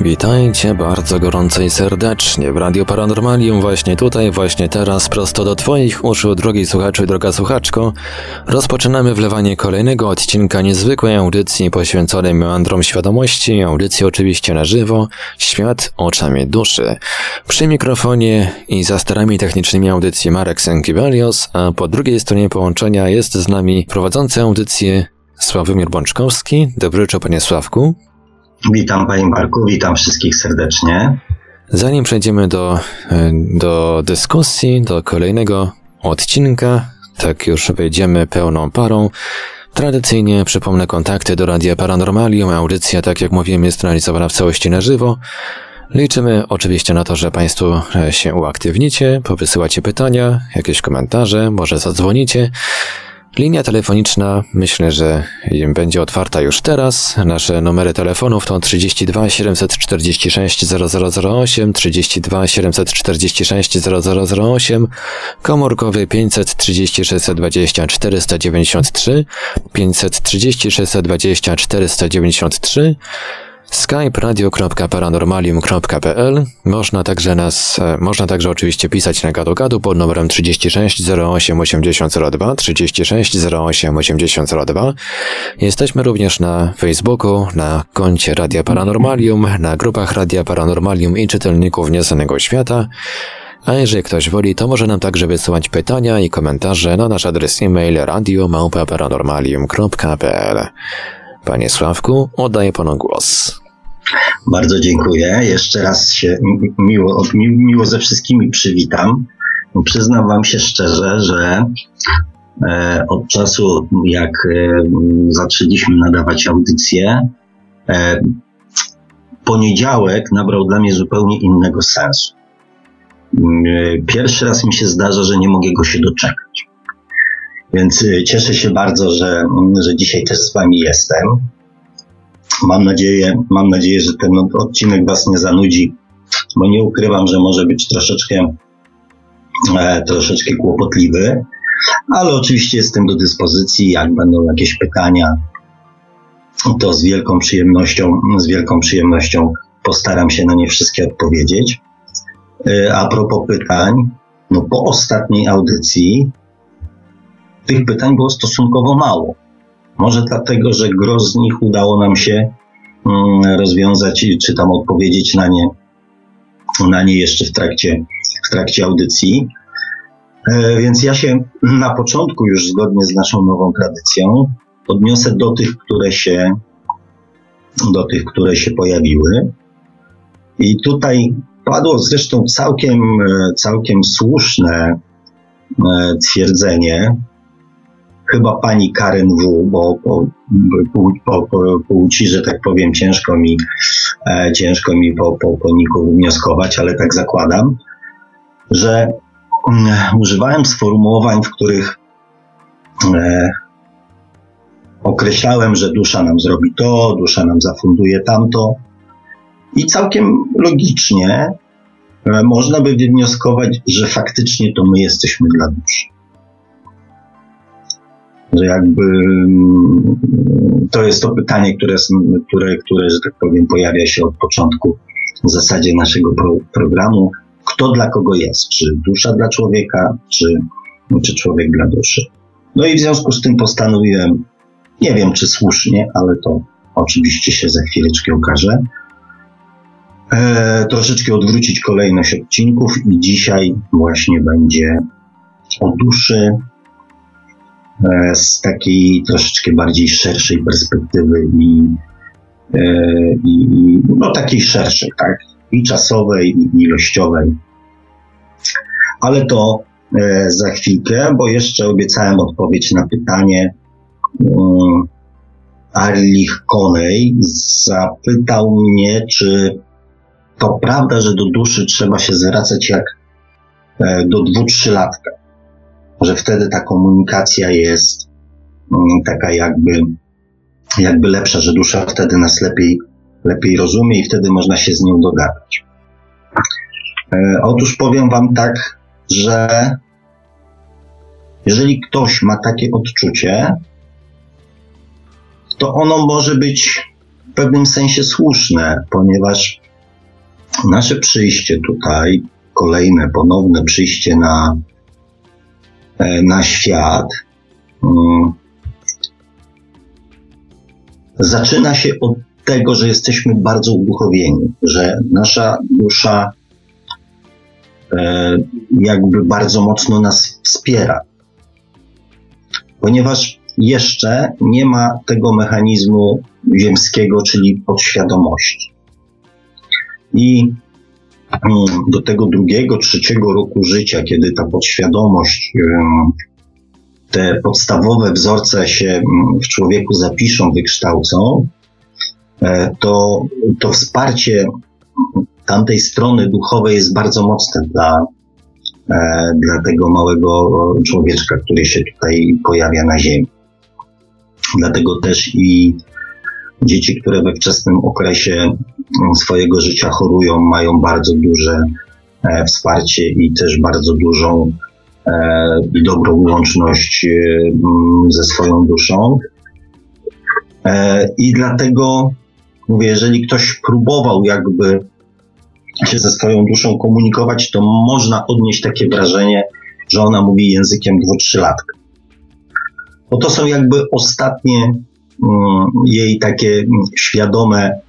Witajcie bardzo gorąco i serdecznie w Radio Paranormalium właśnie tutaj, właśnie teraz, prosto do Twoich uszu, drogi słuchaczu i droga słuchaczko. Rozpoczynamy wlewanie kolejnego odcinka niezwykłej audycji poświęconej meandrom świadomości, audycji oczywiście na żywo, świat oczami duszy. Przy mikrofonie i za starami technicznymi audycji Marek Sękiewelios, a po drugiej stronie połączenia jest z nami prowadzący audycję Sławomir Bączkowski. Dobry wieczór, panie Sławku. Witam Panie Marku, witam wszystkich serdecznie. Zanim przejdziemy do, e, do dyskusji, do kolejnego odcinka, tak już wejdziemy pełną parą. Tradycyjnie przypomnę kontakty do Radia Paranormalium. Audycja, tak jak mówiłem, jest realizowana w całości na żywo. Liczymy oczywiście na to, że Państwo e, się uaktywnicie, powysyłacie pytania, jakieś komentarze, może zadzwonicie. Linia telefoniczna myślę, że będzie otwarta już teraz. Nasze numery telefonów to 32 746 0008, 32 746 0008, komórkowy 530 620 493, 530 620 493, skype radio.paranormalium.pl Można także nas, e, można także oczywiście pisać na gadu gadu pod numerem 36 08 8002 36 08 8002. Jesteśmy również na Facebooku, na koncie Radia Paranormalium, na grupach Radia Paranormalium i czytelników Nieznanego Świata. A jeżeli ktoś woli, to może nam także wysyłać pytania i komentarze na nasz adres e-mail radio.paranormalium.pl Panie Sławku, oddaję panu głos. Bardzo dziękuję. Jeszcze raz się miło, miło ze wszystkimi przywitam. Przyznam Wam się szczerze, że e, od czasu, jak e, zaczęliśmy nadawać audycję, e, poniedziałek nabrał dla mnie zupełnie innego sensu. Pierwszy raz mi się zdarza, że nie mogę go się doczekać. Więc cieszę się bardzo, że, że dzisiaj też z Wami jestem. Mam nadzieję, mam nadzieję, że ten odcinek Was nie zanudzi, bo nie ukrywam, że może być troszeczkę, e, troszeczkę kłopotliwy, ale oczywiście jestem do dyspozycji. Jak będą jakieś pytania, to z wielką przyjemnością, z wielką przyjemnością postaram się na nie wszystkie odpowiedzieć. E, a propos pytań, no po ostatniej audycji tych pytań było stosunkowo mało. Może dlatego, że gro z nich udało nam się mm, rozwiązać, czy tam odpowiedzieć na nie, na nie jeszcze w trakcie, w trakcie audycji. E, więc ja się na początku, już zgodnie z naszą nową tradycją, odniosę do tych, które się, do tych, które się pojawiły. I tutaj padło zresztą całkiem, e, całkiem słuszne e, twierdzenie, chyba pani Karen W, bo po, po, po, po płci, że tak powiem, ciężko mi, e, ciężko mi po, po, po niku wnioskować, ale tak zakładam, że mm, używałem sformułowań, w których e, określałem, że dusza nam zrobi to, dusza nam zafunduje tamto. I całkiem logicznie e, można by wywnioskować, że faktycznie to my jesteśmy dla duszy że jakby mm, to jest to pytanie, które, które, które, że tak powiem, pojawia się od początku w zasadzie naszego pro, programu. Kto dla kogo jest? Czy dusza dla człowieka, czy, czy człowiek dla duszy? No i w związku z tym postanowiłem, nie wiem czy słusznie, ale to oczywiście się za chwileczkę okaże, e, troszeczkę odwrócić kolejność odcinków i dzisiaj właśnie będzie o duszy, z takiej troszeczkę bardziej szerszej perspektywy i, e, i no takiej szerszej, tak? I czasowej, i ilościowej. Ale to e, za chwilkę, bo jeszcze obiecałem odpowiedź na pytanie. Arlich Konej zapytał mnie, czy to prawda, że do duszy trzeba się zwracać jak do dwu, trzylatka że wtedy ta komunikacja jest mm, taka jakby jakby lepsza, że dusza wtedy nas lepiej, lepiej rozumie i wtedy można się z nią dogadać. E, otóż powiem Wam tak, że jeżeli ktoś ma takie odczucie, to ono może być w pewnym sensie słuszne, ponieważ nasze przyjście tutaj, kolejne, ponowne przyjście na, na świat, um, zaczyna się od tego, że jesteśmy bardzo uduchowieni, że nasza dusza e, jakby bardzo mocno nas wspiera. Ponieważ jeszcze nie ma tego mechanizmu ziemskiego, czyli podświadomości. I mm, do tego drugiego, trzeciego roku życia, kiedy ta podświadomość, te podstawowe wzorce się w człowieku zapiszą, wykształcą, e, to, to wsparcie tamtej strony duchowej jest bardzo mocne dla, e, dla tego małego człowieczka, który się tutaj pojawia na Ziemi. Dlatego też i dzieci, które we wczesnym okresie swojego życia chorują, mają bardzo duże e, wsparcie i też bardzo dużą e, i dobrą łączność e, ze swoją duszą. I dlatego mówię, jeżeli ktoś próbował jakby się ze swoją duszą komunikować, to można odnieść takie wrażenie, że ona mówi językiem dwu-trzylatka. Bo to są jakby ostatnie Mm, jej takie mm, świadome, e,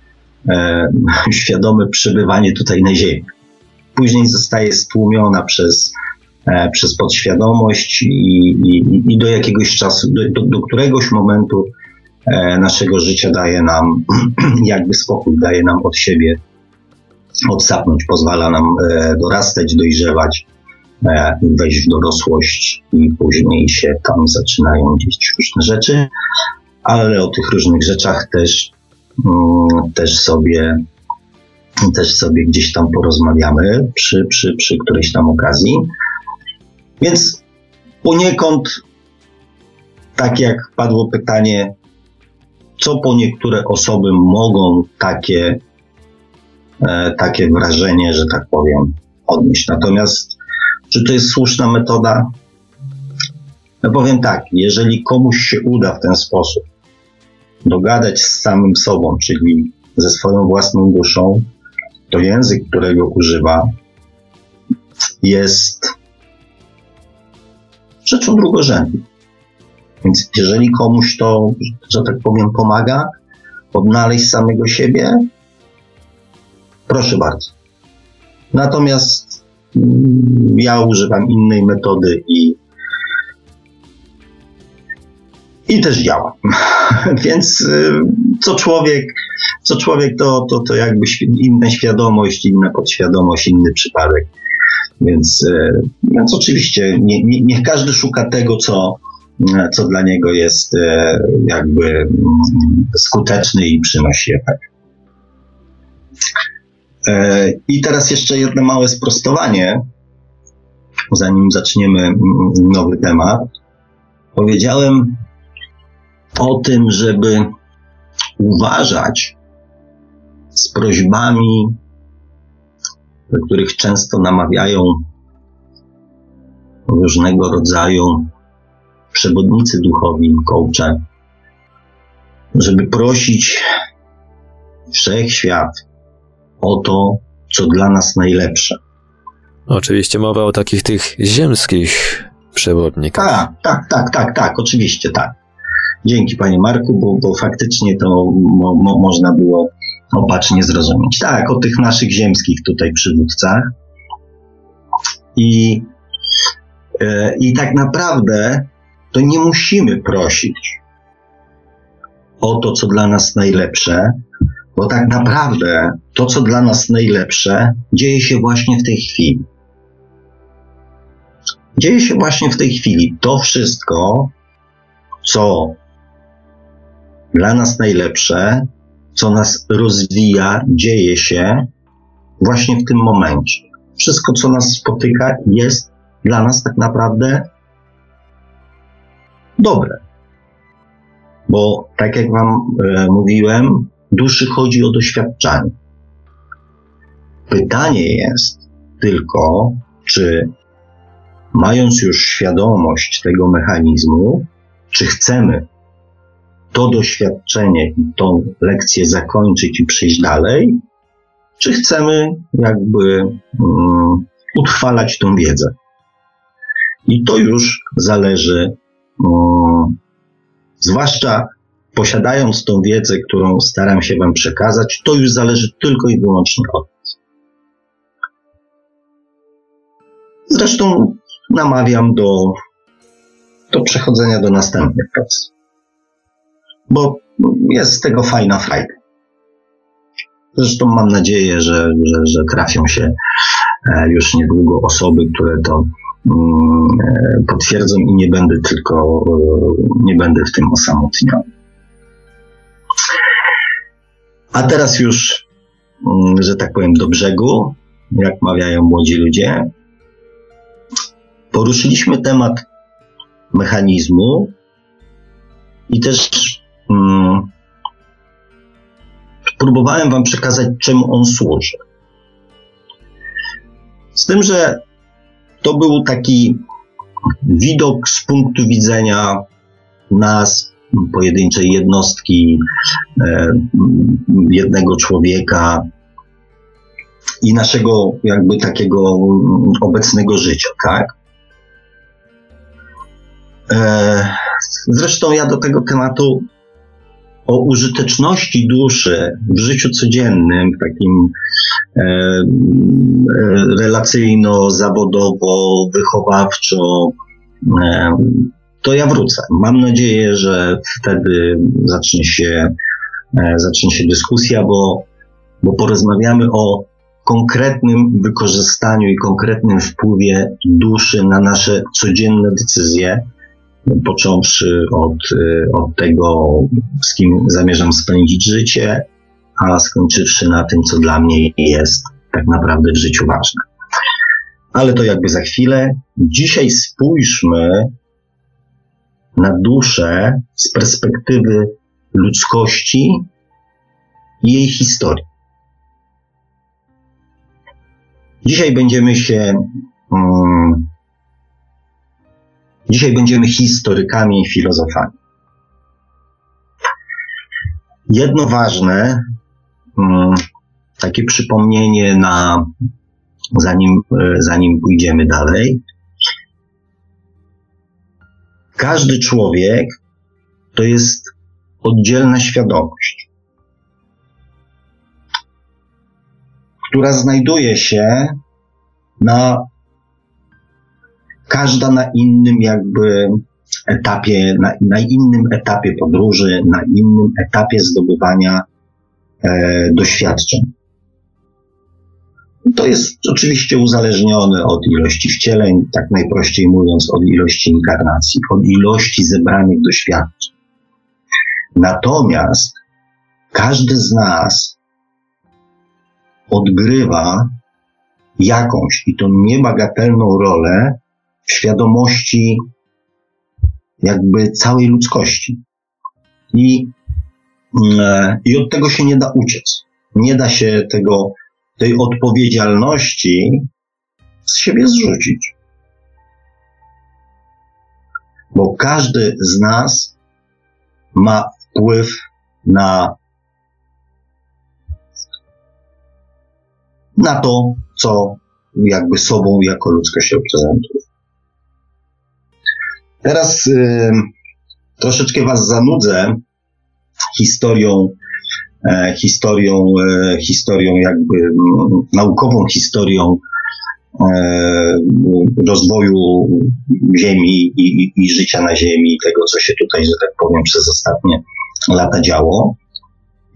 świadome przebywanie tutaj na Ziemi. Później zostaje stłumiona przez, e, przez podświadomość i, i, i do jakiegoś czasu, do, do, któregoś momentu e, naszego życia daje nam jakby spokój, daje nam od siebie odsapnąć, pozwala nam dorastać, dojrzewać, wejść w dorosłość i później się tam zaczynają dzieć różne rzeczy ale o tych różnych rzeczach też, też sobie też sobie gdzieś tam porozmawiamy przy, przy, przy którejś tam okazji. Więc poniekąd, tak jak padło pytanie, co po niektóre osoby mogą takie, e, takie wrażenie, że tak powiem, odnieść. Natomiast, czy to jest słuszna metoda? No powiem tak, jeżeli komuś się uda w ten sposób dogadać z samym sobą, czyli ze swoją własną duszą, to język, którego używa, jest rzeczą drugorzędną. Więc jeżeli komuś to, że tak powiem, pomaga odnaleźć samego siebie, proszę bardzo. Natomiast mm, ja używam innej metody i i też działa. Więc y, co człowiek, co człowiek to, to, to jakby inna świadomość, inna podświadomość, inny przypadek. Więc, y, więc oczywiście nie, nie, niech każdy szuka tego, co, co dla niego jest y, jakby mm, skuteczny i przynosi efekt. I teraz jeszcze jedno małe sprostowanie, zanim zaczniemy mm, nowy temat. Powiedziałem o tym, żeby uważać z prośbami, do których często namawiają różnego rodzaju przewodnicy duchowi, coache, żeby prosić wszechświat o to, co dla nas najlepsze. Oczywiście mowa o takich tych ziemskich przewodnikach. Tak, tak, tak, tak, tak, oczywiście tak. Dzięki Panie Marku, bo, bo faktycznie to mo, mo, można było opacznie zrozumieć. Tak, o tych naszych ziemskich tutaj przywódcach. I, e, I tak naprawdę to nie musimy prosić o to, co dla nas najlepsze, bo tak naprawdę to, co dla nas najlepsze, dzieje się właśnie w tej chwili. Dzieje się właśnie w tej chwili. To wszystko, co dla nas najlepsze, co nas rozwija, dzieje się właśnie w tym momencie. Wszystko, co nas spotyka, jest dla nas tak naprawdę dobre. Bo tak jak Wam e, mówiłem, duszy chodzi o doświadczanie. Pytanie jest tylko, czy mając już świadomość tego mechanizmu, czy chcemy to doświadczenie tą lekcję zakończyć i przejść dalej, czy chcemy jakby um, utrwalać tą wiedzę. I to już zależy, um, zwłaszcza posiadając tą wiedzę, którą staram się Wam przekazać, to już zależy tylko i wyłącznie od nas. Zresztą namawiam do, do przechodzenia do następnych prac. Bo jest z tego fajna frajda. Zresztą mam nadzieję, że, że, że trafią się e, już niedługo osoby, które to mm, e, potwierdzą i nie będę tylko, e, nie będę w tym osamotniony. A teraz już, mm, że tak powiem, do brzegu, jak mawiają młodzi ludzie. Poruszyliśmy temat mechanizmu i też próbowałem Wam przekazać, czemu on służy. Z tym, że to był taki widok z punktu widzenia nas, pojedynczej jednostki, e, jednego człowieka i naszego jakby takiego obecnego życia, tak? E, zresztą ja do tego tematu o użyteczności duszy w życiu codziennym, takim e, e, relacyjno, zawodowo, wychowawczo, e, to ja wrócę. Mam nadzieję, że wtedy zacznie się, e, zacznie się dyskusja, bo, bo porozmawiamy o konkretnym wykorzystaniu i konkretnym wpływie duszy na nasze codzienne decyzje, począwszy od, y, od tego, z kim zamierzam spędzić życie, a skończywszy na tym, co dla mnie jest tak naprawdę w życiu ważne. Ale to jakby za chwilę. Dzisiaj spójrzmy na duszę z perspektywy ludzkości i jej historii. Dzisiaj będziemy się um, Dzisiaj będziemy historykami i filozofami. Jedno ważne, mm, takie przypomnienie na, zanim, e, zanim pójdziemy dalej. Każdy człowiek to jest oddzielna świadomość, która znajduje się na każda na innym jakby etapie, na, na innym etapie podróży, na innym etapie zdobywania e, doświadczeń. To jest oczywiście uzależnione od ilości wcieleń, tak najprościej mówiąc, od ilości inkarnacji, od ilości zebranych doświadczeń. Natomiast każdy z nas odgrywa jakąś i to niebagatelną rolę świadomości jakby całej ludzkości. I, mm, I od tego się nie da uciec. Nie da się tego, tej odpowiedzialności z siebie zrzucić. Bo każdy z nas ma wpływ na, na to, co jakby sobą jako ludzkość reprezentuje. Teraz y, troszeczkę Was zanudzę historią, e, historią, e, historią jakby m, naukową historią e, rozwoju Ziemi i, i, i życia na Ziemi, tego co się tutaj, że tak powiem, przez ostatnie lata działo.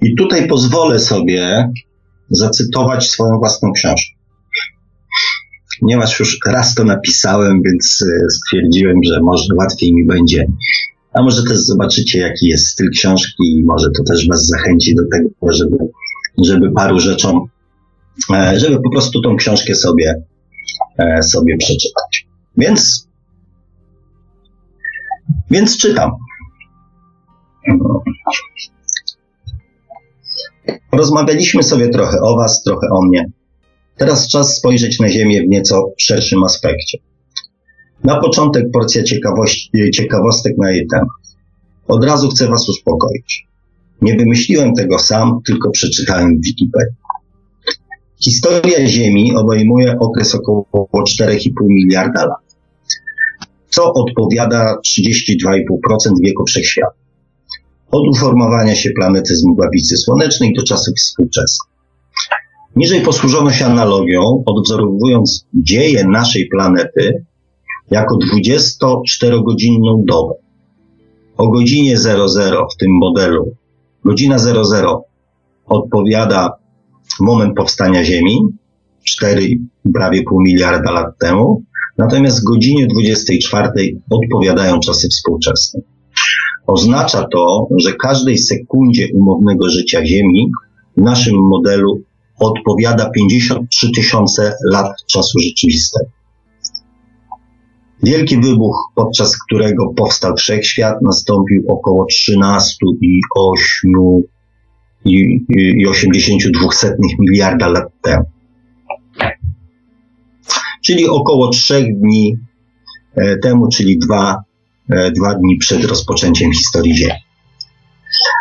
I tutaj pozwolę sobie zacytować swoją własną książkę ponieważ już raz to napisałem, więc e, stwierdziłem, że może łatwiej mi będzie. A może też zobaczycie, jaki jest styl książki i może to też Was zachęci do tego, żeby, żeby paru rzeczom, e, żeby po prostu tą książkę sobie, e, sobie przeczytać. Więc, więc czytam. Rozmawialiśmy sobie trochę o Was, trochę o mnie. Teraz czas spojrzeć na Ziemię w nieco szerszym aspekcie. Na początek porcja ciekawostek na jej temat. Od razu chcę Was uspokoić. Nie wymyśliłem tego sam, tylko przeczytałem w Wikipedii. Historia Ziemi obejmuje okres około 4,5 miliarda lat, co odpowiada 32,5% wieku wszechświata. Od uformowania się planety z mgławicy słonecznej do czasów współczesnych. Niżej posłużono się analogią, odwzorowując dzieje naszej planety jako 24-godzinną dobę. O godzinie 00 w tym modelu, godzina 00 odpowiada moment powstania Ziemi, 4, prawie pół miliarda lat temu, natomiast godzinie 24 odpowiadają czasy współczesne. Oznacza to, że każdej sekundzie umownego życia Ziemi w naszym modelu odpowiada 53 tysiące lat czasu rzeczywistego. Wielki wybuch, podczas którego powstał wszechświat, nastąpił około 13,8 i, i 82 miliarda lat temu. Czyli około trzech dni e, temu, czyli dwa, e, dwa dni przed rozpoczęciem historii Ziemi.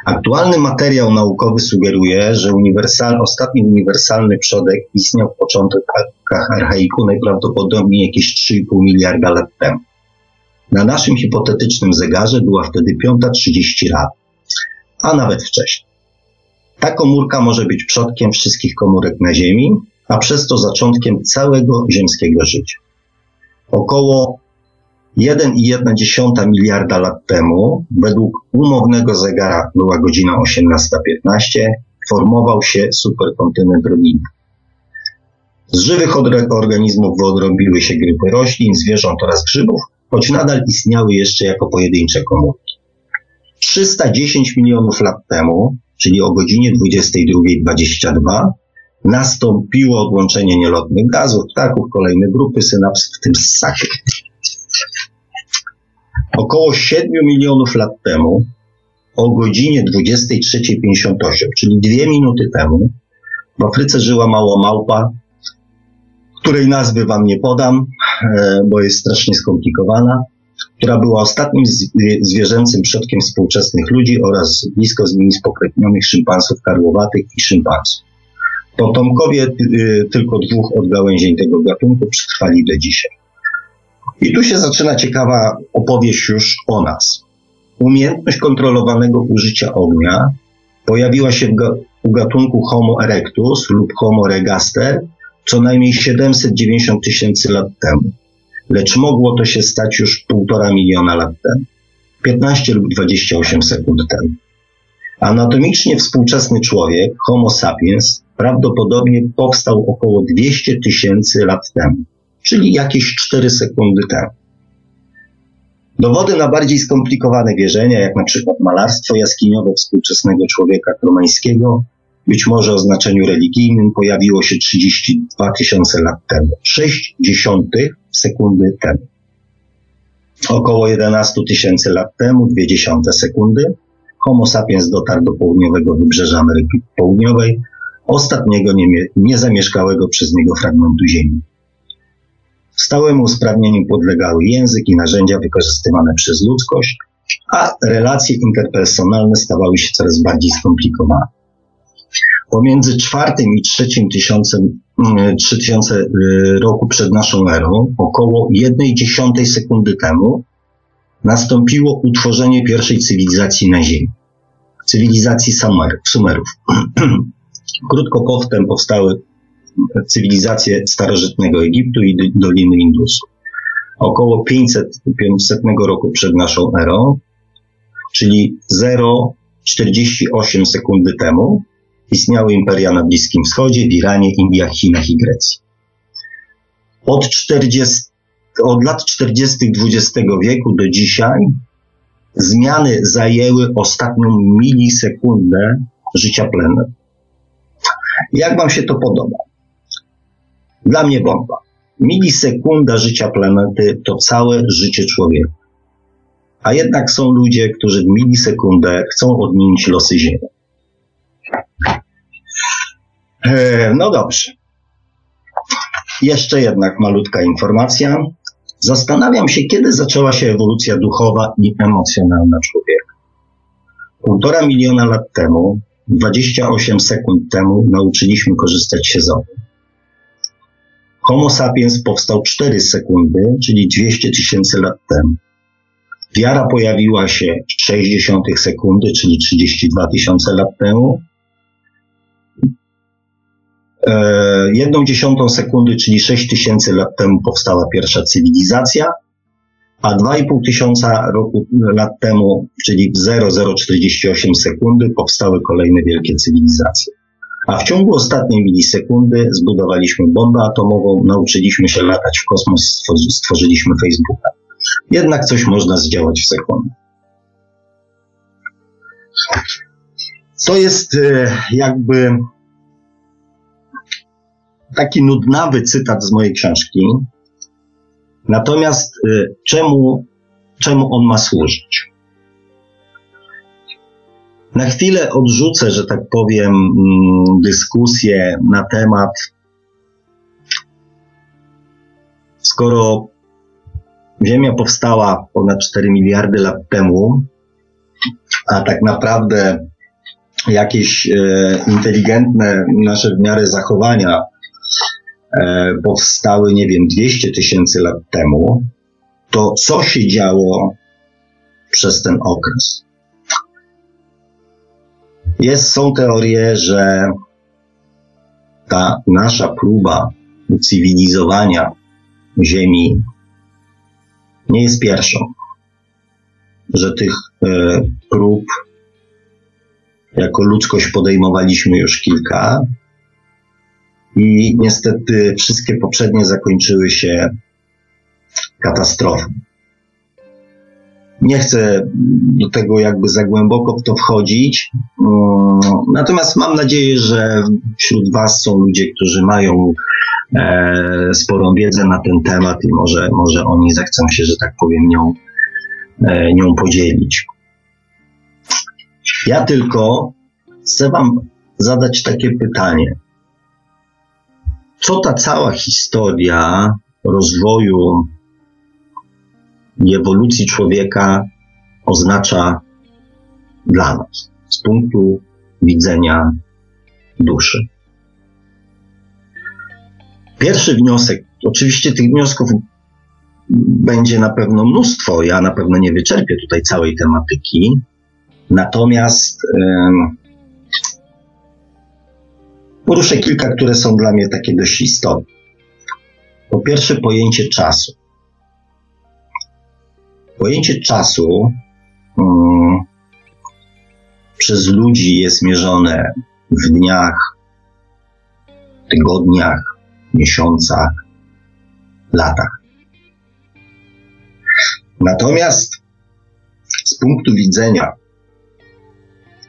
Aktualny materiał naukowy sugeruje, że uniwersal, ostatni uniwersalny przodek istniał w początkach archaiku najprawdopodobniej jakieś 3,5 miliarda lat temu. Na naszym hipotetycznym zegarze była wtedy 5.30 rano, a nawet wcześniej. Ta komórka może być przodkiem wszystkich komórek na Ziemi, a przez to zaczątkiem całego ziemskiego życia. Około 1,1 miliarda lat temu, według umownego zegara była godzina 18.15, formował się superkontynent rodziny. Z żywych organizmów wyodrobiły się grupy roślin, zwierząt oraz grzybów, choć nadal istniały jeszcze jako pojedyncze komórki. 310 milionów lat temu czyli o godzinie 22.22, nastąpiło odłączenie nielotnych gazów, ptaków, kolejne grupy synaps, w tym ssakie. Około 7 milionów lat temu, o godzinie 23.58, czyli dwie minuty temu, w Afryce żyła mała małpa, której nazwy wam nie podam, e, bo jest strasznie skomplikowana która była ostatnim zwierzęcym przodkiem współczesnych ludzi oraz blisko z nimi spokrewnionych szympansów karłowatych i szympansów. Potomkowie y, tylko dwóch odgałęzień tego gatunku przetrwali do dzisiaj. I tu się zaczyna ciekawa opowieść już o nas. Umiejętność kontrolowanego użycia ognia pojawiła się u gatunku Homo erectus lub Homo regaster co najmniej 790 tysięcy lat temu lecz mogło to się stać już półtora miliona lat temu, 15 lub 28 sekund temu. Anatomicznie współczesny człowiek, Homo sapiens, prawdopodobnie powstał około 200 tysięcy lat temu, czyli jakieś 4 sekundy temu. Dowody na bardziej skomplikowane wierzenia, jak na przykład malarstwo jaskiniowe współczesnego człowieka kromańskiego, być może o znaczeniu religijnym, pojawiło się 32 tysiące lat temu. 6 dziesiątych sekundy temu. Około 11 tysięcy lat temu, 0,2 sekundy, Homo sapiens dotarł do południowego wybrzeża Ameryki Południowej, ostatniego niezamieszkałego przez niego fragmentu Ziemi. Stałemu usprawnieniu podlegały język i narzędzia wykorzystywane przez ludzkość, a relacje interpersonalne stawały się coraz bardziej skomplikowane. Pomiędzy czwartym i trzecim tysiącem, 3000 mm, y, roku przed naszą erą, około jednej dziesiątej sekundy temu, nastąpiło utworzenie pierwszej cywilizacji na Ziemi. Cywilizacji Sumerów. Krótko potem powstały cywilizacje starożytnego Egiptu i Doliny Indusu. Około 500, 500 roku przed naszą erą, czyli 0,48 sekundy temu, istniały imperia na Bliskim Wschodzie, w Iranie, Indiach, Chinach i Grecji. Od, 40, od lat 40. XX wieku do dzisiaj zmiany zajęły ostatnią milisekundę życia planety. Jak Wam się to podoba? Dla mnie bomba. Milisekunda życia planety to całe życie człowieka. a jednak są ludzie, którzy w milisekundę chcą odmienić losy Ziemi. E, no dobrze. Jeszcze jednak malutka informacja. Zastanawiam się, kiedy zaczęła się ewolucja duchowa i emocjonalna człowieka. Półtora miliona lat temu, 28 sekund temu, nauczyliśmy korzystać się z ognia. Homo sapiens powstał 4 sekundy, czyli 200 tysięcy lat temu. Wiara pojawiła się 60 sekundy, czyli 32 tysiące lat temu. E, jedną dziesiątą sekundy, czyli 6 tysięcy lat temu powstała pierwsza cywilizacja, a 2,5 tysiąca roku, lat temu, czyli w 0,048 sekundy, powstały kolejne wielkie cywilizacje. A w ciągu ostatniej milisekundy zbudowaliśmy bombę atomową, nauczyliśmy się latać w kosmos, stworzyliśmy Facebooka. Jednak coś można zdziałać w sekundę. To jest e, jakby taki nudnawy cytat z mojej książki. Natomiast e, czemu, czemu on ma służyć? Na chwilę odrzucę, że tak powiem, mm, dyskusję na temat, skoro Ziemia powstała ponad 4 miliardy lat temu, a tak naprawdę jakieś e, inteligentne nasze w miarę zachowania e, powstały, nie wiem, 200 tysięcy lat temu, to co się działo przez ten okres? Jest, są teorie, że ta nasza próba cywilizowania Ziemi nie jest pierwszą, że tych e, prób jako ludzkość podejmowaliśmy już kilka i niestety wszystkie poprzednie zakończyły się katastrofą. Nie chcę do tego jakby za głęboko w to wchodzić, mm, natomiast mam nadzieję, że wśród Was są ludzie, którzy mają e, sporą wiedzę na ten temat i może, może oni zechcą się, że tak powiem, nią, e, nią podzielić. Ja tylko chcę Wam zadać takie pytanie. Co ta cała historia rozwoju i ewolucji człowieka oznacza dla nas z punktu widzenia duszy? Pierwszy wniosek, oczywiście tych wniosków będzie na pewno mnóstwo, ja na pewno nie wyczerpię tutaj całej tematyki, natomiast poruszę kilka, które są dla mnie takie dość istotne. Po pierwsze, pojęcie czasu. Pojęcie czasu um, przez ludzi jest mierzone w dniach, tygodniach, miesiącach, latach. Natomiast z punktu widzenia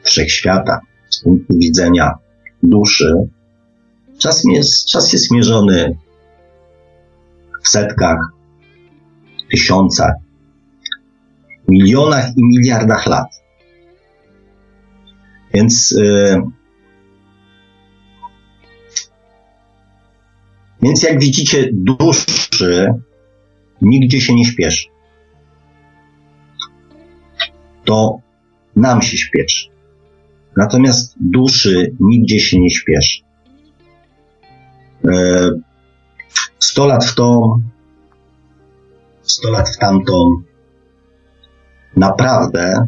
wszechświata, z punktu widzenia duszy, czas jest, czas jest mierzony w setkach, tysiącach, milionach i miliardach lat. Więc yy, Więc jak widzicie, duszy nigdzie się nie śpieszy. To nam się śpieszy. Natomiast duszy nigdzie się nie śpieszy. E, sto lat w tą, sto lat w tamtą, naprawdę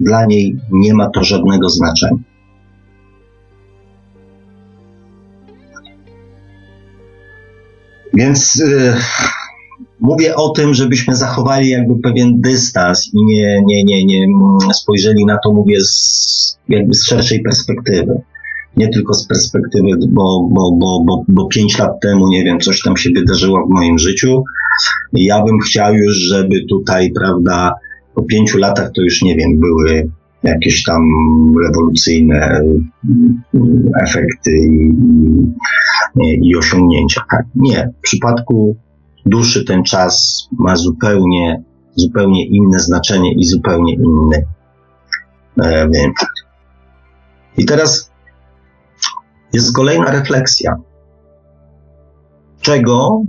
dla niej nie ma to żadnego znaczenia. Więc y, mówię o tym, żebyśmy zachowali jakby pewien dystans i nie, nie, nie, nie spojrzeli na to, mówię, z, jakby z szerszej perspektywy. Nie tylko z perspektywy, bo, bo, bo, bo, bo lat temu, nie wiem, coś tam się wydarzyło w moim życiu. Ja bym chciał już, żeby tutaj, prawda, po pięciu latach to już, nie wiem, były jakieś tam rewolucyjne efekty i, i osiągnięcia. Tak? Nie. W przypadku duszy ten czas ma zupełnie zupełnie inne znaczenie i zupełnie inny e, wymiar. I teraz jest kolejna refleksja. Czego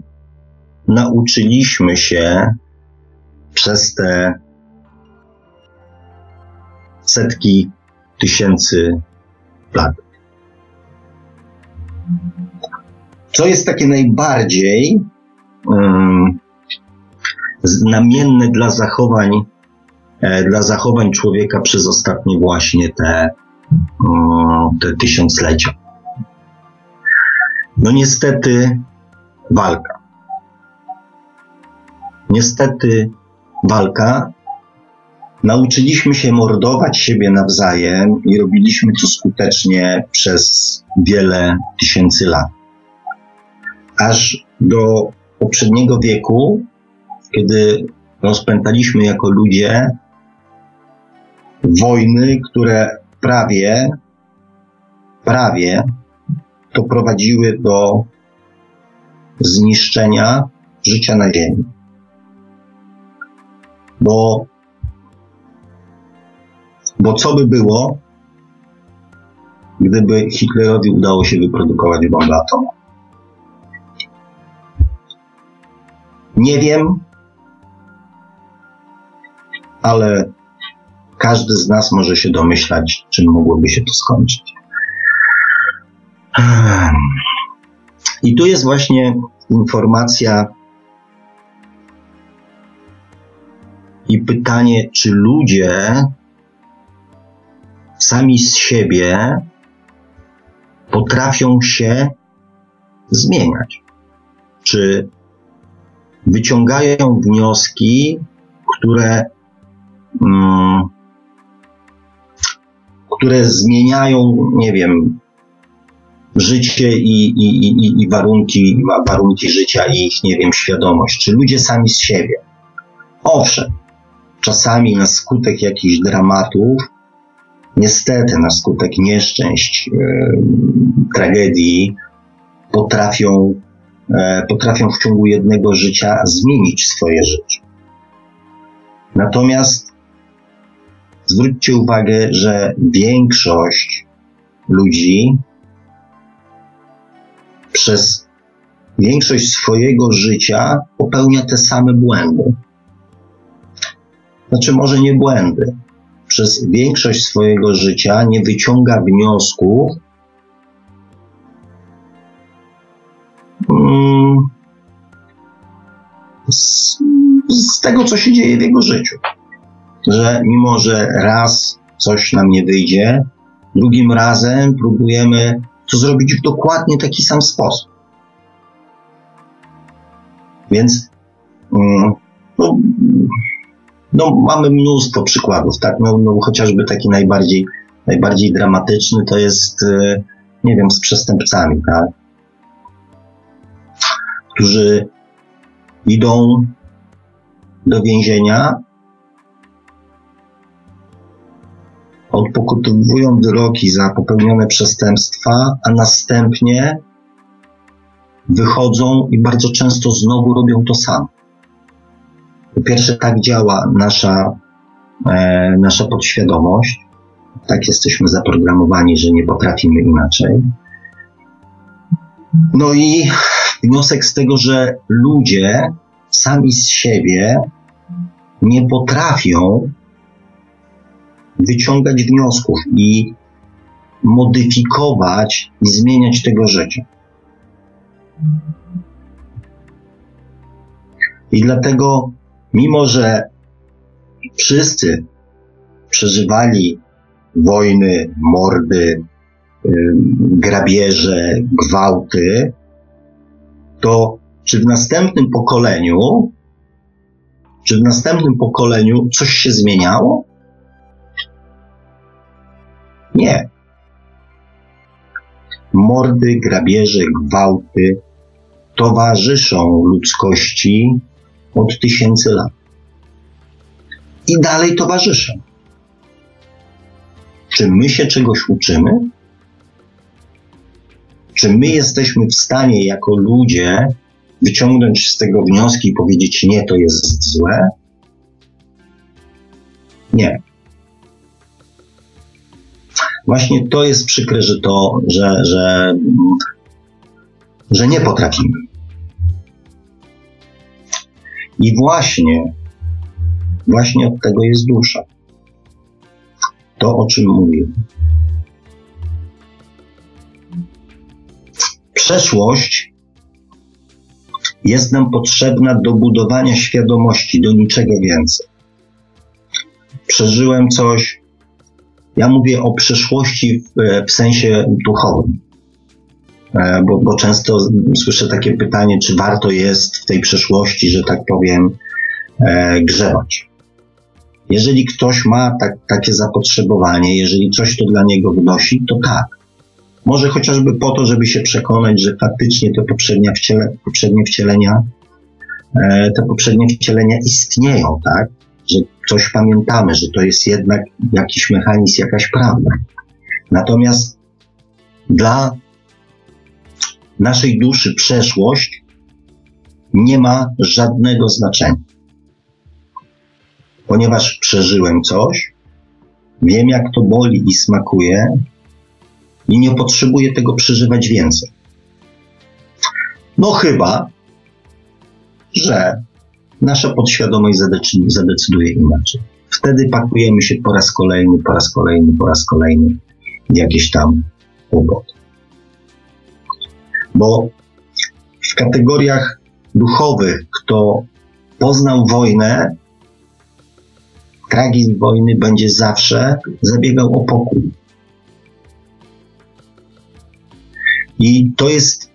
nauczyliśmy się przez te setki tysięcy lat? Co jest takie najbardziej um, znamienne dla zachowań, e, dla zachowań człowieka przez ostatnie właśnie te, te tysiąclecia? No niestety walka. Niestety walka. Nauczyliśmy się mordować siebie nawzajem i robiliśmy to skutecznie przez wiele tysięcy lat. Aż do poprzedniego wieku, kiedy rozpętaliśmy jako ludzie wojny, które prawie, prawie doprowadziły do zniszczenia życia na Ziemi. Bo, bo co by było, gdyby Hitlerowi udało się wyprodukować bombę atomową? Nie wiem, ale każdy z nas może się domyślać, czym mogłoby się to skończyć. I tu jest właśnie informacja i pytanie, czy ludzie sami z siebie potrafią się zmieniać? Czy wyciągają wnioski, które, mm, które zmieniają, nie wiem, życie i, i, i, i warunki, warunki życia i ich, nie wiem, świadomość, czy ludzie sami z siebie. Owszem, czasami na skutek jakichś dramatów, niestety na skutek nieszczęść, yy, tragedii, potrafią, yy, potrafią w ciągu jednego życia zmienić swoje życie. Natomiast zwróćcie uwagę, że większość ludzi przez większość swojego życia popełnia te same błędy. Znaczy, może nie błędy. Przez większość swojego życia nie wyciąga wniosków mm, z, z tego, co się dzieje w jego życiu. Że mimo, że raz coś nam nie wyjdzie, drugim razem próbujemy to zrobić w dokładnie taki sam sposób. Więc mm, no, no, mamy mnóstwo przykładów, tak? No, no, chociażby taki najbardziej, najbardziej dramatyczny to jest, e, nie wiem, z przestępcami, tak? Którzy idą do więzienia, odpokutowują wyroki za popełnione przestępstwa, a następnie wychodzą i bardzo często znowu robią to samo. Po pierwsze, tak działa nasza, e, nasza podświadomość. Tak jesteśmy zaprogramowani, że nie potrafimy inaczej. No i wniosek z tego, że ludzie sami z siebie nie potrafią wyciągać wniosków i modyfikować i zmieniać tego życia. I dlatego, mimo że wszyscy przeżywali wojny, mordy, grabieże, gwałty, to czy w następnym pokoleniu, czy w następnym pokoleniu coś się zmieniało? Nie. Mordy, grabieże, gwałty towarzyszą ludzkości od tysięcy lat. I dalej towarzyszą. Czy my się czegoś uczymy? Czy my jesteśmy w stanie jako ludzie wyciągnąć z tego wnioski i powiedzieć nie, to jest złe? Nie. Właśnie to jest przykre, że to, że, że, że nie potrafimy. I właśnie, właśnie od tego jest dusza. To, o czym mówię. Przeszłość jest nam potrzebna do budowania świadomości, do niczego więcej. Przeżyłem coś, ja mówię o przeszłości w, w sensie duchowym, bo, bo, często słyszę takie pytanie, czy warto jest w tej przeszłości, że tak powiem, e, grzebać. Jeżeli ktoś ma tak, takie zapotrzebowanie, jeżeli coś to dla niego wnosi, to tak. Może chociażby po to, żeby się przekonać, że faktycznie te poprzednie, wciele, poprzednie wcielenia, e, te poprzednie wcielenia istnieją, tak? Że coś pamiętamy, że to jest jednak jakiś mechanizm, jakaś prawda. Natomiast dla naszej duszy przeszłość nie ma żadnego znaczenia. Ponieważ przeżyłem coś, wiem jak to boli i smakuje, i nie potrzebuje tego przeżywać więcej. No chyba, że nasza podświadomość zadecyduje inaczej. Wtedy pakujemy się po raz kolejny, po raz kolejny, po raz kolejny w jakieś tam kłopoty. Bo w kategoriach duchowych, kto poznał wojnę, tragizm wojny będzie zawsze zabiegał o pokój. I to jest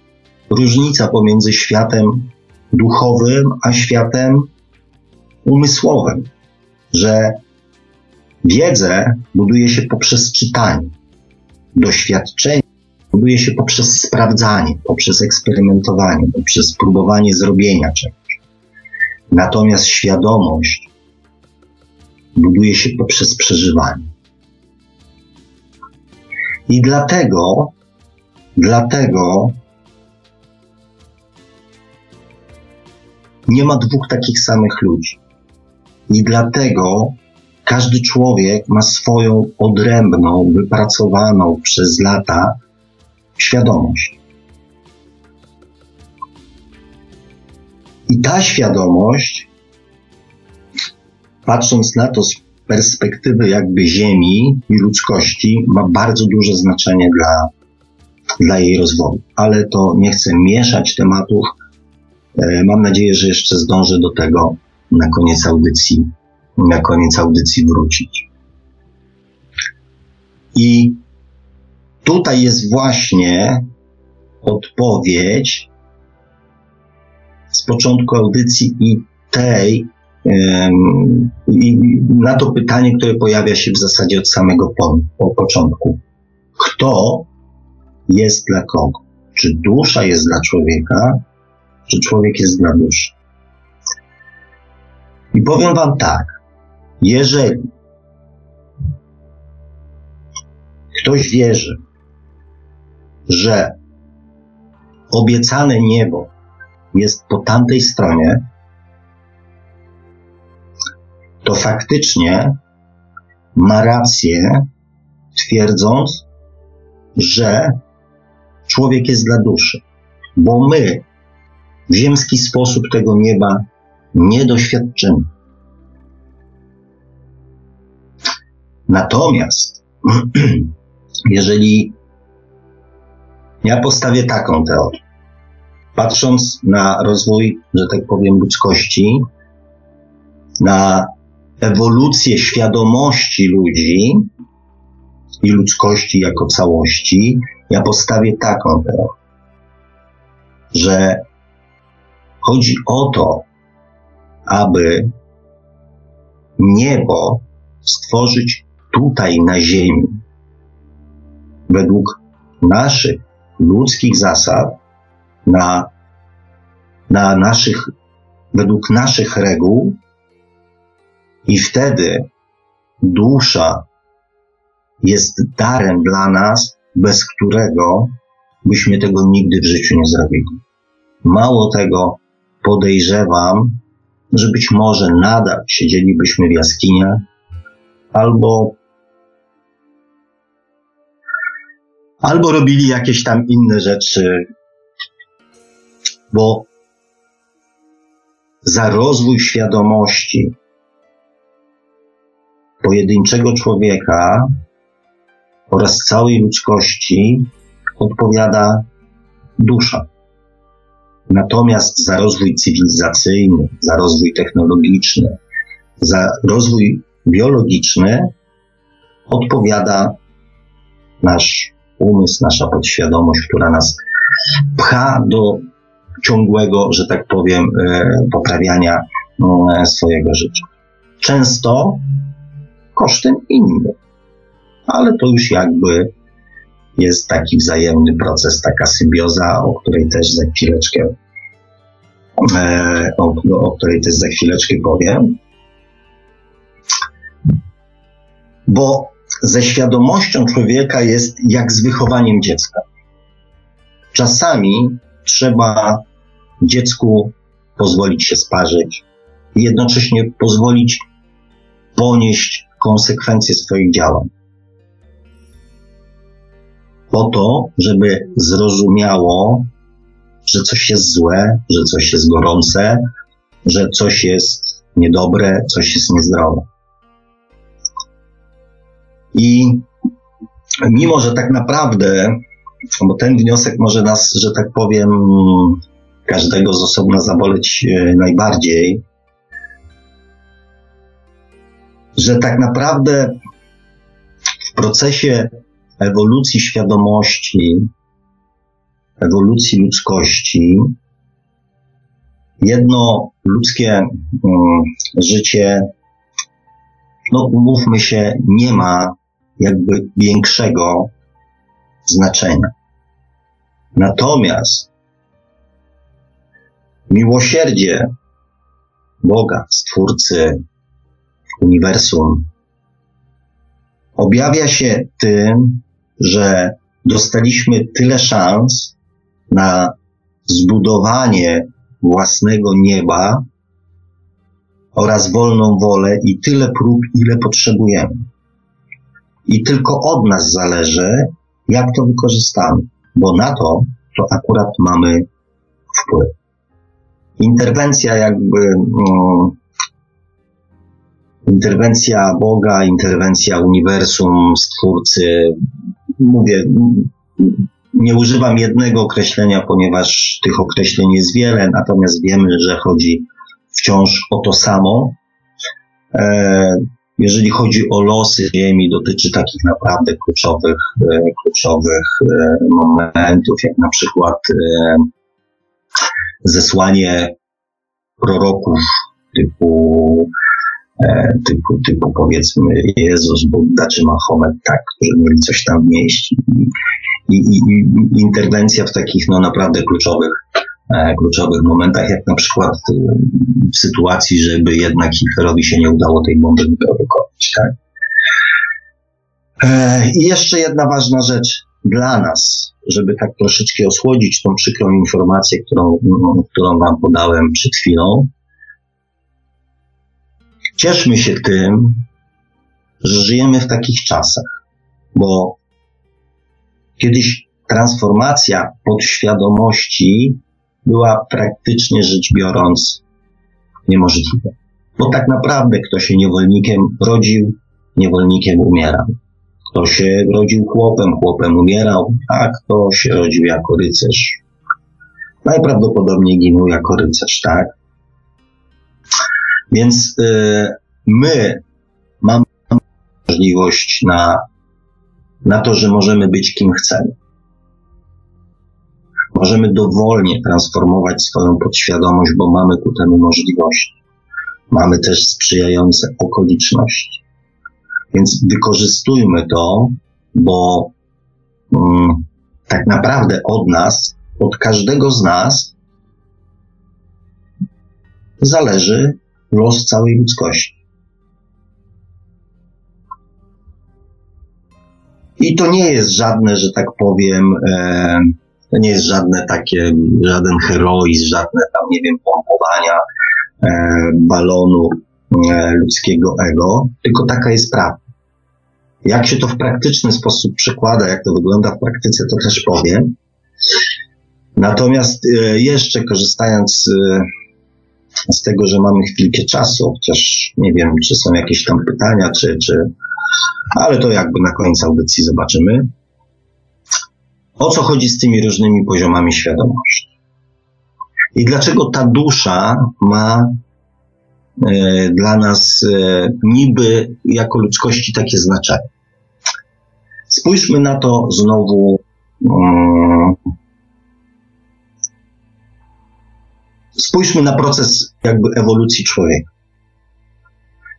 różnica pomiędzy światem duchowym a światem umysłowym, że wiedzę buduje się poprzez czytanie, doświadczenie buduje się poprzez sprawdzanie, poprzez eksperymentowanie, poprzez próbowanie zrobienia czegoś. Natomiast świadomość buduje się poprzez przeżywanie. I dlatego Dlatego nie ma dwóch takich samych ludzi. I dlatego każdy człowiek ma swoją odrębną, wypracowaną przez lata świadomość. I ta świadomość, patrząc na to z perspektywy jakby Ziemi i ludzkości, ma bardzo duże znaczenie dla dla jej rozwoju. Ale to nie chcę mieszać tematów. E, mam nadzieję, że jeszcze zdążę do tego na koniec audycji, na koniec audycji wrócić. I tutaj jest właśnie odpowiedź z początku audycji i tej, i na to pytanie, które pojawia się w zasadzie od samego po, po początku. Kto jest dla kogo? Czy dusza jest dla człowieka, czy człowiek jest dla duszy? I powiem Wam tak, jeżeli ktoś wierzy, że obiecane niebo jest po tamtej stronie, to faktycznie ma rację, twierdząc, że człowiek jest dla duszy, bo my w ziemski sposób tego nieba nie doświadczymy. Natomiast, jeżeli ja postawię taką teorię, patrząc na rozwój, że tak powiem, ludzkości, na ewolucję świadomości ludzi i ludzkości jako całości, ja postawię taką teorię, że chodzi o to, aby niebo stworzyć tutaj na Ziemi według naszych ludzkich zasad, na, na naszych, według naszych reguł, i wtedy dusza jest darem dla nas, bez którego byśmy tego nigdy w życiu nie zrobili. Mało tego, podejrzewam, że być może nadal siedzielibyśmy w jaskiniach, albo albo robili jakieś tam inne rzeczy, bo za rozwój świadomości pojedynczego człowieka oraz całej ludzkości odpowiada dusza. Natomiast za rozwój cywilizacyjny, za rozwój technologiczny, za rozwój biologiczny odpowiada nasz umysł, nasza podświadomość, która nas pcha do ciągłego, że tak powiem, e, poprawiania e, swojego życia. Często kosztem innych, ale to już jakby jest taki wzajemny proces, taka symbioza, o której też za chwileczkę, e, o, o której też za chwileczkę powiem. Bo ze świadomością człowieka jest jak z wychowaniem dziecka. Czasami trzeba dziecku pozwolić się sparzyć i jednocześnie pozwolić ponieść konsekwencje swoich działań. Po to, żeby zrozumiało, że coś jest złe, że coś jest gorące, że coś jest niedobre, coś jest niezdrowe. I mimo, że tak naprawdę, bo ten wniosek może nas, że tak powiem, każdego z osobna zaboleć e, najbardziej, że tak naprawdę w procesie ewolucji świadomości, ewolucji ludzkości, jedno ludzkie mm, życie, no umówmy się, nie ma jakby większego znaczenia. Natomiast miłosierdzie Boga, Stwórcy, uniwersum objawia się tym, że dostaliśmy tyle szans na zbudowanie własnego nieba oraz wolną wolę i tyle prób, ile potrzebujemy. I tylko od nas zależy, jak to wykorzystamy, bo na to to akurat mamy wpływ. Interwencja jakby mm, interwencja Boga, interwencja uniwersum, stwórcy. Mówię, nie używam jednego określenia, ponieważ tych określeń jest wiele, natomiast wiemy, że chodzi wciąż o to samo. E, jeżeli chodzi o losy Ziemi, dotyczy takich naprawdę kluczowych, e, kluczowych e, momentów, jak na przykład zesłanie proroków typu typu, typu powiedzmy Jezus, Buddha czy Mahomet, tak, którzy mieli coś tam wnieść. I, i, i interwencja w takich no naprawdę kluczowych, e, kluczowych momentach, jak na przykład e, w sytuacji, żeby jednak Hitlerowi się nie udało tej bomby wyprodukować. Tak? E, I jeszcze jedna ważna rzecz dla nas, żeby tak troszeczkę osłodzić tą przykrą informację, którą, którą Wam podałem przed chwilą, cieszmy się tym, że żyjemy w takich czasach, bo kiedyś transformacja podświadomości była praktycznie rzecz biorąc niemożliwa. Bo tak naprawdę kto się niewolnikiem rodził, niewolnikiem umierał. Kto się rodził chłopem, chłopem umierał, a kto się rodził jako rycerz, najprawdopodobniej ginął jako rycerz, tak? Więc y, my mamy możliwość na, na to, że możemy być kim chcemy. Możemy dowolnie transformować swoją podświadomość, bo mamy ku temu możliwości. Mamy też sprzyjające okoliczności. Więc wykorzystujmy to, bo mm, tak naprawdę od nas, od każdego z nas zależy los całej ludzkości. I to nie jest żadne, że tak powiem, e, to nie jest żadne takie, żaden heroizm, żadne tam, nie wiem, pompowania e, balonu e, ludzkiego ego, tylko taka jest prawda. Jak się to w praktyczny sposób przekłada, jak to wygląda w praktyce, to też powiem. Natomiast e, jeszcze korzystając e, z tego, że mamy chwilkę czasu, chociaż nie wiem, czy są jakieś tam pytania, czy, czy, ale to jakby na końcu audycji zobaczymy. O co chodzi z tymi różnymi poziomami świadomości? I dlaczego ta dusza ma e, dla nas e, niby jako ludzkości takie znaczenie? Spójrzmy na to znowu. Um, spójrzmy na proces jakby ewolucji człowieka.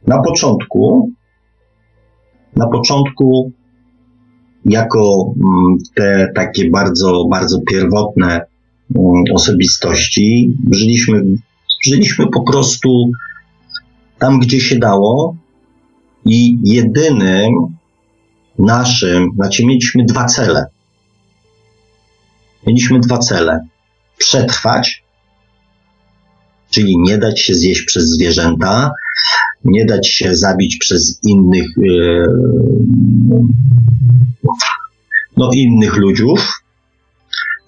Na początku, na początku, jako mm, te takie bardzo, bardzo pierwotne mm, osobistości, żyliśmy, żyliśmy po prostu tam, gdzie się dało i jedynym naszym, znaczy mieliśmy dwa cele. Mieliśmy dwa cele. Przetrwać czyli nie dać się zjeść przez zwierzęta, nie dać się zabić przez innych, e, no, innych ludziów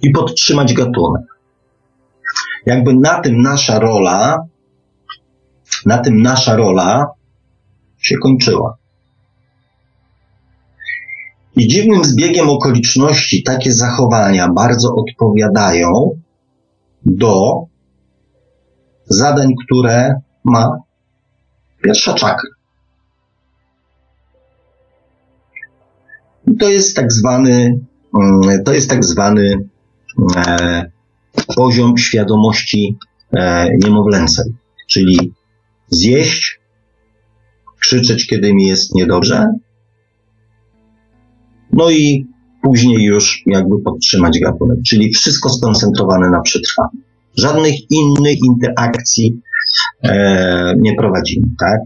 i podtrzymać gatunek. Jakby na tym nasza rola, na tym nasza rola się kończyła. I dziwnym zbiegiem okoliczności takie zachowania bardzo odpowiadają do zadań, które ma pierwsza czakra. to jest tak zwany, mm, to jest tak zwany e, poziom świadomości e, niemowlęcej, czyli zjeść, krzyczeć, kiedy mi jest niedobrze, no i później już jakby podtrzymać gatunek, czyli wszystko skoncentrowane na przetrwaniu. Żadnych innych interakcji nie prowadzimy, tak?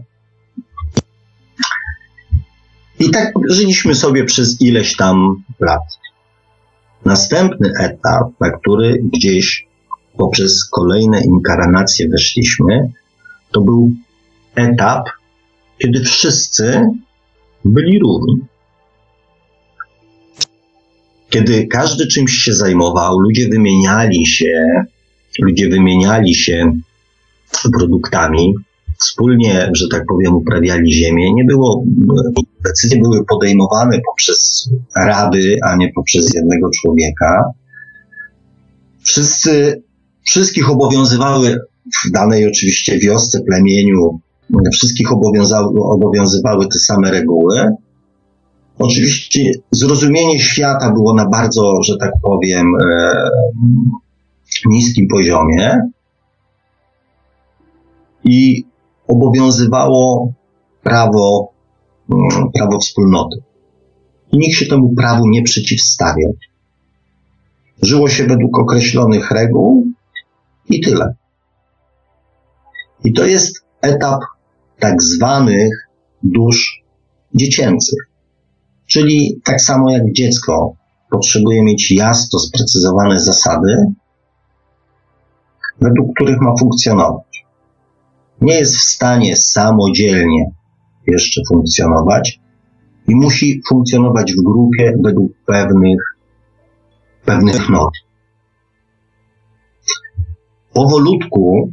I tak żyliśmy sobie przez ileś tam lat. Następny etap, na który gdzieś poprzez kolejne inkarnacje weszliśmy, to był etap, kiedy wszyscy byli równi. Kiedy każdy czymś się zajmował, ludzie wymieniali się ludzie wymieniali się produktami, wspólnie, że tak powiem, uprawiali ziemię. Nie było, decyzje były podejmowane poprzez rady, a nie poprzez jednego człowieka. Wszyscy, wszystkich obowiązywały w danej oczywiście wiosce, plemieniu, wszystkich obowiązywały te same reguły. Oczywiście zrozumienie świata było na bardzo, że tak powiem, e, niskim poziomie i obowiązywało prawo, mm, prawo wspólnoty. I nikt się temu prawu nie przeciwstawiał. Żyło się według określonych reguł i tyle. I to jest etap tak zwanych dusz dziecięcych. Czyli tak samo jak dziecko potrzebuje mieć jasno sprecyzowane zasady, według których ma funkcjonować. Nie jest w stanie samodzielnie jeszcze funkcjonować i musi funkcjonować w grupie według pewnych, pewnych not. Powolutku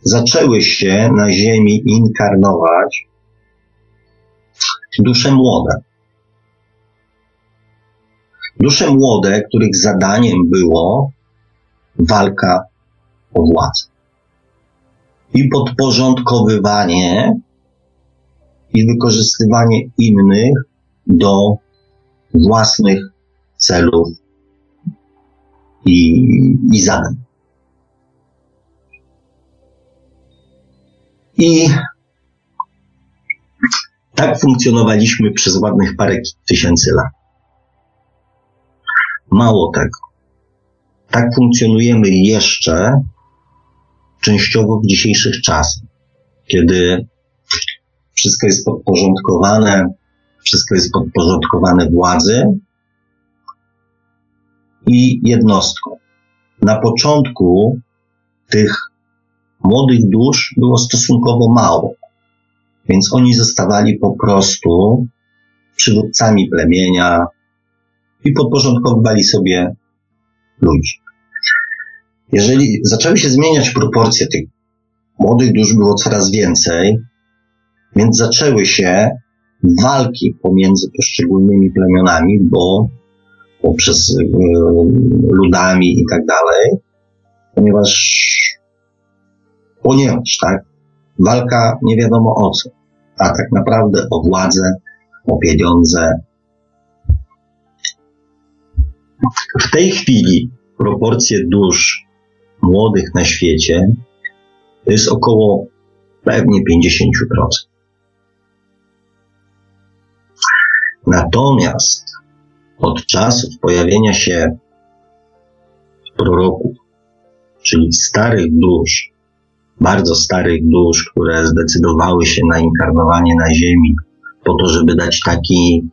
zaczęły się na Ziemi inkarnować dusze młode. Dusze młode, których zadaniem było walka o władzę. I podporządkowywanie i wykorzystywanie innych do własnych celów i, i zadań. I tak funkcjonowaliśmy przez ładnych parę tysięcy lat. Mało tego, tak funkcjonujemy jeszcze częściowo w dzisiejszych czasach, kiedy wszystko jest podporządkowane, wszystko jest podporządkowane władzy i jednostkom. Na początku tych młodych dusz było stosunkowo mało. Więc oni zostawali po prostu przywódcami plemienia i podporządkowywali sobie ludzi. Jeżeli zaczęły się zmieniać proporcje tych młodych dusz było coraz więcej, więc zaczęły się walki pomiędzy poszczególnymi plemionami, bo poprzez y, ludami i tak dalej, ponieważ ponieważ, tak, walka nie wiadomo o co, a tak naprawdę o władzę, o pieniądze. W tej chwili proporcje dusz młodych na świecie to jest około pewnie 50%. Natomiast od czasów pojawienia się proroków, czyli starych dusz, bardzo starych dusz, które zdecydowały się na inkarnowanie na Ziemi, po to, żeby dać taki,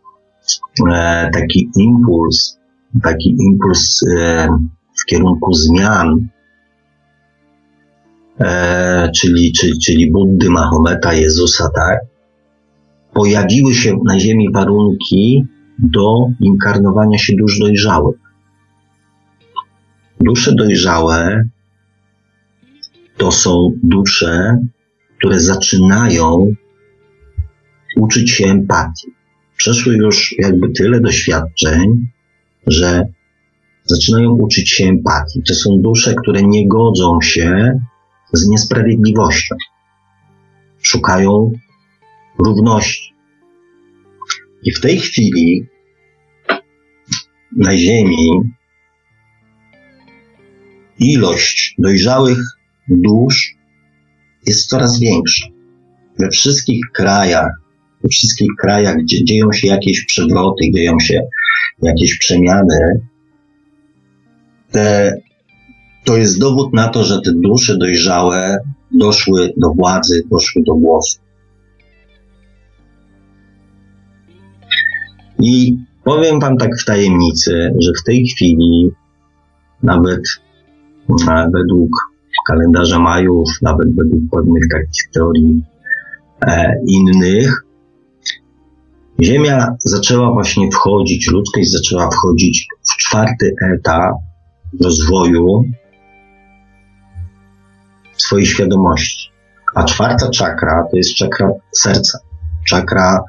e, taki impuls, taki impuls e, w kierunku zmian, e, czyli, czyli, czyli Buddy, Mahometa, Jezusa, tak? Pojawiły się na Ziemi warunki do inkarnowania się dusz dojrzałych. Dusze dojrzałe to są dusze, które zaczynają uczyć się empatii. Przeszły już jakby tyle doświadczeń, że zaczynają uczyć się empatii. To są dusze, które nie godzą się z niesprawiedliwością. Szukają równości. I w tej chwili na Ziemi ilość dojrzałych dusz jest coraz większa. We wszystkich krajach, we wszystkich krajach, gdzie dzieją się jakieś przewroty, dzieją się jakieś przemiany, te, to jest dowód na to, że te dusze dojrzałe doszły do władzy, doszły do głosu. I powiem Wam tak w tajemnicy, że w tej chwili nawet według kalendarza Majów, nawet według pewnych takich teorii e, innych, Ziemia zaczęła właśnie wchodzić, ludzkość zaczęła wchodzić w czwarty etap rozwoju swojej świadomości. A czwarta czakra to jest czakra serca, czakra,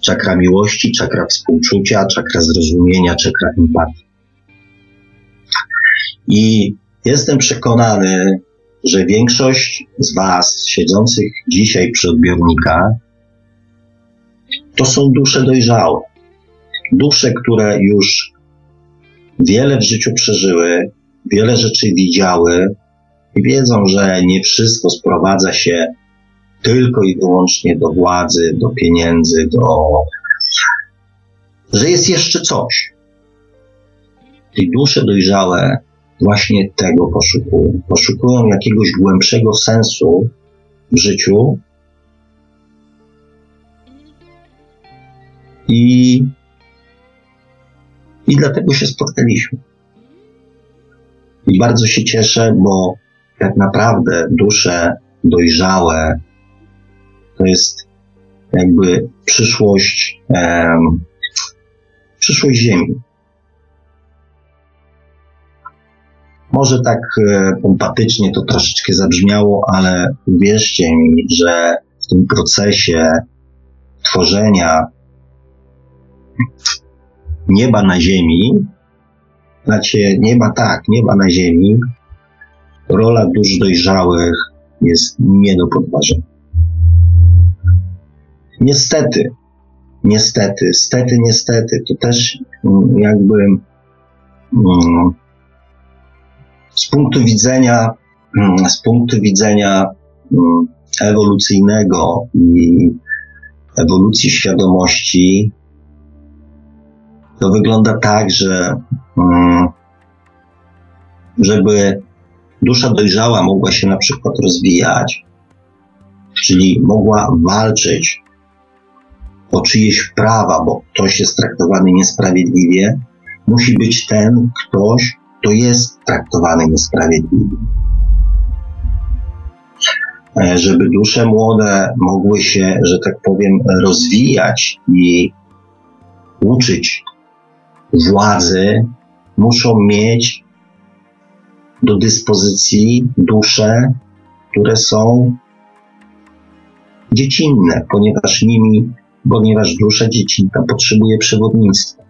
czakra miłości, czakra współczucia, czakra zrozumienia, czakra empatii. I Jestem przekonany, że większość z Was siedzących dzisiaj przy odbiornikach to są dusze dojrzałe. Dusze, które już wiele w życiu przeżyły, wiele rzeczy widziały i wiedzą, że nie wszystko sprowadza się tylko i wyłącznie do władzy, do pieniędzy, do. że jest jeszcze coś. I dusze dojrzałe właśnie tego poszukują. Poszukują jakiegoś głębszego sensu w życiu i, i dlatego się spotkaliśmy. I bardzo się cieszę, bo tak naprawdę dusze dojrzałe to jest jakby przyszłość, um, przyszłość Ziemi. Może tak e, pompatycznie to troszeczkę zabrzmiało, ale wierzcie mi, że w tym procesie tworzenia nieba na ziemi, znaczy nieba tak, nieba na ziemi, rola dusz dojrzałych jest nie do podważenia. Niestety, niestety, stety, niestety, to też mm, jakby mm, z punktu widzenia, mm, z punktu widzenia ewolucyjnego i ewolucji świadomości, to wygląda tak, że żeby dusza dojrzała mogła się na przykład rozwijać, czyli mogła walczyć o czyjeś prawa, bo ktoś jest traktowany niesprawiedliwie, musi być ten ktoś, to jest traktowany niesprawiedliwie. e, żeby dusze młode mogły się, że tak powiem, rozwijać i uczyć władzy, muszą mieć do dyspozycji dusze, które są dziecinne, ponieważ nimi, ponieważ dusza dziecinna potrzebuje przewodnictwa.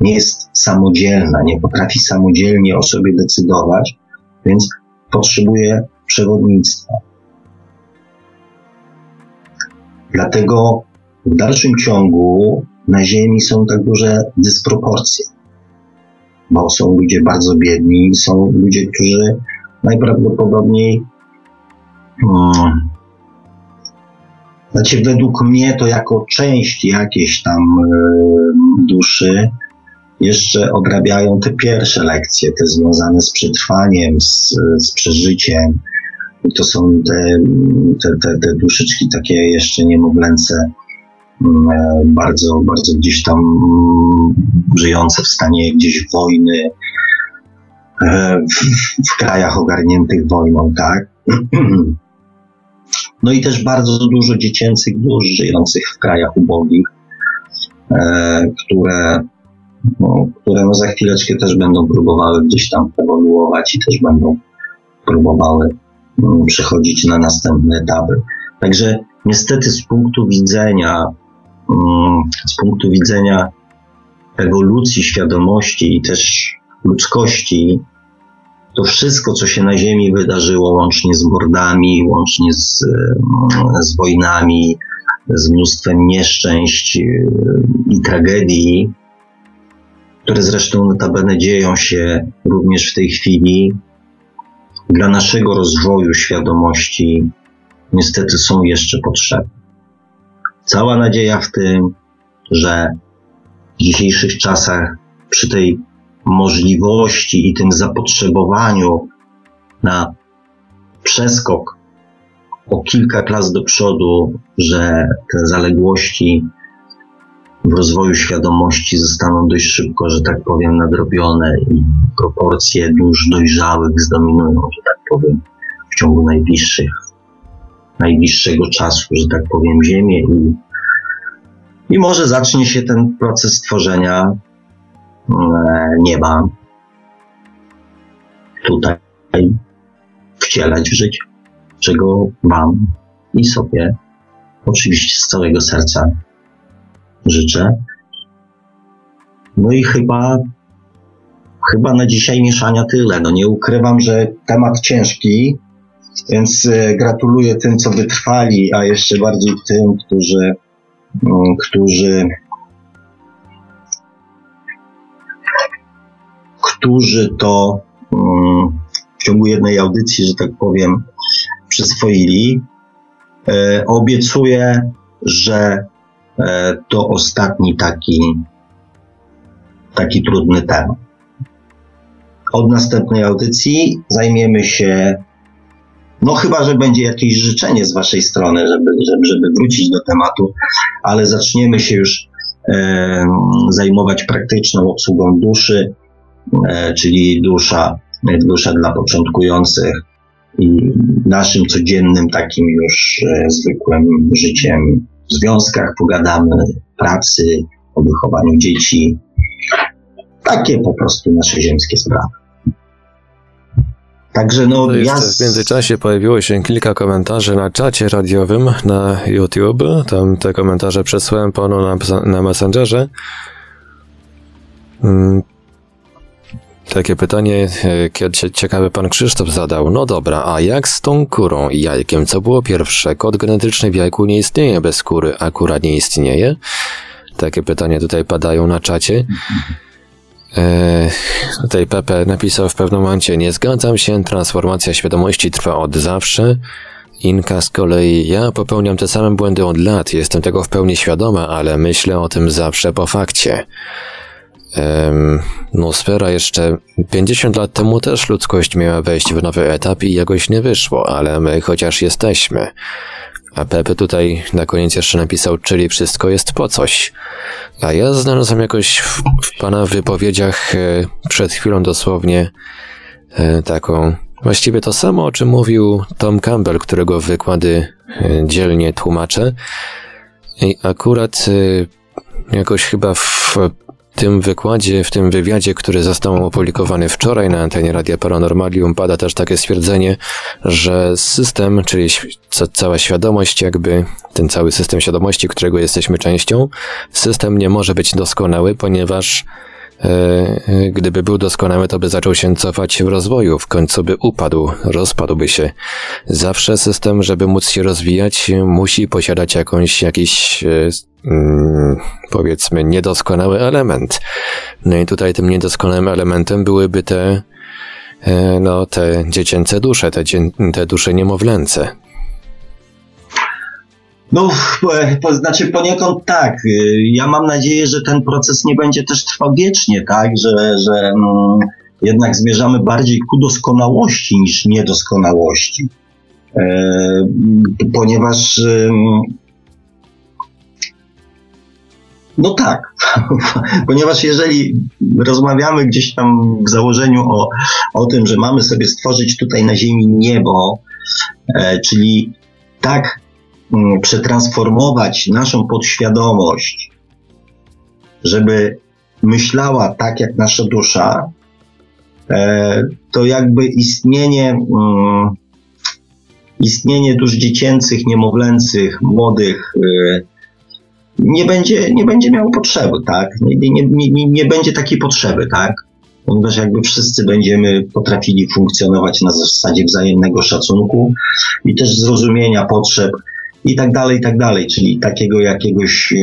Nie jest samodzielna, nie potrafi samodzielnie o sobie decydować, więc potrzebuje przewodnictwa. Dlatego w dalszym ciągu na Ziemi są tak duże dysproporcje, bo są ludzie bardzo biedni, są ludzie, którzy najprawdopodobniej hmm, znaczy, według mnie to jako część jakiejś tam y, duszy jeszcze odrabiają te pierwsze lekcje, te związane z przetrwaniem, z, z przeżyciem. I to są te, te, te, te duszyczki takie jeszcze niemowlęce, bardzo, bardzo gdzieś tam mm, żyjące w stanie gdzieś wojny, e, w, w krajach ogarniętych wojną, tak? No i też bardzo dużo dziecięcych dusz żyjących w krajach ubogich, e, które, no, które no za chwileczkę też będą próbowały gdzieś tam ewoluować i też będą próbowały no, przechodzić na następne etapy. Także niestety z punktu widzenia, mm, z punktu widzenia ewolucji świadomości i też ludzkości, to wszystko, co się na Ziemi wydarzyło, łącznie z mordami, łącznie z, e, z wojnami, z mnóstwem nieszczęść e, i tragedii, które zresztą notabene dzieją się również w tej chwili, dla naszego rozwoju świadomości niestety są jeszcze potrzebne. Cała nadzieja w tym, że w dzisiejszych czasach przy tej możliwości i tym zapotrzebowaniu na przeskok o kilka klas do przodu, że te zaległości w rozwoju świadomości zostaną dość szybko, że tak powiem, nadrobione i proporcje dusz dojrzałych zdominują, że tak powiem, w ciągu najbliższych, najbliższego czasu, że tak powiem, Ziemię i, i może zacznie się ten proces tworzenia E, nieba tutaj wcielać w życie, czego Wam i sobie oczywiście z całego serca życzę. No i chyba, chyba na dzisiaj mieszania tyle. No nie ukrywam, że temat ciężki, więc e, gratuluję tym, co wytrwali, a jeszcze bardziej tym, którzy, mm, którzy którzy to mm, w ciągu jednej audycji, że tak powiem, przyswoili. E, obiecuję, że e, to ostatni taki, taki trudny temat. Od następnej audycji zajmiemy się, no chyba, że będzie jakieś życzenie z Waszej strony, żeby, żeby, żeby wrócić do tematu, ale zaczniemy się już e, zajmować praktyczną obsługą duszy, E, czyli dusza, dusza dla początkujących i naszym codziennym takim już e, zwykłym życiem w związkach pogadamy, pracy, o wychowaniu dzieci. Takie po prostu nasze ziemskie sprawy. Także no, to ja... W międzyczasie pojawiło się kilka komentarzy na czacie radiowym na YouTube. Tam te komentarze przesłałem panu na, na Messengerze. Mm, takie pytanie, e, kiedy ciekawy pan Krzysztof zadał. No dobra, a jak z tą kurą i jajkiem? Co było pierwsze? Kod genetyczny w jajku nie istnieje bez kury, a kura nie istnieje? Takie pytania tutaj padają na czacie. Tutaj Pepe napisał w pewnym momencie, nie zgadzam się, transformacja świadomości trwa od zawsze. Inka z kolei, ja popełniam te same błędy od lat, jestem tego w pełni świadoma, ale myślę o tym zawsze po fakcie. No, sfera jeszcze 50 lat temu też ludzkość miała wejść w nowy etap i jakoś nie wyszło, ale my chociaż jesteśmy. A Pepe tutaj na koniec jeszcze napisał, czyli wszystko jest po coś. A ja znalazłem jakoś w, w pana wypowiedziach e, przed chwilą dosłownie e, taką Właściwie to samo, o czym mówił Tom Campbell, którego wykłady e, dzielnie tłumaczę. I akurat e, jakoś chyba w tym wykładzie, w tym wywiadzie, który został opublikowany wczoraj na antenie Radia Paranormalium, pada też takie stwierdzenie, że system, czyli cała świadomość, jakby ten cały system świadomości, którego jesteśmy częścią, system nie może być doskonały, ponieważ gdyby był doskonały, to by zaczął się cofać w rozwoju, w końcu by upadł, rozpadłby się. Zawsze system, żeby móc się rozwijać, musi posiadać jakąś, jakiś, e, mm, powiedzmy, niedoskonały element. No i tutaj tym niedoskonałym elementem byłyby te, no, te dziecięce dusze, te, te dusze niemowlęce. No, to znaczy poniekąd tak. Ja mam nadzieję, że ten proces nie będzie też trwał wiecznie, tak? Że, że mm, jednak zmierzamy bardziej ku doskonałości niż niedoskonałości. E, ponieważ no tak, ponieważ jeżeli rozmawiamy gdzieś tam w założeniu o, o tym, że mamy sobie stworzyć tutaj na Ziemi niebo, e, czyli tak przetransformować naszą podświadomość, żeby myślała tak jak nasza dusza, e, to jakby istnienie, mm, istnienie dusz dziecięcych, niemowlęcych, młodych e, nie będzie, nie będzie miało potrzeby, tak? Nie, nie, nie, nie będzie takiej potrzeby, tak? Ponieważ jakby wszyscy będziemy potrafili funkcjonować na zasadzie wzajemnego szacunku i też zrozumienia potrzeb i tak dalej, i tak dalej, czyli takiego jakiegoś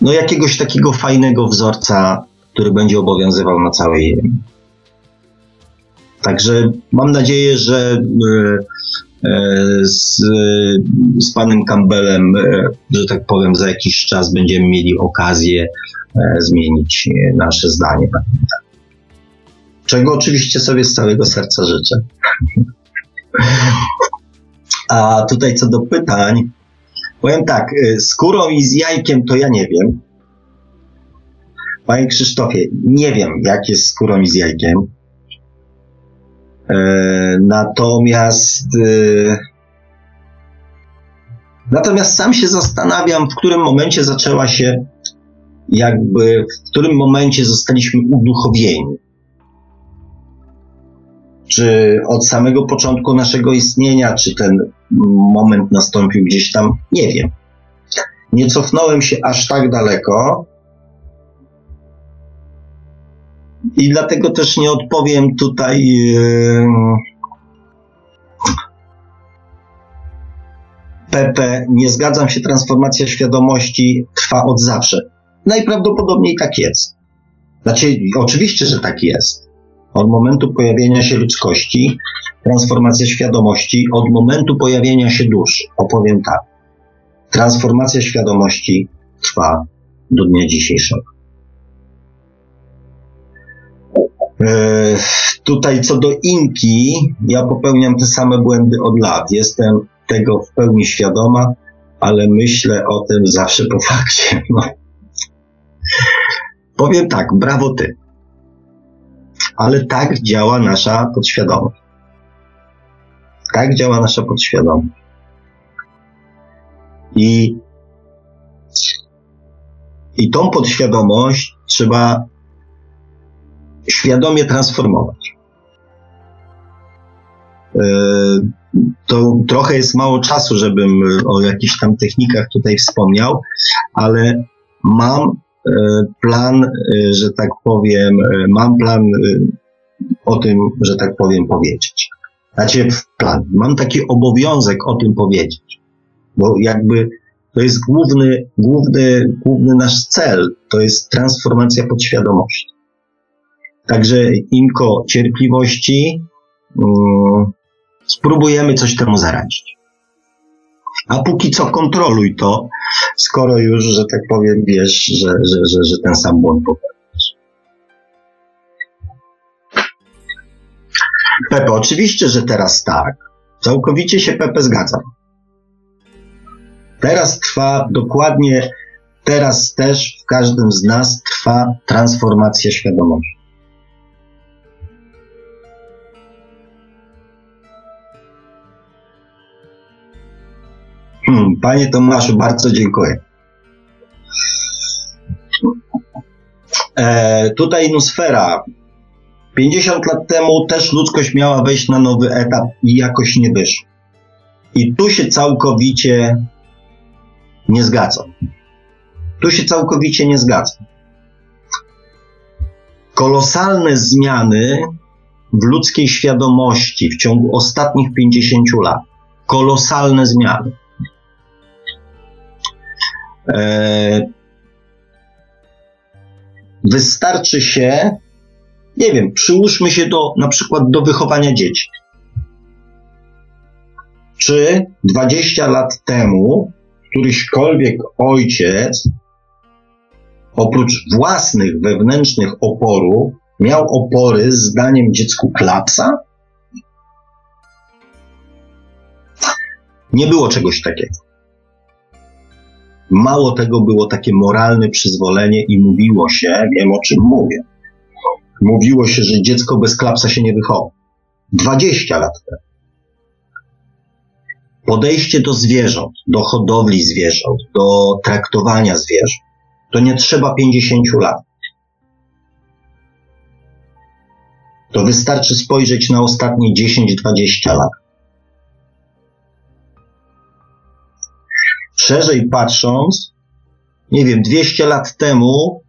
no jakiegoś takiego fajnego wzorca, który będzie obowiązywał na całej. Także mam nadzieję, że e, e, z, z panem Campbellem, e, że tak powiem, za jakiś czas będziemy mieli okazję zmienić nasze zdanie. Czego oczywiście sobie z całego serca życzę. A tutaj co do pytań, powiem tak, y, z kurą i z jajkiem to ja nie wiem. Panie Krzysztofie, nie wiem, jak jest z kurą i z jajkiem. E, natomiast e, natomiast sam się zastanawiam, w którym momencie zaczęła się jakby, w którym momencie zostaliśmy uduchowieni czy od samego początku naszego istnienia, czy ten moment nastąpił gdzieś tam, nie wiem. Nie cofnąłem się aż tak daleko. I dlatego też nie odpowiem tutaj. Yy, Pepe, nie zgadzam się, transformacja świadomości trwa od zawsze. Najprawdopodobniej tak jest. Znaczy, oczywiście, że tak jest od momentu pojawienia się ludzkości, transformacja świadomości, od momentu pojawienia się dusz. Opowiem tak. Transformacja świadomości trwa do dnia dzisiejszego. E, tutaj co do Inki, ja popełniam te same błędy od lat. Jestem tego w pełni świadoma, ale myślę o tym zawsze po fakcie. No. Powiem tak, brawo ty ale tak działa nasza podświadomość. Tak działa nasza podświadomość. I, i tą podświadomość trzeba świadomie transformować. E, to trochę jest mało czasu, żebym o jakichś tam technikach tutaj wspomniał, ale mam plan, e, że tak powiem, e, mam plan o tym, że tak powiem, powiedzieć. Znaczy, plan. Mam taki obowiązek o tym powiedzieć, bo jakby to jest główny, główny, główny nasz cel, to jest transformacja podświadomości. Także inko cierpliwości, um, spróbujemy coś temu zaradzić. A póki co kontroluj to, skoro już, że tak powiem, wiesz, że, że, że, że ten sam błąd popełnisz. Pepe, oczywiście, że teraz tak. Całkowicie się Pepe zgadzam. Teraz trwa dokładnie, teraz też w każdym z nas trwa transformacja świadomości. Panie Tomaszu, bardzo dziękuję. E, tutaj Nusfera. 50 lat temu też ludzkość miała wejść na nowy etap i jakoś nie wyszło. I tu się całkowicie nie zgadzam. Tu się całkowicie nie zgadzam. Kolosalne zmiany w ludzkiej świadomości w ciągu ostatnich 50 lat. Kolosalne zmiany. E, wystarczy się, nie wiem, przyłóżmy się do, na przykład do wychowania dzieci. Czy 20 lat temu któryśkolwiek ojciec, oprócz własnych wewnętrznych oporów, miał opory z daniem dziecku klapsa? Nie było czegoś takiego. Mało tego było takie moralne przyzwolenie i mówiło się, wiem o czym mówię. Mówiło się, że dziecko bez klapsa się nie wychowa. 20 lat temu. Podejście do zwierząt, do hodowli zwierząt, do traktowania zwierząt, to nie trzeba 50 lat. To wystarczy spojrzeć na ostatnie 10-20 lat. Szerzej patrząc, nie wiem, 200 lat temu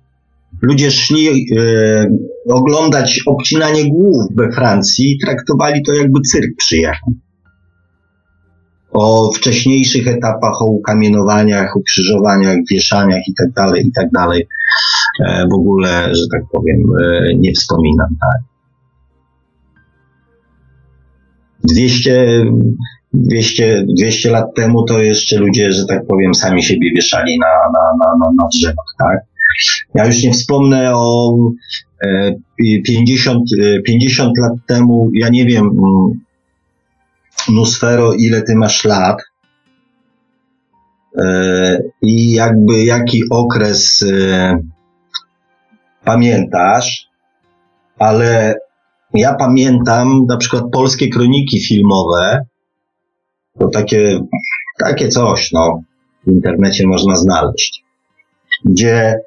ludzie szli e, oglądać obcinanie głów we Francji i traktowali to jakby cyrk przyjechał. O wcześniejszych etapach, o ukamienowaniach, ukrzyżowaniach, wieszaniach itd., tak itd. Tak e, w ogóle, że tak powiem, e, nie wspominam. Tak. 200, 200, 200 lat temu to jeszcze ludzie, że tak powiem, sami siebie wieszali na, na, na, na drzewach, tak? Ja już nie wspomnę o 50, e, 50 e, lat temu, ja nie wiem, mm, Nusfero, ile ty masz lat e, i jakby jaki okres pamiętasz, ale ja pamiętam na przykład polskie kroniki filmowe, to takie, takie coś, no, w internecie można znaleźć, gdzie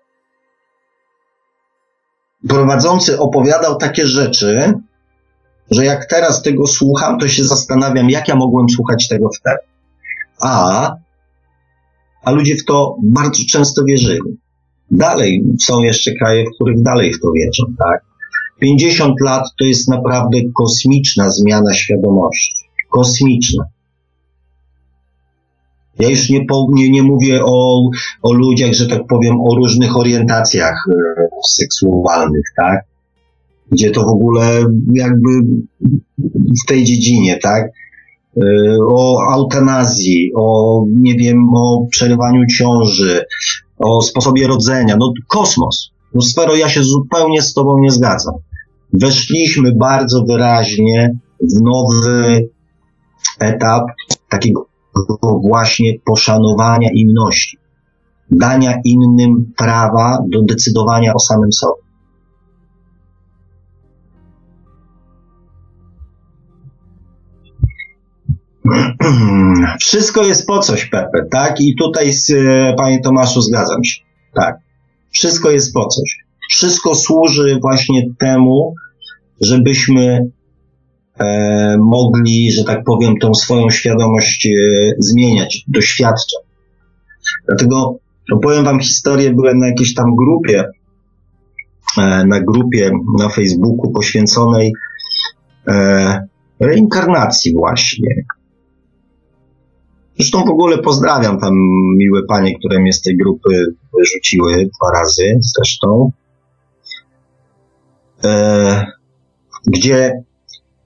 prowadzący opowiadał takie rzeczy, że jak teraz tego słucham, to się zastanawiam, jak ja mogłem słuchać tego wtedy. A, a ludzie w to bardzo często wierzyli. Dalej są jeszcze kraje, w których dalej w to wierzą, tak? 50 lat to jest naprawdę kosmiczna zmiana świadomości. Kosmiczna. Ja już nie, po, nie, nie mówię o, o ludziach, że tak powiem, o różnych orientacjach e, seksualnych, tak? Gdzie to w ogóle jakby w tej dziedzinie, tak? E, o eutanazji, o, nie wiem, o przerywaniu ciąży, o sposobie rodzenia. No, kosmos. No, sfero, ja się zupełnie z Tobą nie zgadzam. Weszliśmy bardzo wyraźnie w nowy etap takiego właśnie poszanowania inności, dania innym prawa do decydowania o samym sobie. Wszystko jest po coś, Pepe, tak? I tutaj, z, panie Tomaszu, zgadzam się. Tak. Wszystko jest po coś. Wszystko służy właśnie temu, żebyśmy mogli, że tak powiem, tą swoją świadomość e, zmieniać, doświadczać. Dlatego opowiem Wam historię, byłem na jakiejś tam grupie, e, na grupie na Facebooku poświęconej e, reinkarnacji właśnie. Zresztą w ogóle pozdrawiam tam miłe panie, które mnie z tej grupy wyrzuciły dwa razy zresztą. E, gdzie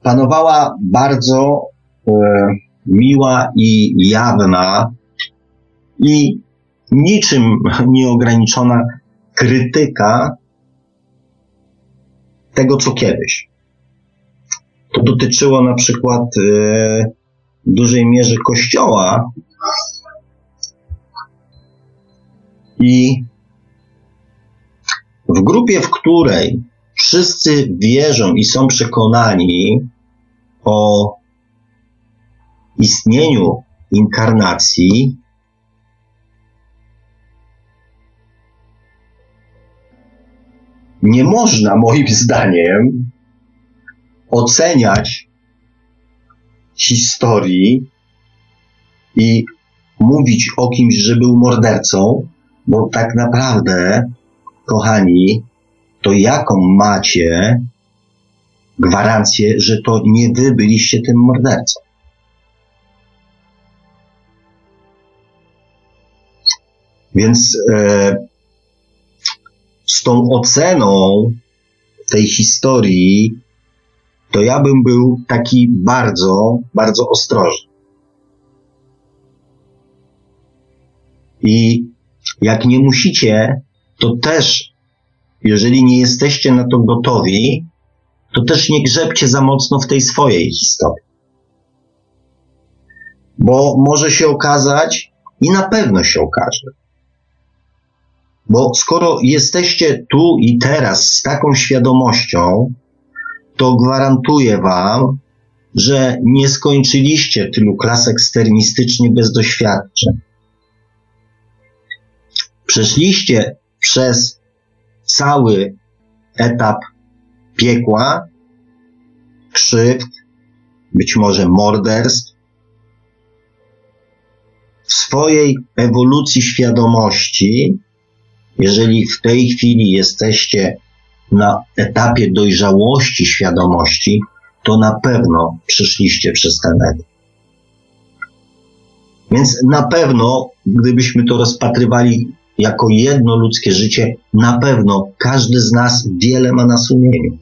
panowała bardzo e, miła i jawna i niczym nieograniczona krytyka tego, co kiedyś. To dotyczyło na przykład e, w dużej mierze Kościoła i w grupie, w której wszyscy wierzą i są przekonani o istnieniu inkarnacji, nie można moim zdaniem oceniać historii i mówić o kimś, że był mordercą, bo tak naprawdę, kochani, to jaką macie gwarancję, że to nie wy byliście tym mordercą? Więc e, z tą oceną tej historii, to ja bym był taki bardzo, bardzo ostrożny. I jak nie musicie, to też, jeżeli nie jesteście na to gotowi, to też nie grzebcie za mocno w tej swojej historii. Bo może się okazać, i na pewno się okaże, bo skoro jesteście tu i teraz z taką świadomością, to gwarantuję Wam, że nie skończyliście tylu klas eksternistycznie bez doświadczeń. Przeszliście przez cały etap piekła, krzywd, być może morderstw. W swojej ewolucji świadomości jeżeli w tej chwili jesteście na etapie dojrzałości świadomości, to na pewno przyszliście przez ten etap. Więc na pewno, gdybyśmy to rozpatrywali jako jedno ludzkie życie, na pewno każdy z nas wiele ma na sumieniu.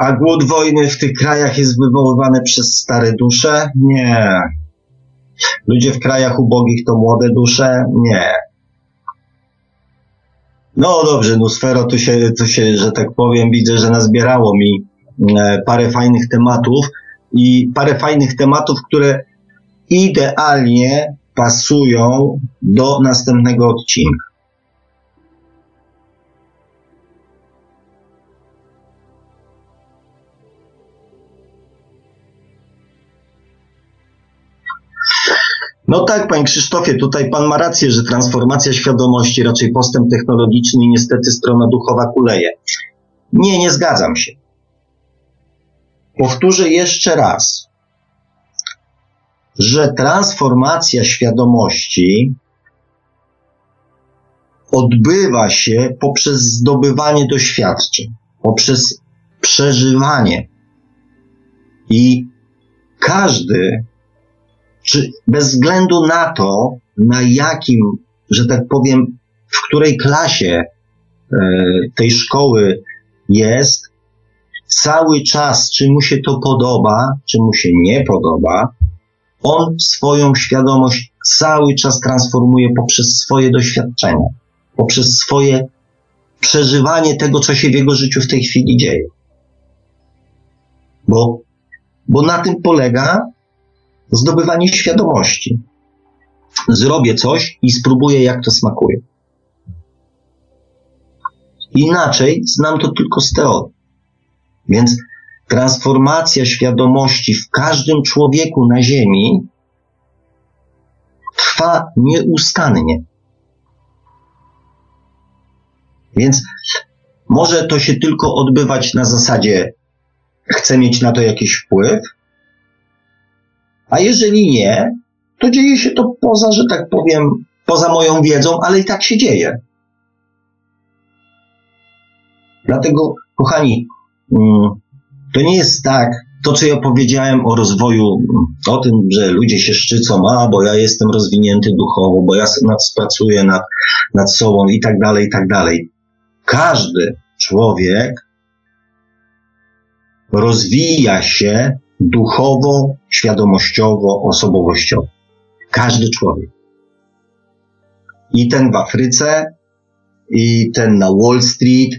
A głód wojny w tych krajach jest wywoływany przez stare dusze? Nie. Ludzie w krajach ubogich to młode dusze? Nie. No dobrze, no sfero, tu się, tu się, że tak powiem, widzę, że nazbierało mi e, parę fajnych tematów i parę fajnych tematów, które idealnie pasują do następnego odcinka. No tak, panie Krzysztofie, tutaj pan ma rację, że transformacja świadomości, raczej postęp technologiczny i niestety strona duchowa kuleje. Nie, nie zgadzam się. Powtórzę jeszcze raz, że transformacja świadomości odbywa się poprzez zdobywanie doświadczeń, poprzez przeżywanie. I każdy czy bez względu na to, na jakim, że tak powiem, w której klasie e, tej szkoły jest, cały czas, czy mu się to podoba, czy mu się nie podoba, on swoją świadomość cały czas transformuje poprzez swoje doświadczenia, poprzez swoje przeżywanie tego, co się w jego życiu w tej chwili dzieje. Bo, bo na tym polega zdobywanie świadomości. Zrobię coś i spróbuję, jak to smakuje. Inaczej znam to tylko z teorii. Więc transformacja świadomości w każdym człowieku na Ziemi trwa nieustannie. Więc może to się tylko odbywać na zasadzie chcę mieć na to jakiś wpływ, a jeżeli nie, to dzieje się to poza, że tak powiem, poza moją wiedzą, ale i tak się dzieje. Dlatego, kochani, mm, to nie jest tak, to co ja powiedziałem o rozwoju, o tym, że ludzie się szczycą, a bo ja jestem rozwinięty duchowo, bo ja pracuję nad, nad sobą i tak dalej, i tak dalej. Każdy człowiek rozwija się duchowo, świadomościowo, osobowościowo. Każdy człowiek. I ten w Afryce, i ten na Wall Street,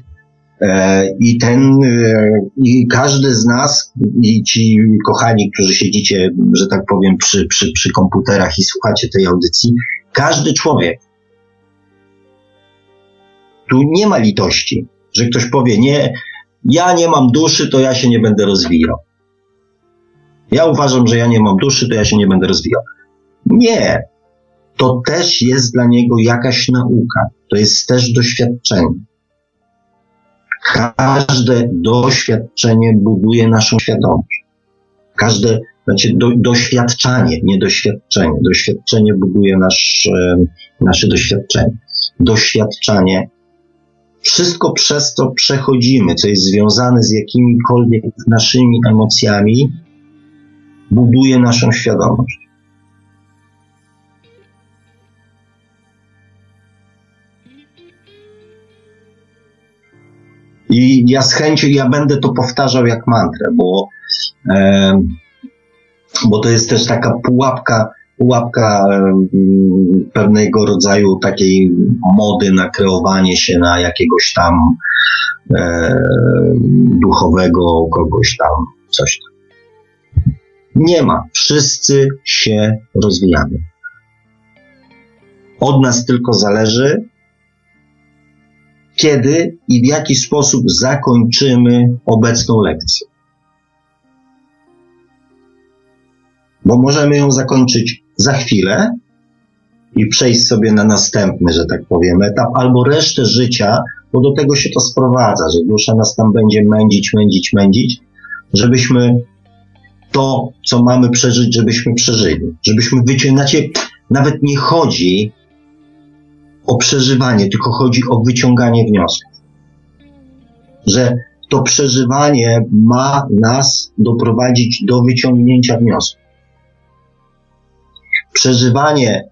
e, i ten, e, i każdy z nas, i ci kochani, którzy siedzicie, że tak powiem, przy, przy, przy komputerach i słuchacie tej audycji, każdy człowiek. Tu nie ma litości, że ktoś powie, nie, ja nie mam duszy, to ja się nie będę rozwijał. Ja uważam, że ja nie mam duszy, to ja się nie będę rozwijał. Nie. To też jest dla niego jakaś nauka. To jest też doświadczenie. Każde doświadczenie buduje naszą świadomość. Każde, znaczy do, doświadczanie, nie doświadczenie. Doświadczenie buduje nasz, nasze doświadczenie. Doświadczanie wszystko przez to przechodzimy, co jest związane z jakimikolwiek naszymi emocjami, buduje naszą świadomość. I ja z chęcią, ja będę to powtarzał jak mantrę, bo, e, bo to jest też taka pułapka, pułapka e, pewnego rodzaju takiej mody na kreowanie się na jakiegoś tam e, duchowego kogoś tam, coś tam. Nie ma. Wszyscy się rozwijamy. Od nas tylko zależy, kiedy i w jaki sposób zakończymy obecną lekcję. Bo możemy ją zakończyć za chwilę i przejść sobie na następny, że tak powiem, etap, albo resztę życia, bo do tego się to sprowadza, że dusza nas tam będzie mędzić, mędzić, mędzić, żebyśmy to, co mamy przeżyć, żebyśmy przeżyli. Żebyśmy wyciągnąć, nawet nie chodzi o przeżywanie, tylko chodzi o wyciąganie wniosków. Że to przeżywanie ma nas doprowadzić do wyciągnięcia wniosków. Przeżywanie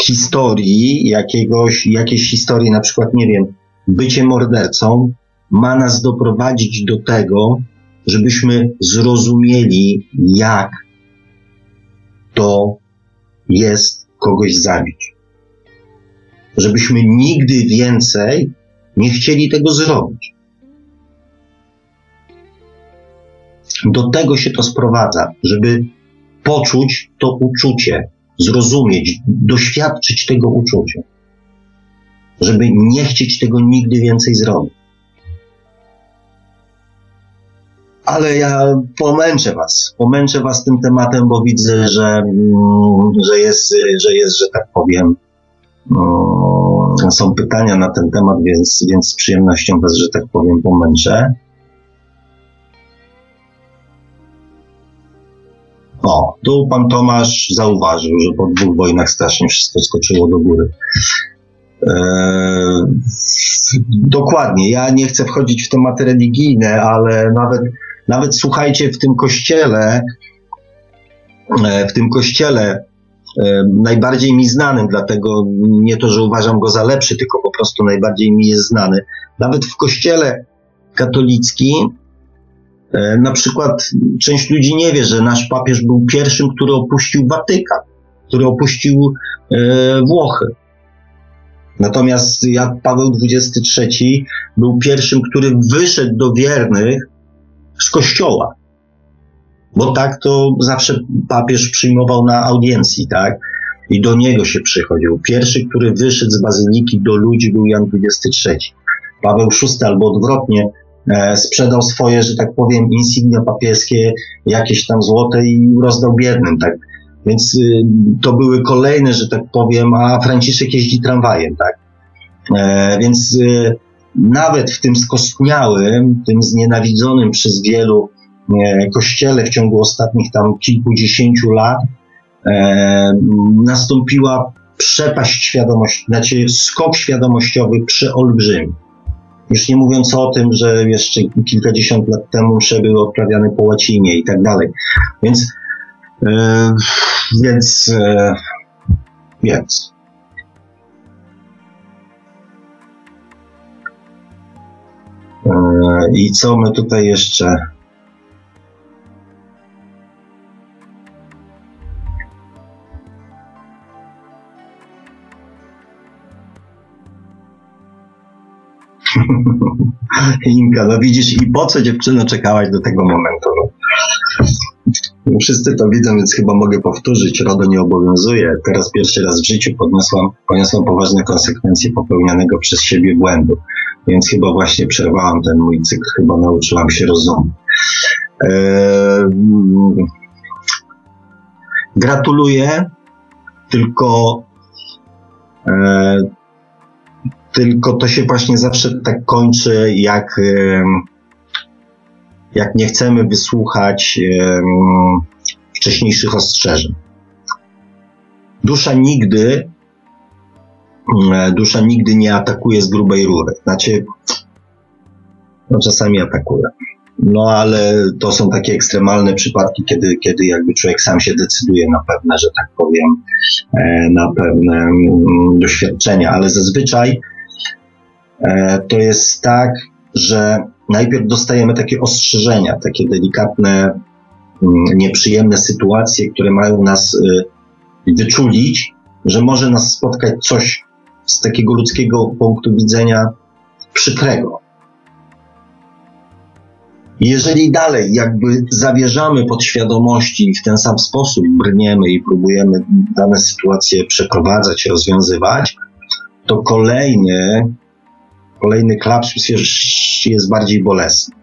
historii, jakiegoś, jakiejś historii, na przykład, nie wiem, bycie mordercą, ma nas doprowadzić do tego, żebyśmy zrozumieli, jak to jest kogoś zabić. Żebyśmy nigdy więcej nie chcieli tego zrobić. Do tego się to sprowadza, żeby poczuć to uczucie, zrozumieć, doświadczyć tego uczucia, żeby nie chcieć tego nigdy więcej zrobić. Ale ja pomęczę was, pomęczę was tym tematem, bo widzę, że, mm, że, jest, że jest, że tak powiem, mm, są pytania na ten temat, więc, więc z przyjemnością was, że tak powiem, pomęczę. O, tu pan Tomasz zauważył, że po dwóch wojnach strasznie wszystko skoczyło do góry. Eee, dokładnie, ja nie chcę wchodzić w tematy religijne, ale nawet nawet słuchajcie, w tym kościele, e, w tym kościele e, najbardziej mi znanym, dlatego nie to, że uważam go za lepszy, tylko po prostu najbardziej mi jest znany. Nawet w kościele katolickim, e, na przykład część ludzi nie wie, że nasz papież był pierwszym, który opuścił Watykan, który opuścił Włochy. Natomiast jak Paweł XXIII był pierwszym, który wyszedł do wiernych z kościoła. Bo tak to zawsze papież przyjmował na audiencji, tak? I do niego się przychodził. Pierwszy, który wyszedł z bazyliki do ludzi był Jan XXIII. Paweł VI albo odwrotnie e, sprzedał swoje, że tak powiem, insygnia papieskie, jakieś tam złote i rozdał biednym, tak? Więc y, to były kolejne, że tak powiem, a Franciszek jeździ tramwajem, tak? E, więc y, nawet w tym skostniałym, tym znienawidzonym przez wielu e, kościele w ciągu ostatnich tam kilkudziesięciu lat e, nastąpiła przepaść świadomości, znaczy skok świadomościowy przeolbrzymi. Już nie mówiąc o tym, że jeszcze kilkadziesiąt lat temu msze były odprawiane po łacinie i tak dalej. Więc, e, więc, e, więc. I co my tutaj jeszcze? Inka, no widzisz, i po co dziewczyno czekałaś do tego momentu? Wszyscy to widzą, więc chyba mogę powtórzyć. RODO nie obowiązuje. Teraz pierwszy raz w życiu podniosłam, poniosłam poważne konsekwencje popełnianego przez siebie błędu więc chyba właśnie przerwałam ten mój cykl, chyba nauczyłam się rozumu. Gratuluję, tylko tylko to się właśnie zawsze tak kończy, jak, jak nie chcemy wysłuchać wcześniejszych ostrzeżeń. Dusza nigdy, mm, dusza nigdy nie atakuje z grubej rury. Znaczy, no czasami atakuje. No ale to są takie ekstremalne przypadki, kiedy, kiedy jakby człowiek sam się decyduje na pewne, że tak powiem, e, na pewne mm, doświadczenia, ale zazwyczaj e, to jest tak, że najpierw dostajemy takie ostrzeżenia, takie delikatne, mm, nieprzyjemne sytuacje, które mają nas y, wyczulić, że może nas spotkać coś z takiego ludzkiego punktu widzenia przykrego. Jeżeli dalej jakby zawierzamy podświadomości i w ten sam sposób brniemy i próbujemy dane sytuacje przeprowadzać, rozwiązywać, to kolejny, kolejny klaps jest, bardziej bolesny.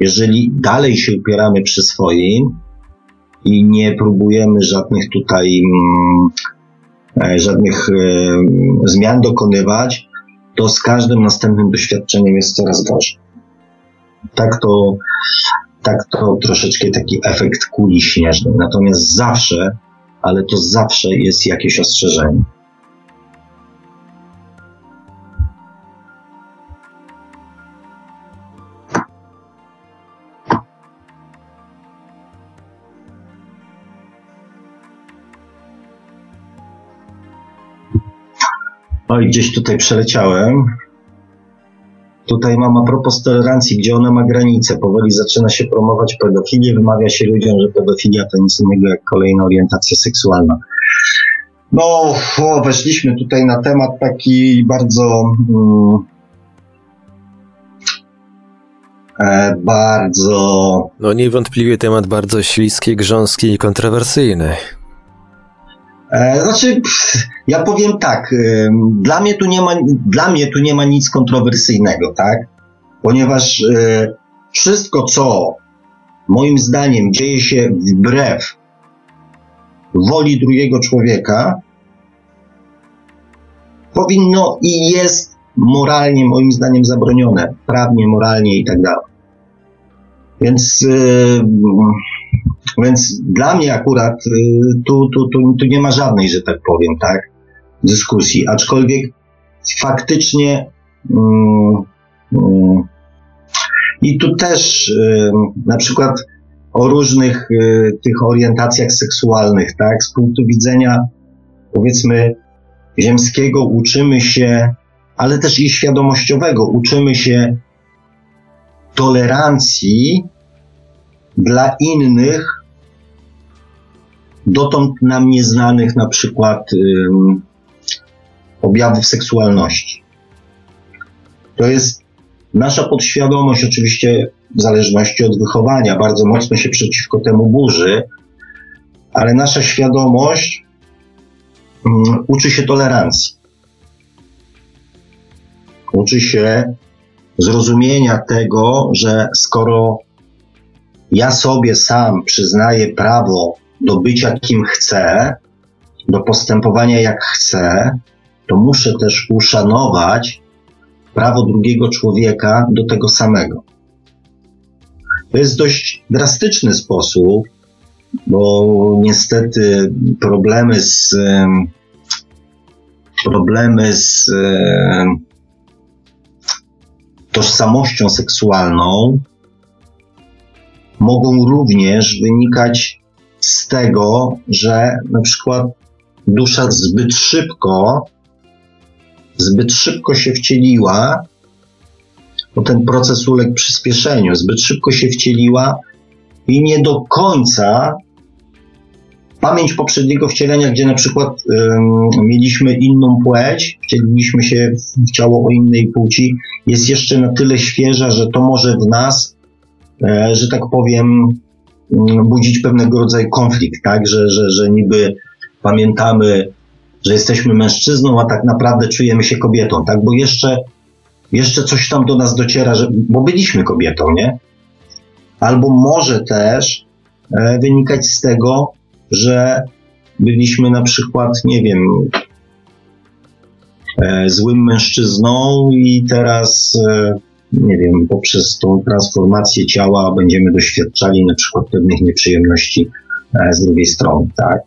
Jeżeli dalej się upieramy przy swoim i nie próbujemy żadnych tutaj mm, e, żadnych e, zmian dokonywać, to z każdym następnym doświadczeniem jest coraz gorzej. Tak to, tak to troszeczkę taki efekt kuli śnieżnej. Natomiast zawsze, ale to zawsze jest jakieś ostrzeżenie. Oj, gdzieś tutaj przeleciałem. Tutaj mam a propos tolerancji, gdzie ona ma granice. Powoli zaczyna się promować pedofilię, wymawia się ludziom, że pedofilia to nic innego jak kolejna orientacja seksualna. No, o, weszliśmy tutaj na temat taki bardzo. Mm, e, bardzo. No, niewątpliwie temat bardzo śliski, grząski i kontrowersyjny. E, znaczy, ja powiem tak, dla mnie tu nie ma, dla mnie tu nie ma nic kontrowersyjnego, tak? Ponieważ e, wszystko, co moim zdaniem dzieje się wbrew woli drugiego człowieka, powinno i jest moralnie, moim zdaniem, zabronione, prawnie, moralnie i tak dalej. Więc więc dla mnie akurat y, tu, tu, tu, tu nie ma żadnej, że tak powiem, tak, dyskusji. Aczkolwiek faktycznie mm, mm, i tu też y, na przykład o różnych y, tych orientacjach seksualnych, tak, z punktu widzenia powiedzmy ziemskiego uczymy się, ale też i świadomościowego uczymy się tolerancji dla innych dotąd nam nieznanych na przykład objawów seksualności. To jest nasza podświadomość, oczywiście w zależności od wychowania, bardzo mocno się przeciwko temu burzy, ale nasza świadomość um, uczy się tolerancji. Uczy się zrozumienia tego, że skoro ja sobie sam przyznaję prawo do bycia kim chcę, do postępowania jak chcę, to muszę też uszanować prawo drugiego człowieka do tego samego. To jest dość drastyczny sposób, bo niestety problemy z problemy z tożsamością seksualną mogą również wynikać z tego, że na przykład dusza zbyt szybko, zbyt szybko się wcieliła, bo ten proces uległ przyspieszeniu, zbyt szybko się wcieliła i nie do końca pamięć poprzedniego wcielenia, gdzie na przykład um, mieliśmy inną płeć, wcieliliśmy się w ciało o innej płci, jest jeszcze na tyle świeża, że to może w nas, e, że tak powiem, budzić pewnego rodzaju konflikt, tak, że, że, że niby pamiętamy, że jesteśmy mężczyzną, a tak naprawdę czujemy się kobietą, tak, bo jeszcze, jeszcze coś tam do nas dociera, że, bo byliśmy kobietą, nie? albo może też e, wynikać z tego, że byliśmy na przykład, nie wiem, e, złym mężczyzną i teraz, e, nie wiem, poprzez tą transformację ciała będziemy doświadczali na przykład pewnych nieprzyjemności z drugiej strony, tak?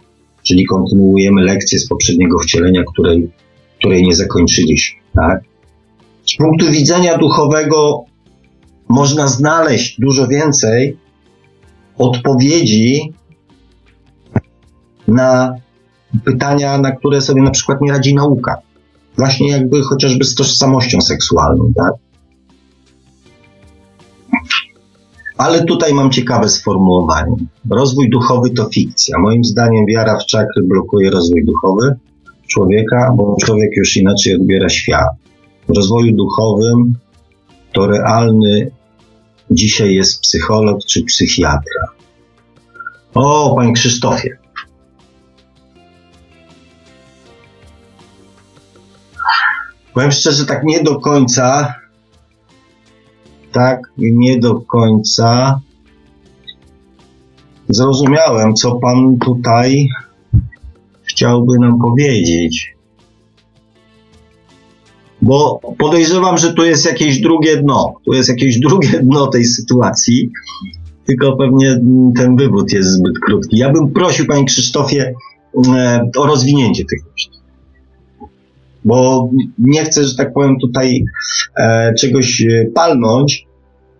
Czyli kontynuujemy lekcję z poprzedniego wcielenia, której, której nie zakończyliśmy, tak? Z punktu widzenia duchowego można znaleźć dużo więcej odpowiedzi na pytania, na które sobie na przykład nie radzi nauka. Właśnie jakby chociażby z tożsamością seksualną, tak? Ale tutaj mam ciekawe sformułowanie. Rozwój duchowy to fikcja. Moim zdaniem wiara w czakry blokuje rozwój duchowy człowieka, bo człowiek już inaczej odbiera świat. W rozwoju duchowym to realny dzisiaj jest psycholog czy psychiatra. O, panie Krzysztofie. Powiem szczerze, tak nie do końca, tak nie do końca zrozumiałem, co pan tutaj chciałby nam powiedzieć. Bo podejrzewam, że tu jest jakieś drugie dno. Tu jest jakieś drugie dno tej sytuacji, tylko pewnie ten wywód jest zbyt krótki. Ja bym prosił, panie Krzysztofie, e, o rozwinięcie tych myśli. Bo nie chcę, że tak powiem, tutaj e, czegoś e, palnąć,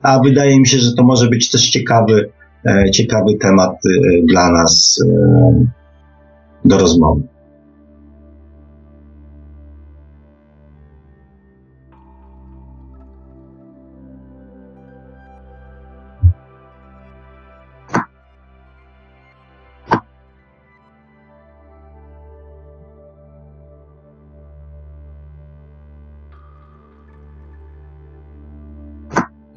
a wydaje mi się, że to może być też ciekawy, ciekawy temat dla nas do rozmowy.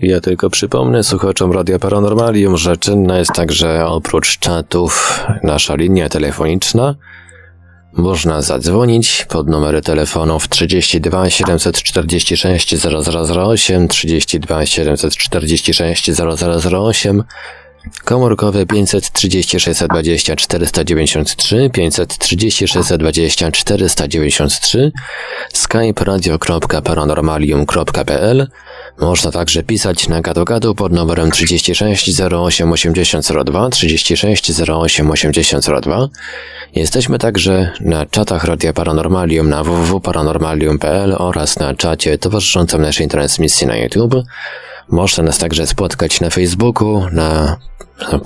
Ja tylko przypomnę słuchaczom Radia Paranormalium, że czynna jest także oprócz czatów nasza linia telefoniczna. Można zadzwonić pod numery telefonów 32 746 0008, 32 746 0008, komórkowe 530 620 493, 530 620 493, skype radio.paranormalium.pl można także pisać na gadu pod numerem 36 08 8002, 36 08 8002. Jesteśmy także na czatach Radia Paranormalium na www.paranormalium.pl oraz na czacie towarzyszącym naszej transmisji na YouTube. Można nas także spotkać na Facebooku, na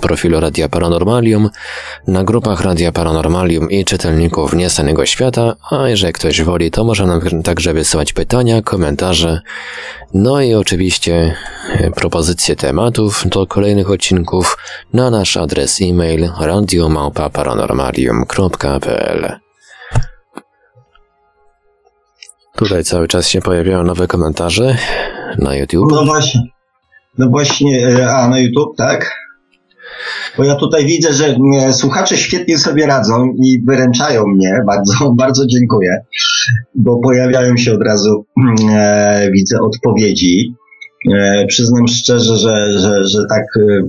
profilu Radia Paranormalium, na grupach Radia Paranormalium i czytelników Niesanego Świata, a jeżeli ktoś woli, to może nam także wysyłać pytania, komentarze, no i oczywiście e, propozycje tematów do kolejnych odcinków na nasz adres e-mail radiomałpa-paranormalium.pl Tutaj cały czas się pojawiają nowe komentarze na YouTube. No właśnie. No właśnie, e, a na YouTube, tak? Bo ja tutaj widzę, że e, słuchacze świetnie sobie radzą i wyręczają mnie. Bardzo, bardzo dziękuję, bo pojawiają się od razu, e, widzę, odpowiedzi. E, przyznam szczerze, że, że, że tak. E,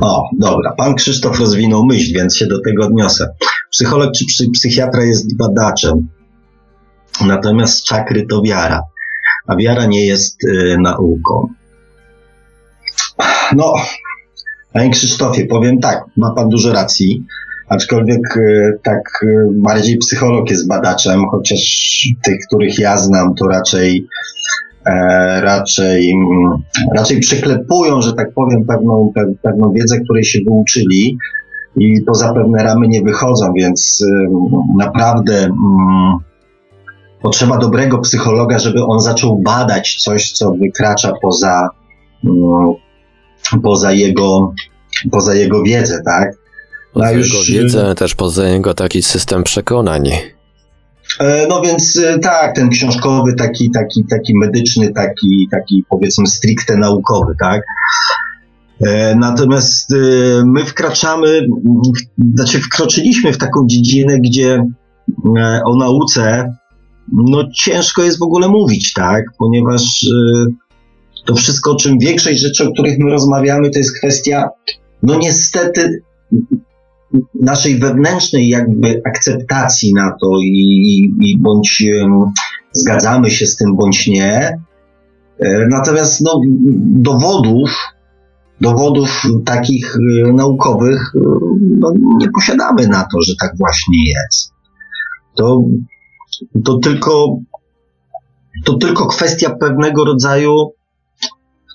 o, dobra. Pan Krzysztof rozwinął myśl, więc się do tego odniosę. Psycholog czy psychiatra jest badaczem, natomiast czakry to wiara a wiara nie jest y, nauką. No, panie Krzysztofie, powiem tak, ma pan dużo racji, aczkolwiek y, tak y, bardziej psycholog jest badaczem, chociaż tych, których ja znam, to raczej e, raczej, mm, raczej przyklepują, że tak powiem, pewną, pe, pewną wiedzę, której się wyuczyli i poza pewne ramy nie wychodzą, więc naprawdę mm, potrzeba dobrego psychologa, żeby on zaczął badać coś, co wykracza poza, um, poza, jego, poza jego wiedzę, tak? Poza już, jego wiedzę, też poza jego taki system przekonań. E, no więc e, tak, ten książkowy, taki, taki, taki medyczny, taki, taki powiedzmy stricte naukowy, tak? E, natomiast my wkraczamy, znaczy wkroczyliśmy w taką dziedzinę, gdzie o nauce no ciężko jest w ogóle mówić, tak? Ponieważ y, to wszystko, czym większość rzeczy, o których my rozmawiamy, to jest kwestia, no niestety, naszej wewnętrznej jakby akceptacji na to i, i bądź zgadzamy się z tym, bądź nie. E, natomiast no, dowodów, dowodów takich e, naukowych e, no, nie posiadamy na to, że tak właśnie jest. To, to, tylko, to tylko kwestia pewnego rodzaju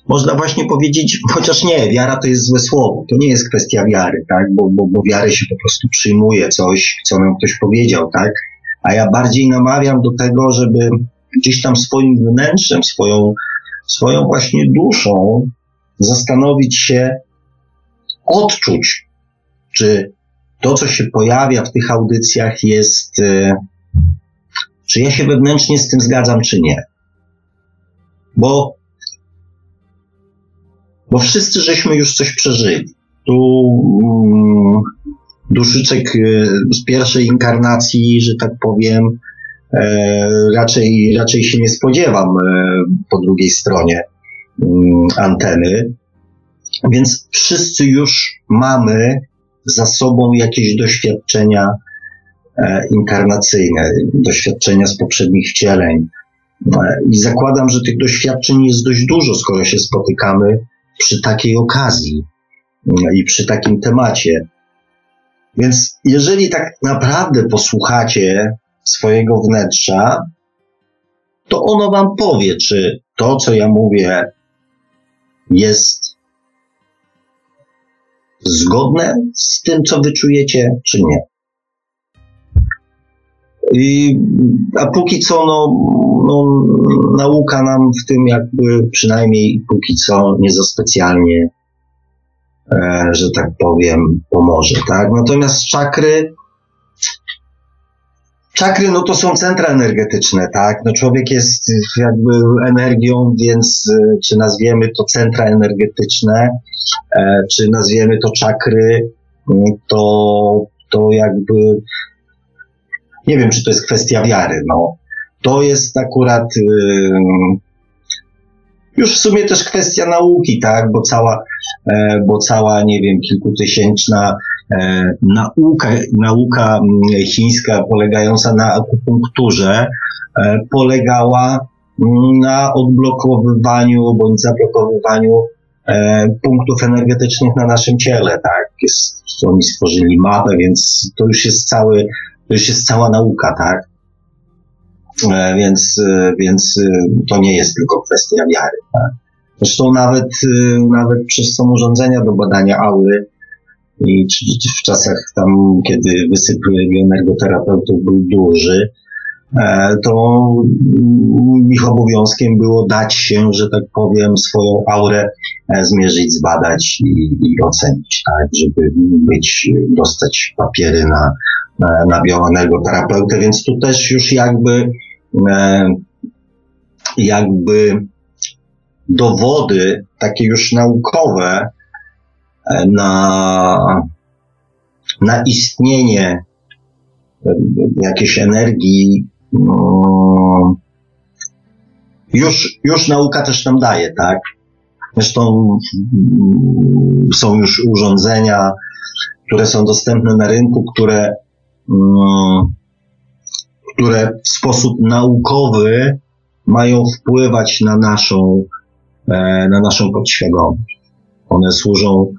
można właśnie powiedzieć, chociaż nie, wiara to jest złe słowo, to nie jest kwestia wiary, tak, bo, bo, bo się po prostu przyjmuje coś, co nam ktoś powiedział, tak, a ja bardziej namawiam do tego, żeby gdzieś tam swoim wnętrzem, swoją, swoją właśnie duszą zastanowić się, odczuć, czy to, co się pojawia w tych audycjach jest, e, czy ja się wewnętrznie z tym zgadzam, czy nie. Bo bo wszyscy żeśmy już coś przeżyli. Tu um, duszyczek e, z pierwszej inkarnacji, że tak powiem, e, raczej, raczej się nie spodziewam e, po drugiej stronie um, anteny. Więc wszyscy już mamy za sobą jakieś doświadczenia inkarnacyjne, doświadczenia z poprzednich wcieleń. E, I zakładam, że tych doświadczeń jest dość dużo, skoro się spotykamy przy takiej okazji i przy takim temacie. Więc jeżeli tak naprawdę posłuchacie swojego wnętrza, to ono wam powie, czy to, co ja mówię, jest zgodne z tym, co wyczujecie, czy nie. I, a póki co, no, no, nauka nam w tym jakby przynajmniej póki co nie za specjalnie, e, że tak powiem, pomoże, tak? Natomiast czakry, czakry, no to są centra energetyczne, tak? No człowiek jest jakby energią, więc e, czy nazwiemy to centra energetyczne, e, czy nazwiemy to czakry, to, to jakby nie wiem, czy to jest kwestia wiary. No. To jest akurat yy, już w sumie też kwestia nauki, tak, bo cała, e, bo cała, nie wiem, kilkutysięczna e, nauka, nauka chińska polegająca na akupunkturze e, polegała na odblokowywaniu bądź zablokowywaniu e, punktów energetycznych na naszym ciele, tak. Jest, oni stworzyli mapę, więc to już jest cały to już jest cała nauka, tak? E, więc, e, więc e, to nie jest tylko kwestia wiary. Tak? Zresztą nawet, nawet przez są urządzenia do badania aury i w czasach tam, kiedy wysyp energoterapeutów był duży, to ich obowiązkiem było dać się, że tak powiem, swoją aurę zmierzyć, zbadać i, i ocenić, tak, żeby być, dostać papiery na, na biolonego terapeutę, więc tu też już jakby e, jakby dowody takie już naukowe e, na, na istnienie e, jakiejś energii no, już, już nauka też nam daje, tak? Zresztą mm, są już urządzenia, które są dostępne na rynku, które które w sposób naukowy mają wpływać na naszą, e, na naszą podświadomość. One służą,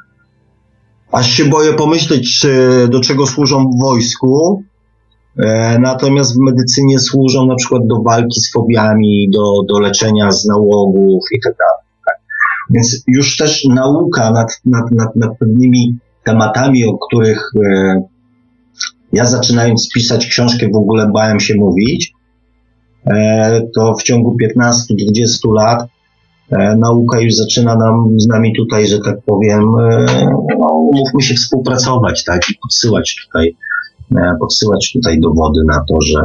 aż się boję pomyśleć, czy, do czego służą w wojsku, e, natomiast w medycynie służą na przykład do walki z fobiami, do, do leczenia z nałogów i tak. Tak. Więc już też nauka nad, nad, nad, nad pewnymi tematami, o których e, ja zaczynając pisać książkę w ogóle bałem się mówić, e, to w ciągu 15-20 lat e, nauka już zaczyna nam z nami tutaj, że tak powiem, e, no, się współpracować, tak, i podsyłać tutaj, podsyłać tutaj dowody na to, że,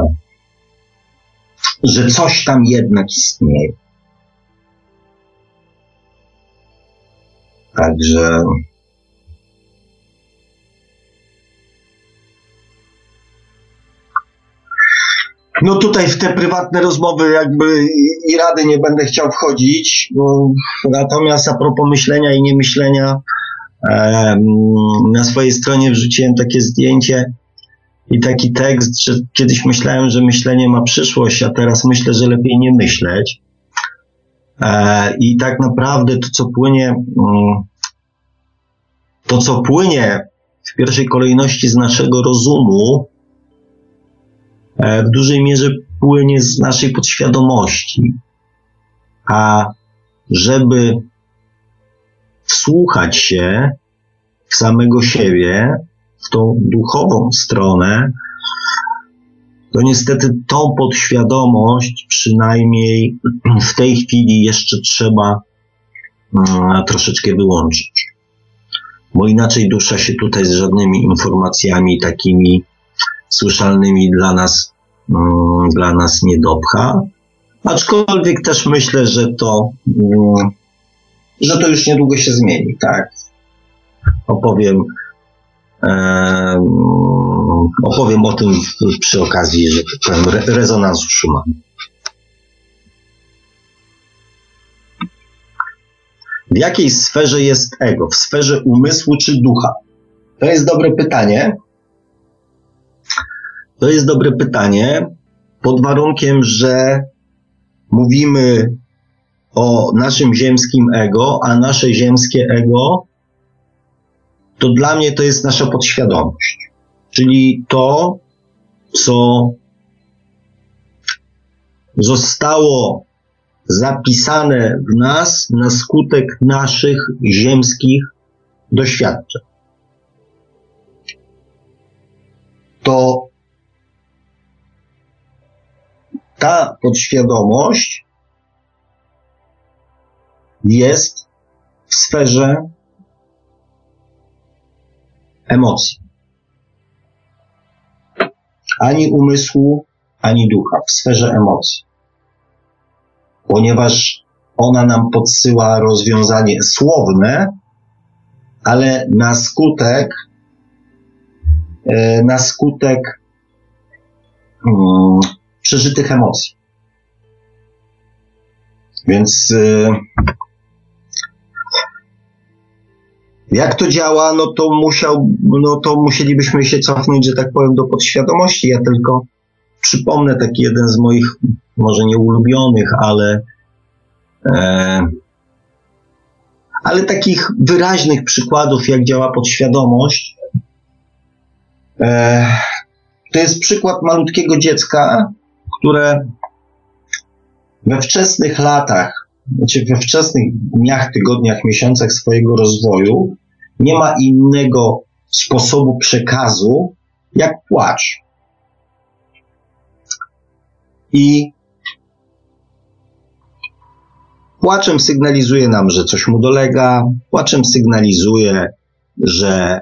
że coś tam jednak istnieje. Także No tutaj w te prywatne rozmowy jakby i rady nie będę chciał wchodzić, natomiast a propos myślenia i niemyślenia, e, na swojej stronie wrzuciłem takie zdjęcie i taki tekst, że kiedyś myślałem, że myślenie ma przyszłość, a teraz myślę, że lepiej nie myśleć. E, I tak naprawdę to, co płynie, mm, to, co płynie w pierwszej kolejności z naszego rozumu, w dużej mierze płynie z naszej podświadomości. A żeby wsłuchać się w samego siebie, w tą duchową stronę, to niestety tą podświadomość przynajmniej w tej chwili jeszcze trzeba mm, troszeczkę wyłączyć. Bo inaczej dusza się tutaj z żadnymi informacjami takimi słyszalnymi dla nas, mm, dla nas nie dopcha. Aczkolwiek też myślę, że to, mm, że to już niedługo się zmieni, tak? Opowiem opowiem o tym przy okazji, że tak powiem, rezonansu. W jakiej sferze jest ego? W sferze umysłu czy ducha? To jest dobre pytanie. To jest dobre pytanie pod warunkiem, że mówimy o naszym ziemskim ego, a nasze ziemskie ego to dla mnie to jest nasza podświadomość. Czyli to, co zostało zapisane w nas na skutek naszych ziemskich doświadczeń. To ta podświadomość jest w sferze emocji. Ani umysłu, ani ducha, w sferze emocji. Ponieważ ona nam podsyła rozwiązanie słowne, ale na skutek, e, na skutek hmm, przeżytych emocji. Więc e, Jak to działa, no to musiał, no to musielibyśmy się cofnąć, że tak powiem, do podświadomości. Ja tylko przypomnę taki jeden z moich, może nie ulubionych, ale e, ale takich wyraźnych przykładów, jak działa podświadomość. E, to jest przykład malutkiego dziecka, które we wczesnych latach, znaczy we wczesnych dniach, tygodniach, miesiącach swojego rozwoju nie ma innego sposobu przekazu jak płacz. I płaczem sygnalizuje nam, że coś mu dolega, płaczem sygnalizuje, że,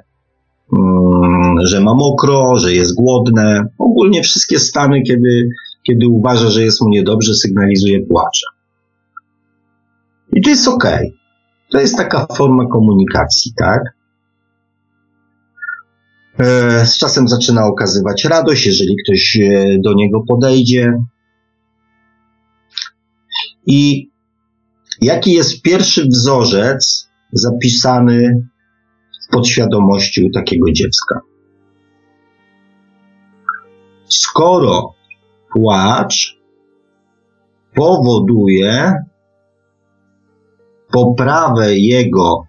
mm, że ma mokro, że jest głodne. Ogólnie wszystkie stany, kiedy, kiedy uważa, że jest mu niedobrze, sygnalizuje płaczem. I to jest ok. To jest taka forma komunikacji, tak? E, z czasem zaczyna okazywać radość, jeżeli ktoś e, do niego podejdzie. I jaki jest pierwszy wzorzec zapisany w podświadomości u takiego dziecka? Skoro płacz powoduje poprawę jego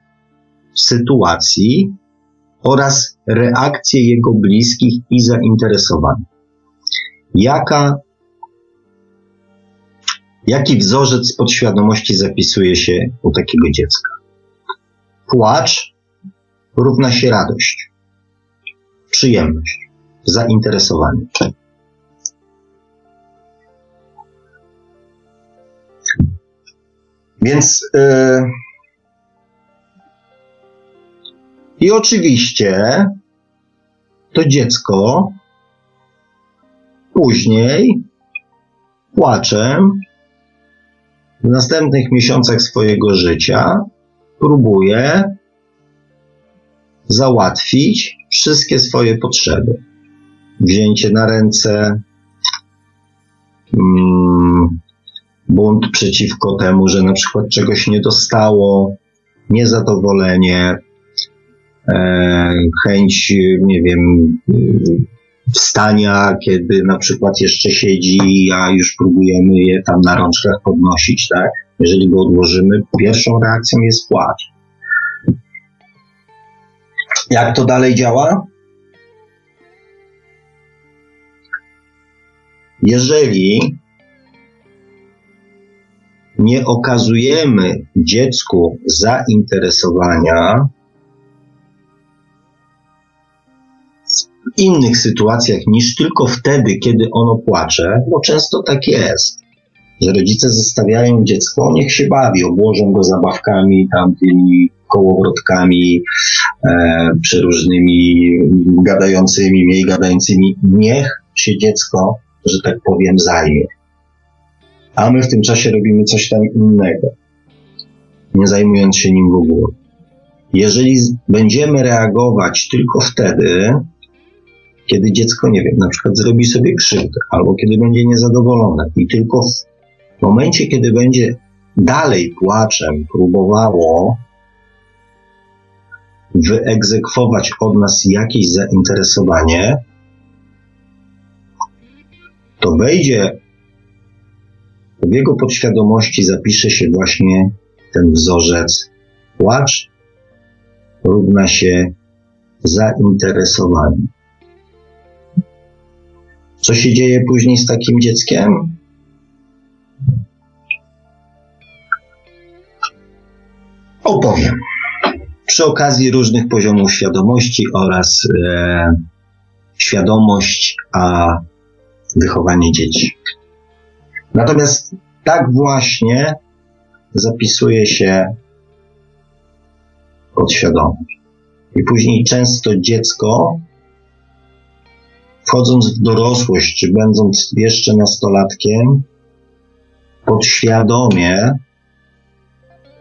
sytuacji oraz reakcję jego bliskich i zainteresowanych. Jaka, jaki wzorzec podświadomości zapisuje się u takiego dziecka? Płacz równa się radość, przyjemność, zainteresowanie. Więc yy, i oczywiście to dziecko później płaczem w następnych miesiącach swojego życia próbuje załatwić wszystkie swoje potrzeby. Wzięcie na ręce, mm, bunt przeciwko temu, że na przykład czegoś nie dostało, niezadowolenie, e, chęć, nie wiem, wstania, kiedy na przykład jeszcze siedzi, a już próbujemy je tam na rączkach podnosić, tak? Jeżeli go odłożymy, pierwszą reakcją jest płacz. Jak to dalej działa? Jeżeli nie okazujemy dziecku zainteresowania innych sytuacjach niż tylko wtedy, kiedy ono płacze, bo często tak jest, że rodzice zostawiają dziecko, niech się bawi, obłożą go zabawkami, tam tymi kołowrotkami, e, przeróżnymi gadającymi, mniej gadającymi. Niech się dziecko, że tak powiem, zajmie. A my w tym czasie robimy coś tam innego, nie zajmując się nim w ogóle. Jeżeli będziemy reagować tylko wtedy, kiedy dziecko, nie wiem, na przykład zrobi sobie krzywdę, albo kiedy będzie niezadowolone, i tylko w momencie, kiedy będzie dalej płaczem próbowało wyegzekwować od nas jakieś zainteresowanie, to wejdzie w jego podświadomości, zapisze się właśnie ten wzorzec płacz równa się zainteresowanie. Co się dzieje później z takim dzieckiem? Opowiem. Przy okazji różnych poziomów świadomości oraz e, świadomość, a wychowanie dzieci. Natomiast tak właśnie zapisuje się podświadomość. I później często dziecko wchodząc w dorosłość, czy będąc jeszcze nastolatkiem, podświadomie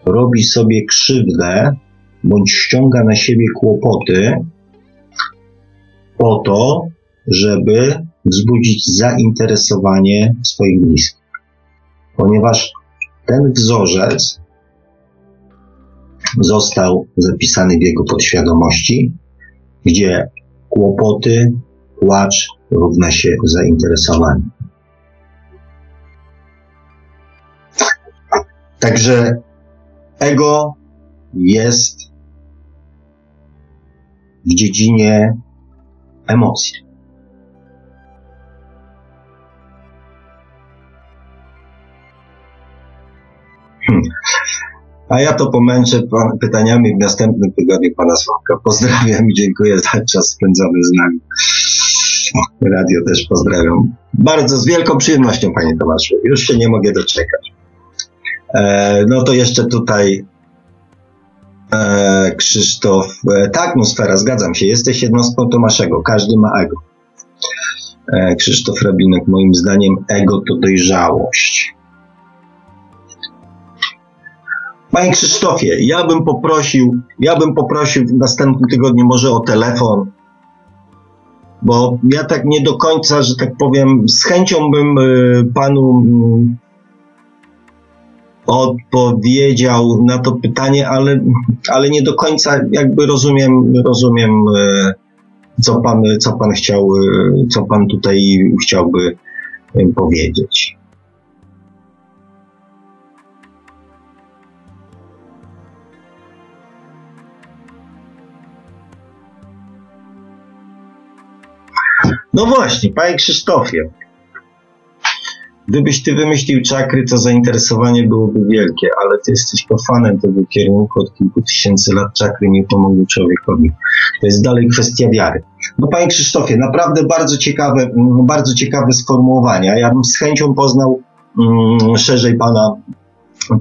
robi sobie krzywdę bądź ściąga na siebie kłopoty po to, żeby wzbudzić zainteresowanie swoich bliskich. Ponieważ ten wzorzec został zapisany w jego podświadomości, gdzie kłopoty, Płacz równa się zainteresowanie. Także ego jest w dziedzinie emocji. A ja to pomęczę pytaniami w następnym tygodniu pana Sławka. Pozdrawiam i dziękuję za czas spędzony z nami. Radio też pozdrawiam. Bardzo z wielką przyjemnością, panie Tomaszu. Już się nie mogę doczekać. E, no to jeszcze tutaj e, Krzysztof. E, atmosfera, zgadzam się. Jesteś jednostką Tomaszego. Każdy ma ego. E, Krzysztof Rabinek, moim zdaniem ego to dojrzałość. Panie Krzysztofie, ja bym poprosił, ja bym poprosił w następnym tygodniu może o telefon, bo ja tak nie do końca, że tak powiem, z chęcią bym y, panu mm, odpowiedział na to pytanie, ale, ale nie do końca jakby rozumiem, rozumiem y, co pan, co pan chciał, y, co pan tutaj chciałby powiedzieć. No właśnie, panie Krzysztofie, gdybyś ty wymyślił czakry, to zainteresowanie byłoby wielkie, ale ty jesteś fanem tego kierunku od kilku tysięcy lat czakry nie pomogły człowiekowi. To jest dalej kwestia wiary. No panie Krzysztofie, naprawdę bardzo ciekawe, mm, bardzo ciekawe sformułowania. Ja bym z chęcią poznał mm, szerzej pana,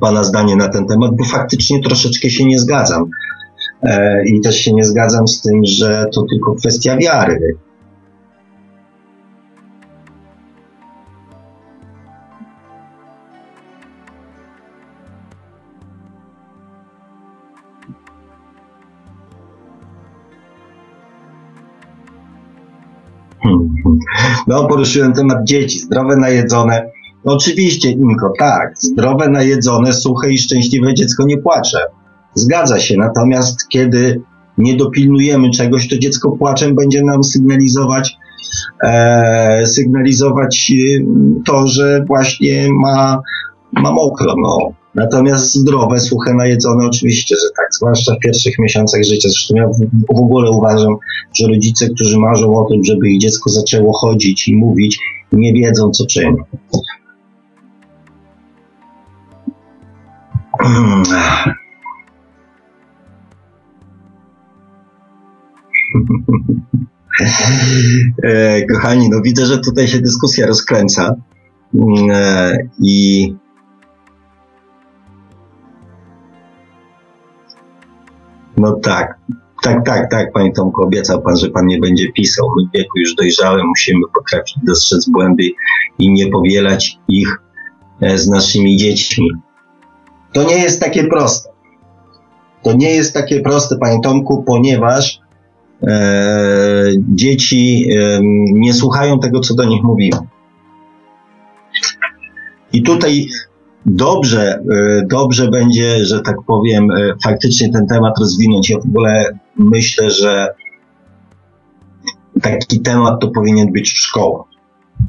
pana zdanie na ten temat, bo faktycznie troszeczkę się nie zgadzam. E, I też się nie zgadzam z tym, że to tylko kwestia wiary. No, poruszyłem temat dzieci, zdrowe, najedzone, Oczywiście, Inko, tak. Zdrowe, najedzone, suche i szczęśliwe dziecko nie płacze. Zgadza się. Natomiast kiedy nie dopilnujemy czegoś, to dziecko płaczem będzie nam sygnalizować, e, sygnalizować y, to, że właśnie ma, ma mokro. No. Natomiast zdrowe, suche, najedzone oczywiście, że tak, zwłaszcza w pierwszych miesiącach życia. Zresztą ja w, w ogóle uważam, że rodzice, którzy marzą o tym, żeby ich dziecko zaczęło chodzić i mówić, nie wiedzą co czynią. E, kochani, no widzę, że tutaj się dyskusja rozkręca e, i no tak, tak, tak, tak, panie Tomku, obiecał pan, że pan nie będzie pisał. My w wieku już dojrzałym musimy potrafić dostrzec błędy i nie powielać ich e, z naszymi dziećmi. To nie jest takie proste. To nie jest takie proste, panie Tomku, ponieważ e, dzieci e, nie słuchają tego, co do nich mówimy. I tutaj dobrze, e, dobrze będzie, że tak powiem, e, faktycznie ten temat rozwinąć. Ja w ogóle myślę, że taki temat to powinien być w szkołach,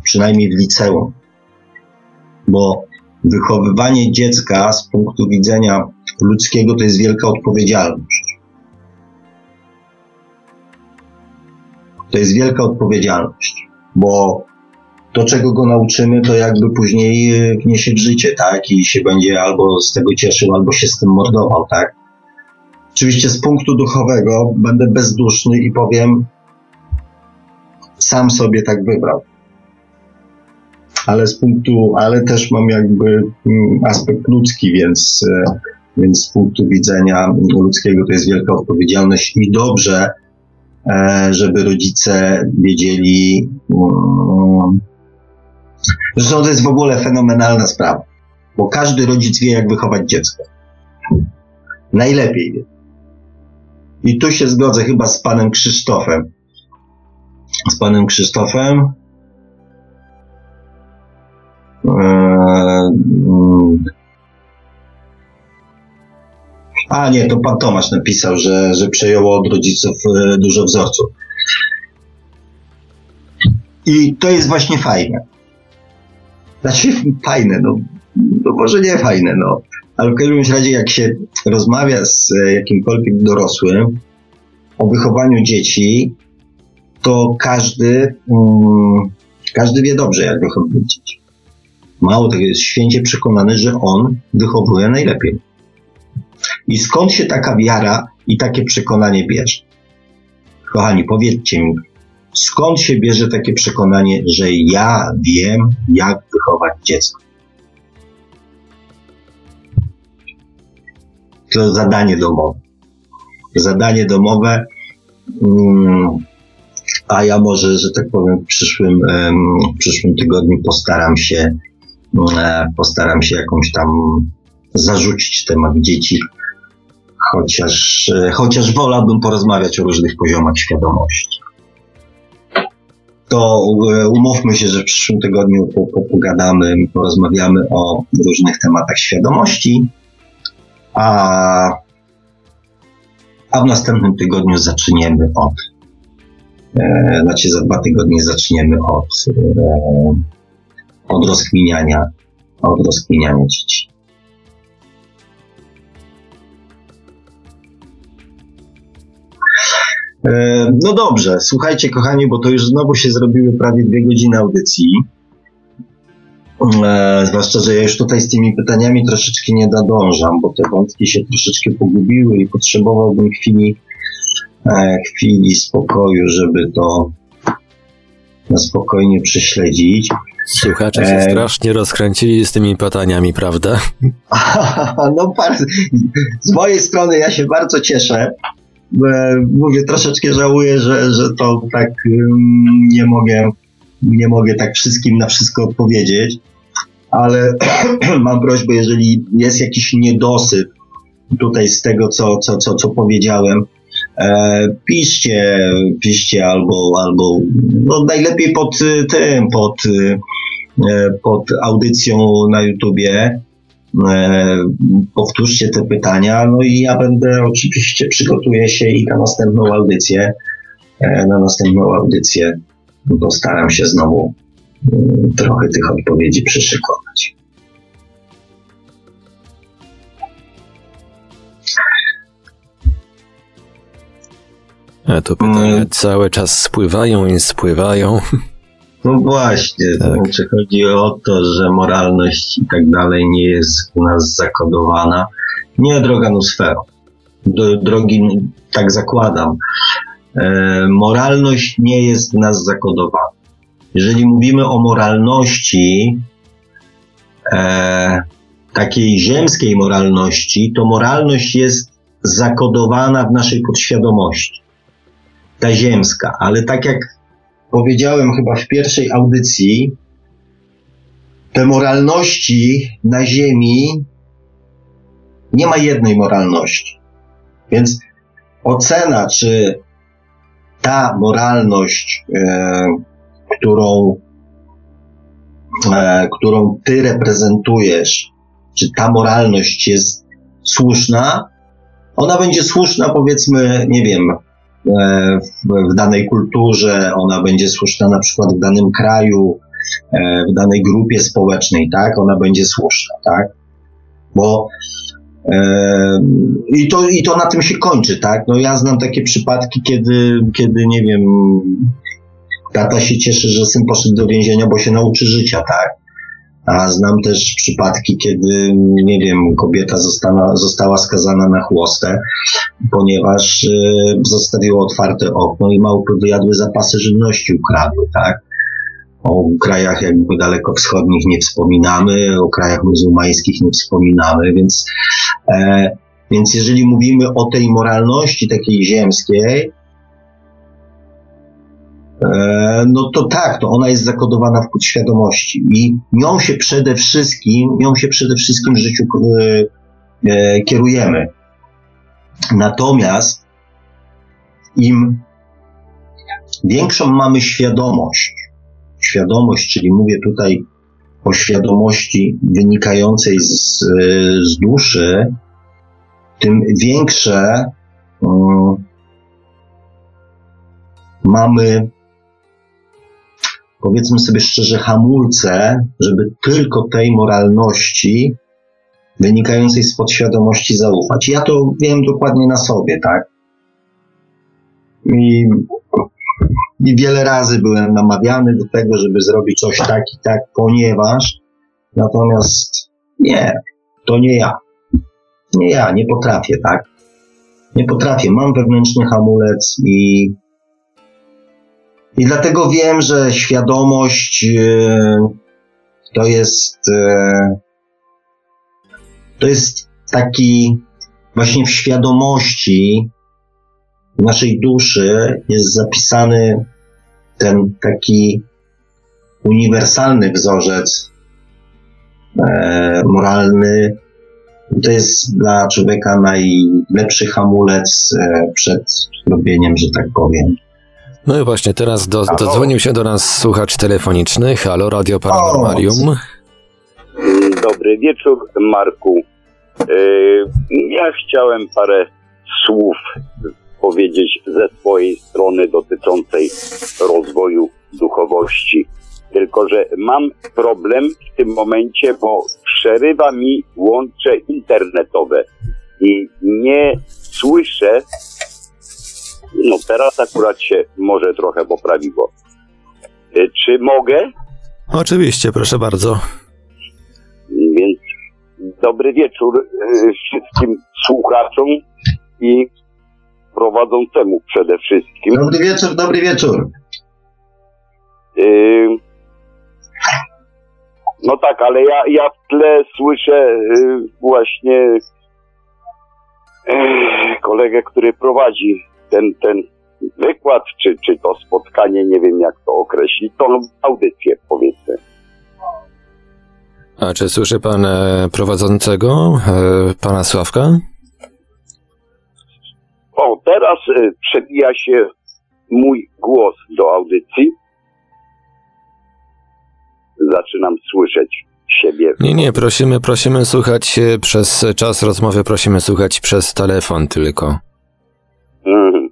przynajmniej w liceum, bo wychowywanie dziecka z punktu widzenia ludzkiego to jest wielka odpowiedzialność. To jest wielka odpowiedzialność, bo to, czego go nauczymy, to jakby później e, wniesie w życie, tak? I się będzie albo z tego cieszył, albo się z tym mordował, tak? Oczywiście z punktu duchowego będę bezduszny i powiem, sam sobie tak wybrał ale z punktu, ale też mam jakby mm, aspekt ludzki, więc, e, więc z punktu widzenia ludzkiego to jest wielka odpowiedzialność i dobrze, e, żeby rodzice wiedzieli. Mm, zresztą to jest w ogóle fenomenalna sprawa, bo każdy rodzic wie, jak wychować dziecko. Najlepiej wie. I tu się zgodzę chyba z panem Krzysztofem. Z panem Krzysztofem, Eee. A nie, to pan Tomasz napisał, że, że przejęło od rodziców e, dużo wzorców. I to jest właśnie fajne. Znaczy fajne, no, no może nie fajne, no. Ale w każdym razie jak się rozmawia z e, jakimkolwiek dorosłym o wychowaniu dzieci, to każdy, um, każdy wie dobrze, jak wychowywać dzieci. Mało tego, jest święcie przekonany, że on wychowuje najlepiej. I skąd się taka wiara i takie przekonanie bierze? Kochani, powiedzcie mi, skąd się bierze takie przekonanie, że ja wiem, jak wychować dziecko? To zadanie domowe. Zadanie domowe, um, a ja może, że tak powiem, w przyszłym, w przyszłym tygodniu postaram się E, postaram się jakąś tam zarzucić temat dzieci, chociaż, e, chociaż wolałbym porozmawiać o różnych poziomach świadomości. To e, umówmy się, że w przyszłym tygodniu pogadamy, porozmawiamy o różnych tematach świadomości, a, a w następnym tygodniu zaczniemy od, e, znaczy za dwa tygodnie zaczniemy od e, od rozkminiania, od rozkminiania dzieci. No dobrze, słuchajcie kochani, bo to już znowu się zrobiły prawie dwie godziny audycji. E, zwłaszcza, że ja już tutaj z tymi pytaniami troszeczkę nie nadążam, bo te wątki się troszeczkę pogubiły i potrzebowałbym chwili, e, chwili spokoju, żeby to na spokojnie prześledzić. Słuchacze się e... strasznie rozkręcili z tymi pytaniami, prawda? no, z mojej strony ja się bardzo cieszę. Mówię, troszeczkę żałuję, że, że to tak nie mogę, nie mogę tak wszystkim na wszystko odpowiedzieć, ale mam prośbę, jeżeli jest jakiś niedosyt tutaj z tego, co, co, co, co powiedziałem, e, piszcie, piszcie albo, albo no najlepiej pod tym, pod pod audycją na YouTubie. Powtórzcie te pytania, no i ja będę oczywiście przygotuję się i na następną audycję. Na następną audycję postaram się znowu trochę tych odpowiedzi przyszykować. A to pytania mm. cały czas spływają i spływają. No właśnie, tak. znaczy chodzi o to, że moralność i tak dalej nie jest u nas zakodowana. Nie, droga. Do, drogi, tak zakładam. E, moralność nie jest w nas zakodowana. Jeżeli mówimy o moralności, e, takiej ziemskiej moralności, to moralność jest zakodowana w naszej podświadomości. Ta ziemska, ale tak jak powiedziałem chyba w pierwszej audycji, te moralności na Ziemi nie ma jednej moralności. Więc ocena, czy ta moralność, e, którą, e, którą ty reprezentujesz, czy ta moralność jest słuszna, ona będzie słuszna, powiedzmy, nie wiem, w, danej kulturze, ona będzie słuszna na przykład w danym kraju, e, w danej grupie społecznej, tak? Ona będzie słuszna, tak? Bo e, i to, I to na tym się kończy, tak? No ja znam takie przypadki, kiedy, kiedy nie wiem, tata się cieszy, że syn poszedł do więzienia, bo się nauczy życia, tak? A znam też przypadki, kiedy, nie wiem, kobieta została, została skazana na chłostę, ponieważ y, otwarte okno i małpy wyjadły zapasy żywności, ukradły, tak? O krajach jakby daleko wschodnich nie wspominamy, o krajach muzułmańskich nie wspominamy, więc, e, więc jeżeli mówimy o tej moralności takiej ziemskiej, no to tak, to ona jest zakodowana w podświadomości i nią się przede wszystkim, nią się przede wszystkim w życiu e, e, kierujemy. Natomiast im większą mamy świadomość, świadomość, czyli mówię tutaj o świadomości wynikającej z, z duszy, tym większe um, mamy powiedzmy sobie szczerze, hamulce, żeby tylko tej moralności wynikającej z podświadomości zaufać. Ja to wiem dokładnie na sobie, tak? I, I wiele razy byłem namawiany do tego, żeby zrobić coś tak i tak, ponieważ natomiast nie, to nie ja. Nie ja, nie potrafię, tak? Nie potrafię. Mam wewnętrzny hamulec i i dlatego wiem, że świadomość e, to jest e, to jest taki właśnie w świadomości naszej duszy jest zapisany ten taki uniwersalny wzorzec e, moralny. To jest dla człowieka najlepszy hamulec przed robieniem, że tak powiem, no i właśnie, teraz do, dodzwonił się do nas słuchacz telefoniczny. Halo, Radio Paranormalium. Dobry wieczór, Marku. E, ja chciałem parę słów powiedzieć ze swojej strony dotyczącej rozwoju duchowości. Tylko, że mam problem w tym momencie, bo przerywa mi łącze internetowe i nie słyszę no teraz akurat się może trochę poprawiło. E, czy mogę? Oczywiście, proszę bardzo. Więc dobry wieczór e, wszystkim słuchaczom i prowadzącemu przede wszystkim. Dobry wieczór, dobry wieczór. E, no tak, ale ja, ja w tle słyszę właśnie kolegę, który prowadzi ten, ten wykład, czy, czy to spotkanie, nie wiem jak to określić, tą audycję powiedzmy. A czy słyszy pan e, prowadzącego, e, pana Sławka? O, teraz e, przebija się mój głos do audycji. zaczynam słyszeć siebie. Nie, nie, prosimy, prosimy słuchać przez czas rozmowy, prosimy słuchać przez telefon tylko. Mhm.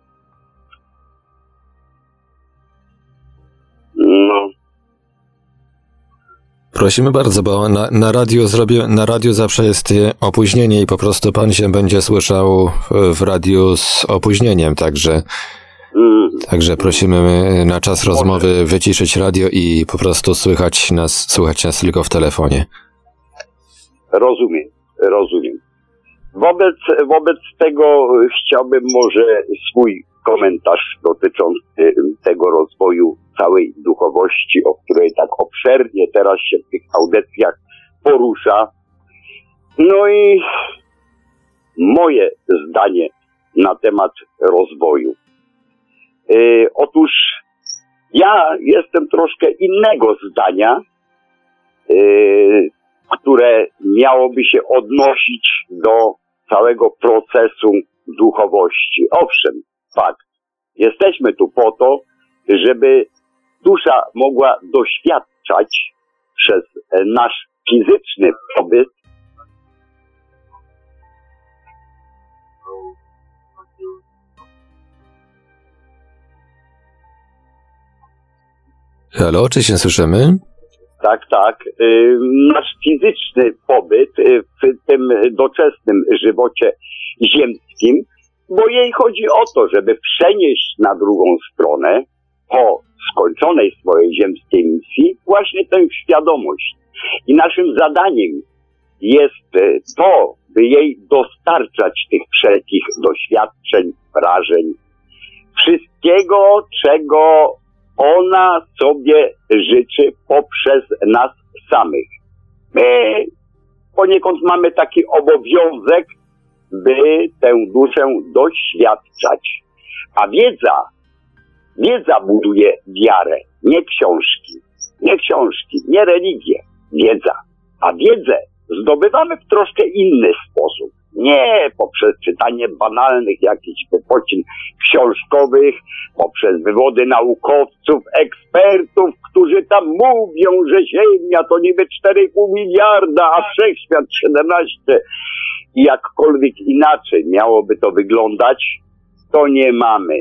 No, Prosimy bardzo, bo na, na radiu zrobię, na radiu zawsze jest e, opóźnienie i po prostu pan się będzie słyszał w- w radiu z opóźnieniem, także, mhm. także prosimy e, na czas rozmowy wyciszyć radio i po prostu słychać nas, słuchać nas tylko w telefonie. Rozumiem, rozumiem. Wobec, wobec tego y, chciałbym może swój komentarz dotyczący y, tego rozwoju całej duchowości, o której tak obszernie teraz się w tych audycjach porusza. No i moje zdanie na temat rozwoju. Y, otóż ja jestem troszkę innego zdania, y, które miałoby się odnosić do całego procesu duchowości. Owszem, fakt. Jesteśmy tu po to, żeby dusza mogła doświadczać przez e, nasz fizyczny pobyt Halo, czy się słyszymy? Tak, tak. Nasz fizyczny pobyt y, w tym doczesnym żywocie ziemskim, bo jej chodzi o to, żeby przenieść na drugą stronę po skończonej swojej ziemskiej misji właśnie tę świadomość. I naszym zadaniem jest y, to, by jej dostarczać tych wszelkich doświadczeń, wrażeń, wszystkiego, czego ona sobie życzy poprzez nas samych. My poniekąd mamy taki obowiązek, by tę duszę doświadczać. A wiedza, wiedza buduje wiarę, nie książki, nie książki, nie religię, wiedza. A wiedzę zdobywamy w troszkę inny sposób. Nie poprzez czytanie banalnych jakichś wypocin książkowych, poprzez wywody naukowców, ekspertów, którzy tam mówią, że Ziemia to niby 4,5 miliarda, a wszechświat 17. I jakkolwiek inaczej miałoby to wyglądać, to nie mamy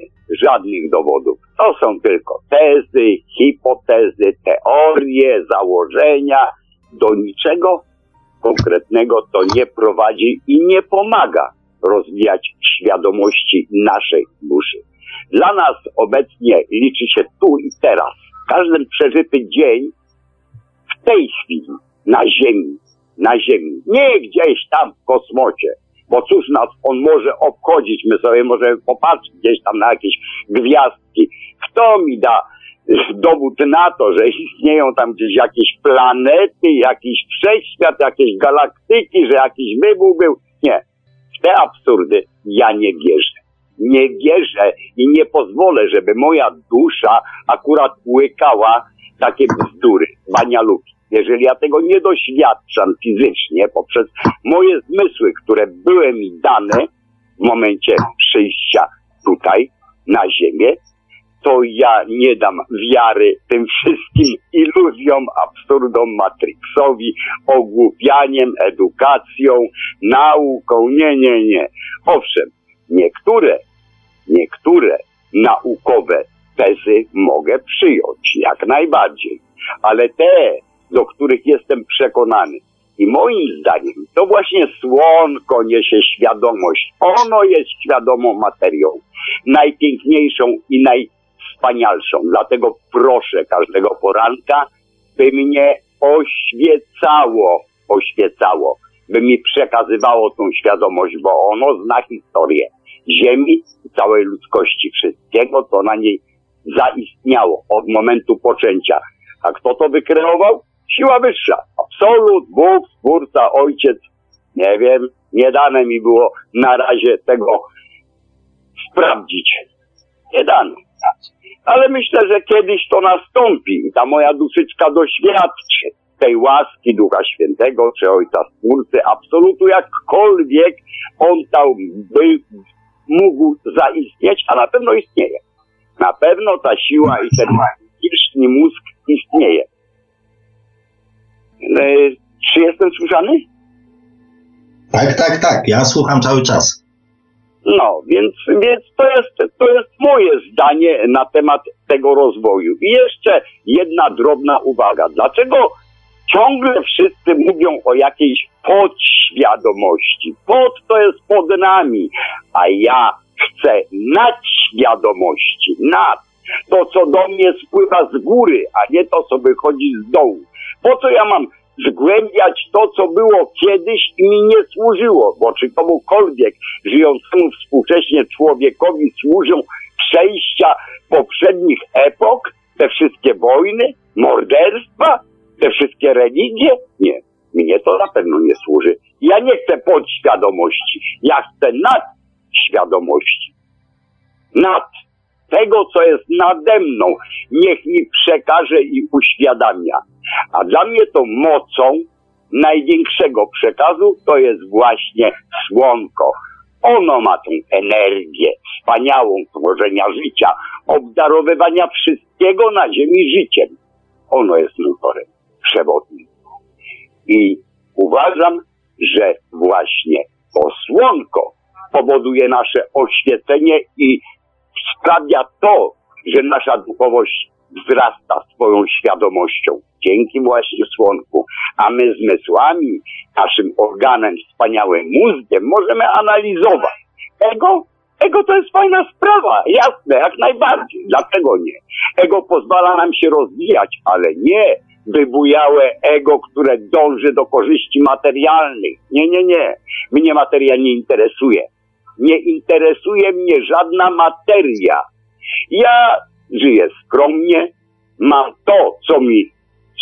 żadnych dowodów. To są tylko tezy, hipotezy, teorie, założenia. Do niczego konkretnego to nie prowadzi i nie pomaga rozwijać świadomości naszej duszy. Dla nas obecnie liczy się tu i teraz. Każdy przeżyty dzień w tej chwili na Ziemi, na Ziemi, nie gdzieś tam w kosmocie, bo cóż nas on może obchodzić, my sobie możemy popatrzeć gdzieś tam na jakieś gwiazdki. Kto mi da dowód na to, że istnieją tam gdzieś jakieś planety, jakiś wszechświat, jakieś galaktyki, że jakiś wybuch był? Nie. W te absurdy ja nie wierzę. Nie wierzę i nie pozwolę, żeby moja dusza akurat łykała takie bzdury, banialuki. Jeżeli ja tego nie doświadczam fizycznie poprzez moje zmysły, które były mi dane w momencie przyjścia tutaj na ziemię, to ja nie dam wiary tym wszystkim iluzjom, absurdom, matrixowi, ogłupianiem, edukacją, nauką. Nie, nie, nie. Owszem, niektóre, niektóre naukowe tezy mogę przyjąć, jak najbardziej, ale te, do których jestem przekonany, i moim zdaniem to właśnie słonko niesie świadomość. Ono jest świadomą materią, najpiękniejszą i najwspanialszą. Dlatego proszę każdego poranka, by mnie oświecało, oświecało, by mi przekazywało tą świadomość, bo ono zna historię Ziemi, całej ludzkości, wszystkiego, co na niej zaistniało od momentu poczęcia. A kto to wykreował? Siła wyższa. Absolut, Bóg, Stwórca, Ojciec. Nie wiem, nie dane mi było na razie tego sprawdzić. Nie dane. Ale myślę, że kiedyś to nastąpi i ta moja duszyczka doświadczy tej łaski Ducha Świętego czy Ojca Stwórcy, absolutu jakkolwiek on tam by mógł zaistnieć, a na pewno istnieje. Na pewno ta siła i ten magiczny mózg istnieje. E, czy jestem słyszany? Tak, tak, tak. Ja słucham cały czas. No, więc, więc to, jest, to jest moje zdanie na temat tego rozwoju. I jeszcze jedna drobna uwaga. Dlaczego ciągle wszyscy mówią o jakiejś podświadomości? Pod to jest pod nami, a ja chcę nadświadomości, nad. To, co do mnie spływa z góry, a nie to, co wychodzi z dołu. Po co ja mam zgłębiać to, co było kiedyś i mi nie służyło, bo czy komukolwiek żyjącemu współcześnie człowiekowi służą przejścia poprzednich epok, te wszystkie wojny, morderstwa, te wszystkie religie? Nie, mnie to na pewno nie służy. Ja nie chcę podświadomości, ja chcę nadświadomości. Nad tego, co jest nade mną, niech mi przekaże i uświadamia. A dla mnie to mocą największego przekazu to jest właśnie słonko. Ono ma tą energię wspaniałą tworzenia życia, obdarowywania wszystkiego na ziemi życiem. Ono jest motorem przewodnim. I uważam, że właśnie to słonko powoduje nasze oświecenie i sprawia to, że nasza duchowość wzrasta swoją świadomością dzięki właśnie słonku, a my zmysłami, naszym organem wspaniałym mózgiem możemy analizować. Ego? Ego to jest fajna sprawa, jasne, jak najbardziej. Dlaczego nie? Ego pozwala nam się rozwijać, ale nie wybujałe ego, które dąży do korzyści materialnych. Nie, nie, nie. Mnie materia nie interesuje. Nie interesuje mnie żadna materia. Ja żyję skromnie, mam to, co mi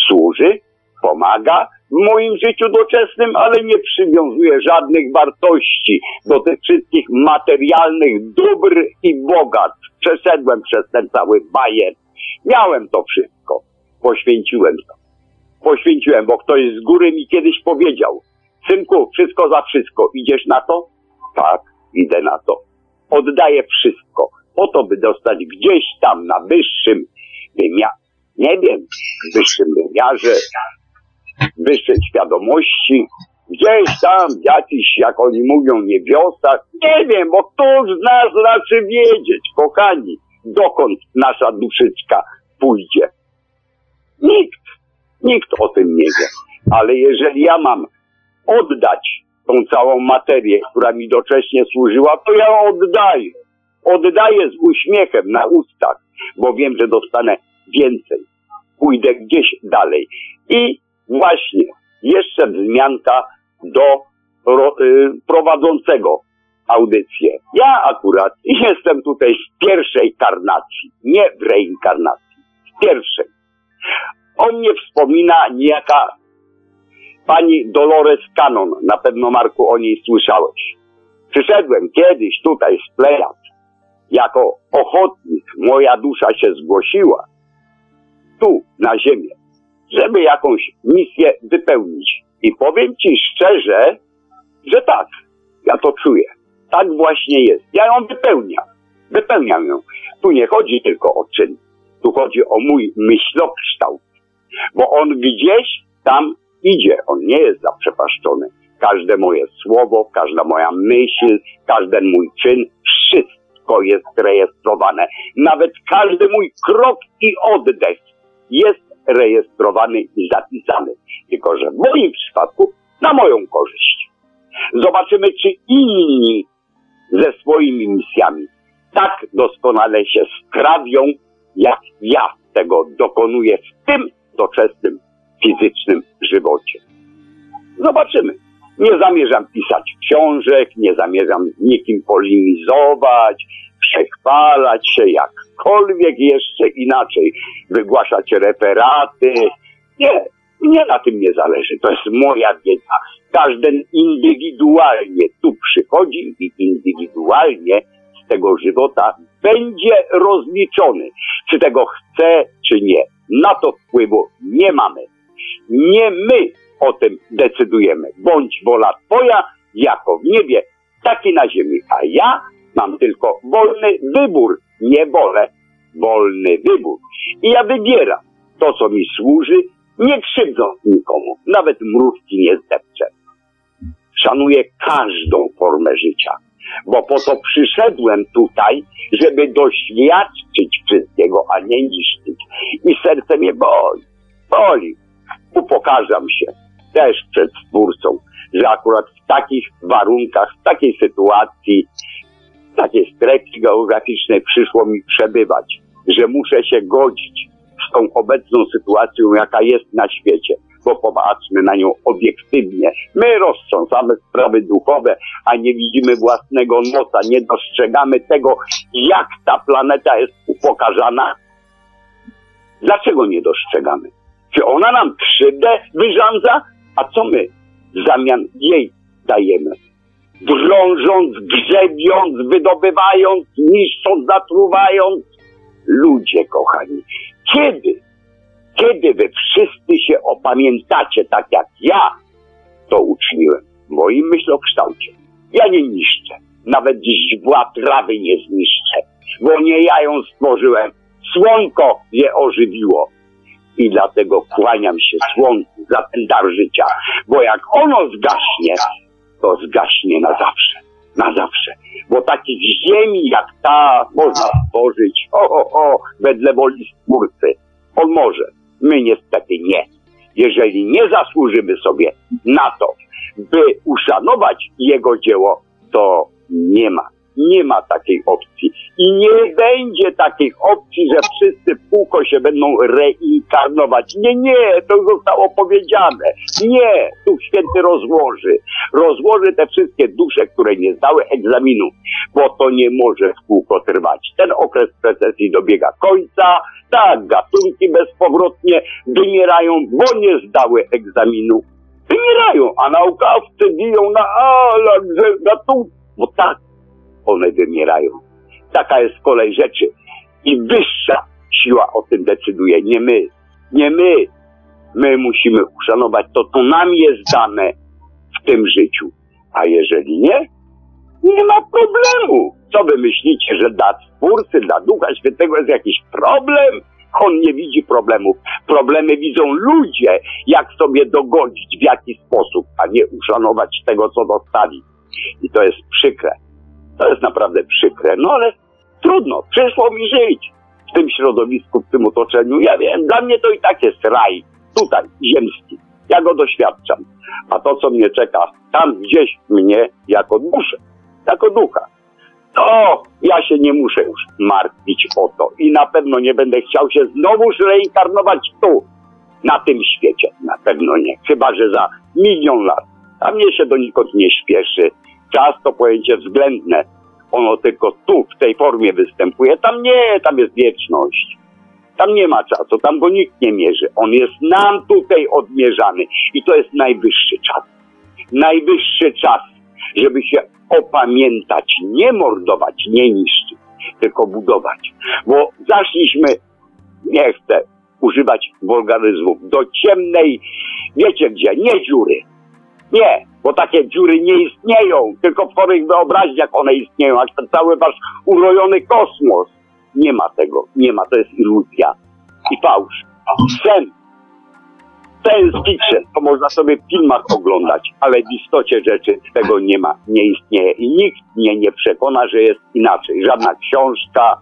służy, pomaga w moim życiu doczesnym, ale nie przywiązuję żadnych wartości do tych wszystkich materialnych dóbr i bogactw. Przeszedłem przez ten cały bajer. Miałem to wszystko. Poświęciłem to. Poświęciłem, bo ktoś z góry mi kiedyś powiedział, synku, wszystko za wszystko. Idziesz na to? Tak, idę na to. Oddaję wszystko po to, by dostać gdzieś tam na wyższym wymiarze, nie wiem, wyższym wymiarze, wyższej świadomości, gdzieś tam jakiś, jak oni mówią, niebiosach, nie wiem, bo kto z nas raczy wiedzieć, kochani, dokąd nasza duszyczka pójdzie. Nikt, nikt o tym nie wie. Ale jeżeli ja mam oddać tą całą materię, która mi docześnie służyła, to ja oddaję. Oddaję z uśmiechem na ustach, bo wiem, że dostanę więcej. Pójdę gdzieś dalej. I właśnie jeszcze wzmianka do ro, y, prowadzącego audycję. Ja akurat jestem tutaj w pierwszej karnacji, nie w reinkarnacji, w pierwszej. O mnie wspomina niejaka pani Dolores Cannon. Na pewno, Marku, o niej słyszałeś. Przyszedłem kiedyś tutaj z Plejad. Jako ochotnik moja dusza się zgłosiła tu, na ziemię, żeby jakąś misję wypełnić. I powiem Ci szczerze, że tak, ja to czuję. Tak właśnie jest. Ja ją wypełniam. Wypełniam ją. Tu nie chodzi tylko o czyn. Tu chodzi o mój myślokształt. Bo on gdzieś tam idzie. On nie jest zaprzepaszczony. Każde moje słowo, każda moja myśl, każdy mój czyn, wszystko jest rejestrowane. Nawet każdy mój krok i oddech jest rejestrowany i zapisany. Tylko, że w moim przypadku na moją korzyść. Zobaczymy, czy inni ze swoimi misjami tak doskonale się sprawią, jak ja tego dokonuję w tym doczesnym fizycznym żywocie. Zobaczymy. Nie zamierzam pisać książek, nie zamierzam z nikim polemizować, przechwalać się jakkolwiek jeszcze inaczej, wygłaszać referaty. Nie, mnie na tym nie zależy. To jest moja wiedza. Każdy indywidualnie tu przychodzi i indywidualnie z tego żywota będzie rozliczony. Czy tego chce, czy nie. Na to wpływu nie mamy. Nie my o tym decydujemy. Bądź wola Twoja, jako w niebie, tak i na ziemi. A ja mam tylko wolny wybór, nie wolę, wolny wybór. I ja wybieram to, co mi służy nie krzywdząc nikomu, nawet mrówki nie zdepczę. Szanuję każdą formę życia, bo po to przyszedłem tutaj, żeby doświadczyć wszystkiego, a nie niszczyć. I serce mnie boli, boli. Upokarzam się też przed Stwórcą, że akurat w takich warunkach, w takiej sytuacji, w takiej strefie geograficznej przyszło mi przebywać, że muszę się godzić z tą obecną sytuacją, jaka jest na świecie, bo popatrzmy na nią obiektywnie. My roztrząsamy sprawy duchowe, a nie widzimy własnego nosa, nie dostrzegamy tego, jak ta planeta jest upokarzana. Dlaczego nie dostrzegamy? Czy ona nam krzywdę wyrządza? A co my w zamian jej dajemy? Drążąc, grzebiąc, wydobywając, niszcząc, zatruwając. Ludzie kochani, kiedy, kiedy wy wszyscy się opamiętacie tak jak ja to uczyniłem w moim myślokształcie? Ja nie niszczę, nawet źdźbła trawy nie zniszczę, bo nie ja ją stworzyłem, słonko je ożywiło. I dlatego kłaniam się słonku za ten dar życia, bo jak ono zgaśnie, to zgaśnie na zawsze, na zawsze. Bo takich ziemi jak ta można stworzyć, o, o, o, wedle woli Stwórcy. On może, my niestety nie. Jeżeli nie zasłużymy sobie na to, by uszanować jego dzieło, to nie ma nie ma takiej opcji. I nie będzie takiej opcji, że wszyscy w kółko się będą reinkarnować. Nie, nie, to zostało powiedziane. Nie, tu święty rozłoży. Rozłoży te wszystkie dusze, które nie zdały egzaminu, bo to nie może w kółko trwać. Ten okres precesji dobiega końca. Tak, gatunki bezpowrotnie wymierają, bo nie zdały egzaminu. Wymierają, a naukowcy biją na alarm, że gatunki, bo tak, one wymierają. Taka jest kolej rzeczy. I wyższa siła o tym decyduje, nie my. Nie my. My musimy uszanować to, co nam jest dane w tym życiu. A jeżeli nie, nie ma problemu. Co wy myślicie, że dla Twórcy, dla Ducha Świętego jest jakiś problem? On nie widzi problemów. Problemy widzą ludzie, jak sobie dogodzić, w jaki sposób, a nie uszanować tego, co dostali. I to jest przykre. To jest naprawdę przykre, no ale trudno, przyszło mi żyć w tym środowisku, w tym otoczeniu. Ja wiem, dla mnie to i tak jest raj, tutaj, ziemski. Ja go doświadczam. A to, co mnie czeka tam gdzieś mnie jako duszę, jako ducha, to ja się nie muszę już martwić o to. I na pewno nie będę chciał się znowuż reinkarnować tu, na tym świecie. Na pewno nie. Chyba, że za milion lat. A mnie się donikąd nie śpieszy. Czas to pojęcie względne. Ono tylko tu, w tej formie występuje. Tam nie, tam jest wieczność. Tam nie ma czasu, tam go nikt nie mierzy. On jest nam tutaj odmierzany. I to jest najwyższy czas. Najwyższy czas, żeby się opamiętać, nie mordować, nie niszczyć, tylko budować. Bo zaszliśmy, nie chcę używać wulgaryzmów, do ciemnej, wiecie gdzie, nie dziury. Nie, bo takie dziury nie istnieją, tylko w twoich wyobraźniach one istnieją, a cały wasz urojony kosmos. Nie ma tego, nie ma, to jest iluzja i fałsz. Sen, science fiction, to można sobie w filmach oglądać, ale w istocie rzeczy tego nie ma, nie istnieje i nikt mnie nie przekona, że jest inaczej. Żadna książka,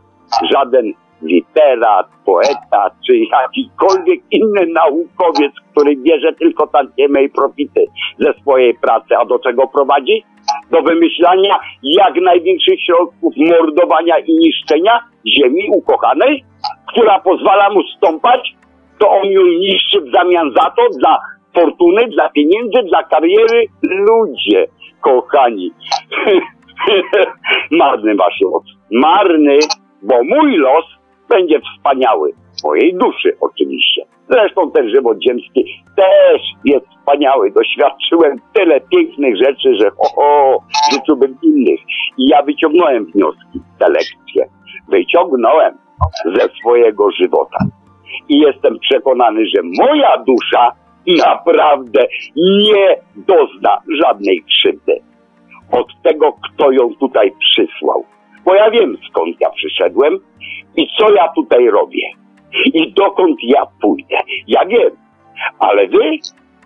żaden literat, poeta, czy jakikolwiek inny naukowiec, który bierze tylko tantiemy i profity ze swojej pracy, a do czego prowadzi? Do wymyślania jak największych środków mordowania i niszczenia ziemi ukochanej, która pozwala mu stąpać, to on ją niszczy w zamian za to dla fortuny, dla pieniędzy, dla kariery. Ludzie, kochani, marny wasz los. Marny, bo mój los będzie wspaniały. Mojej duszy oczywiście. Zresztą ten żywot ziemski też jest wspaniały. Doświadczyłem tyle pięknych rzeczy, że o, życzyłbym innych. I ja wyciągnąłem wnioski, te lekcje. Wyciągnąłem ze swojego żywota. I jestem przekonany, że moja dusza naprawdę nie dozna żadnej krzywdy od tego, kto ją tutaj przysłał. Bo ja wiem, skąd ja przyszedłem i co ja tutaj robię i dokąd ja pójdę. Ja wiem, Ale wy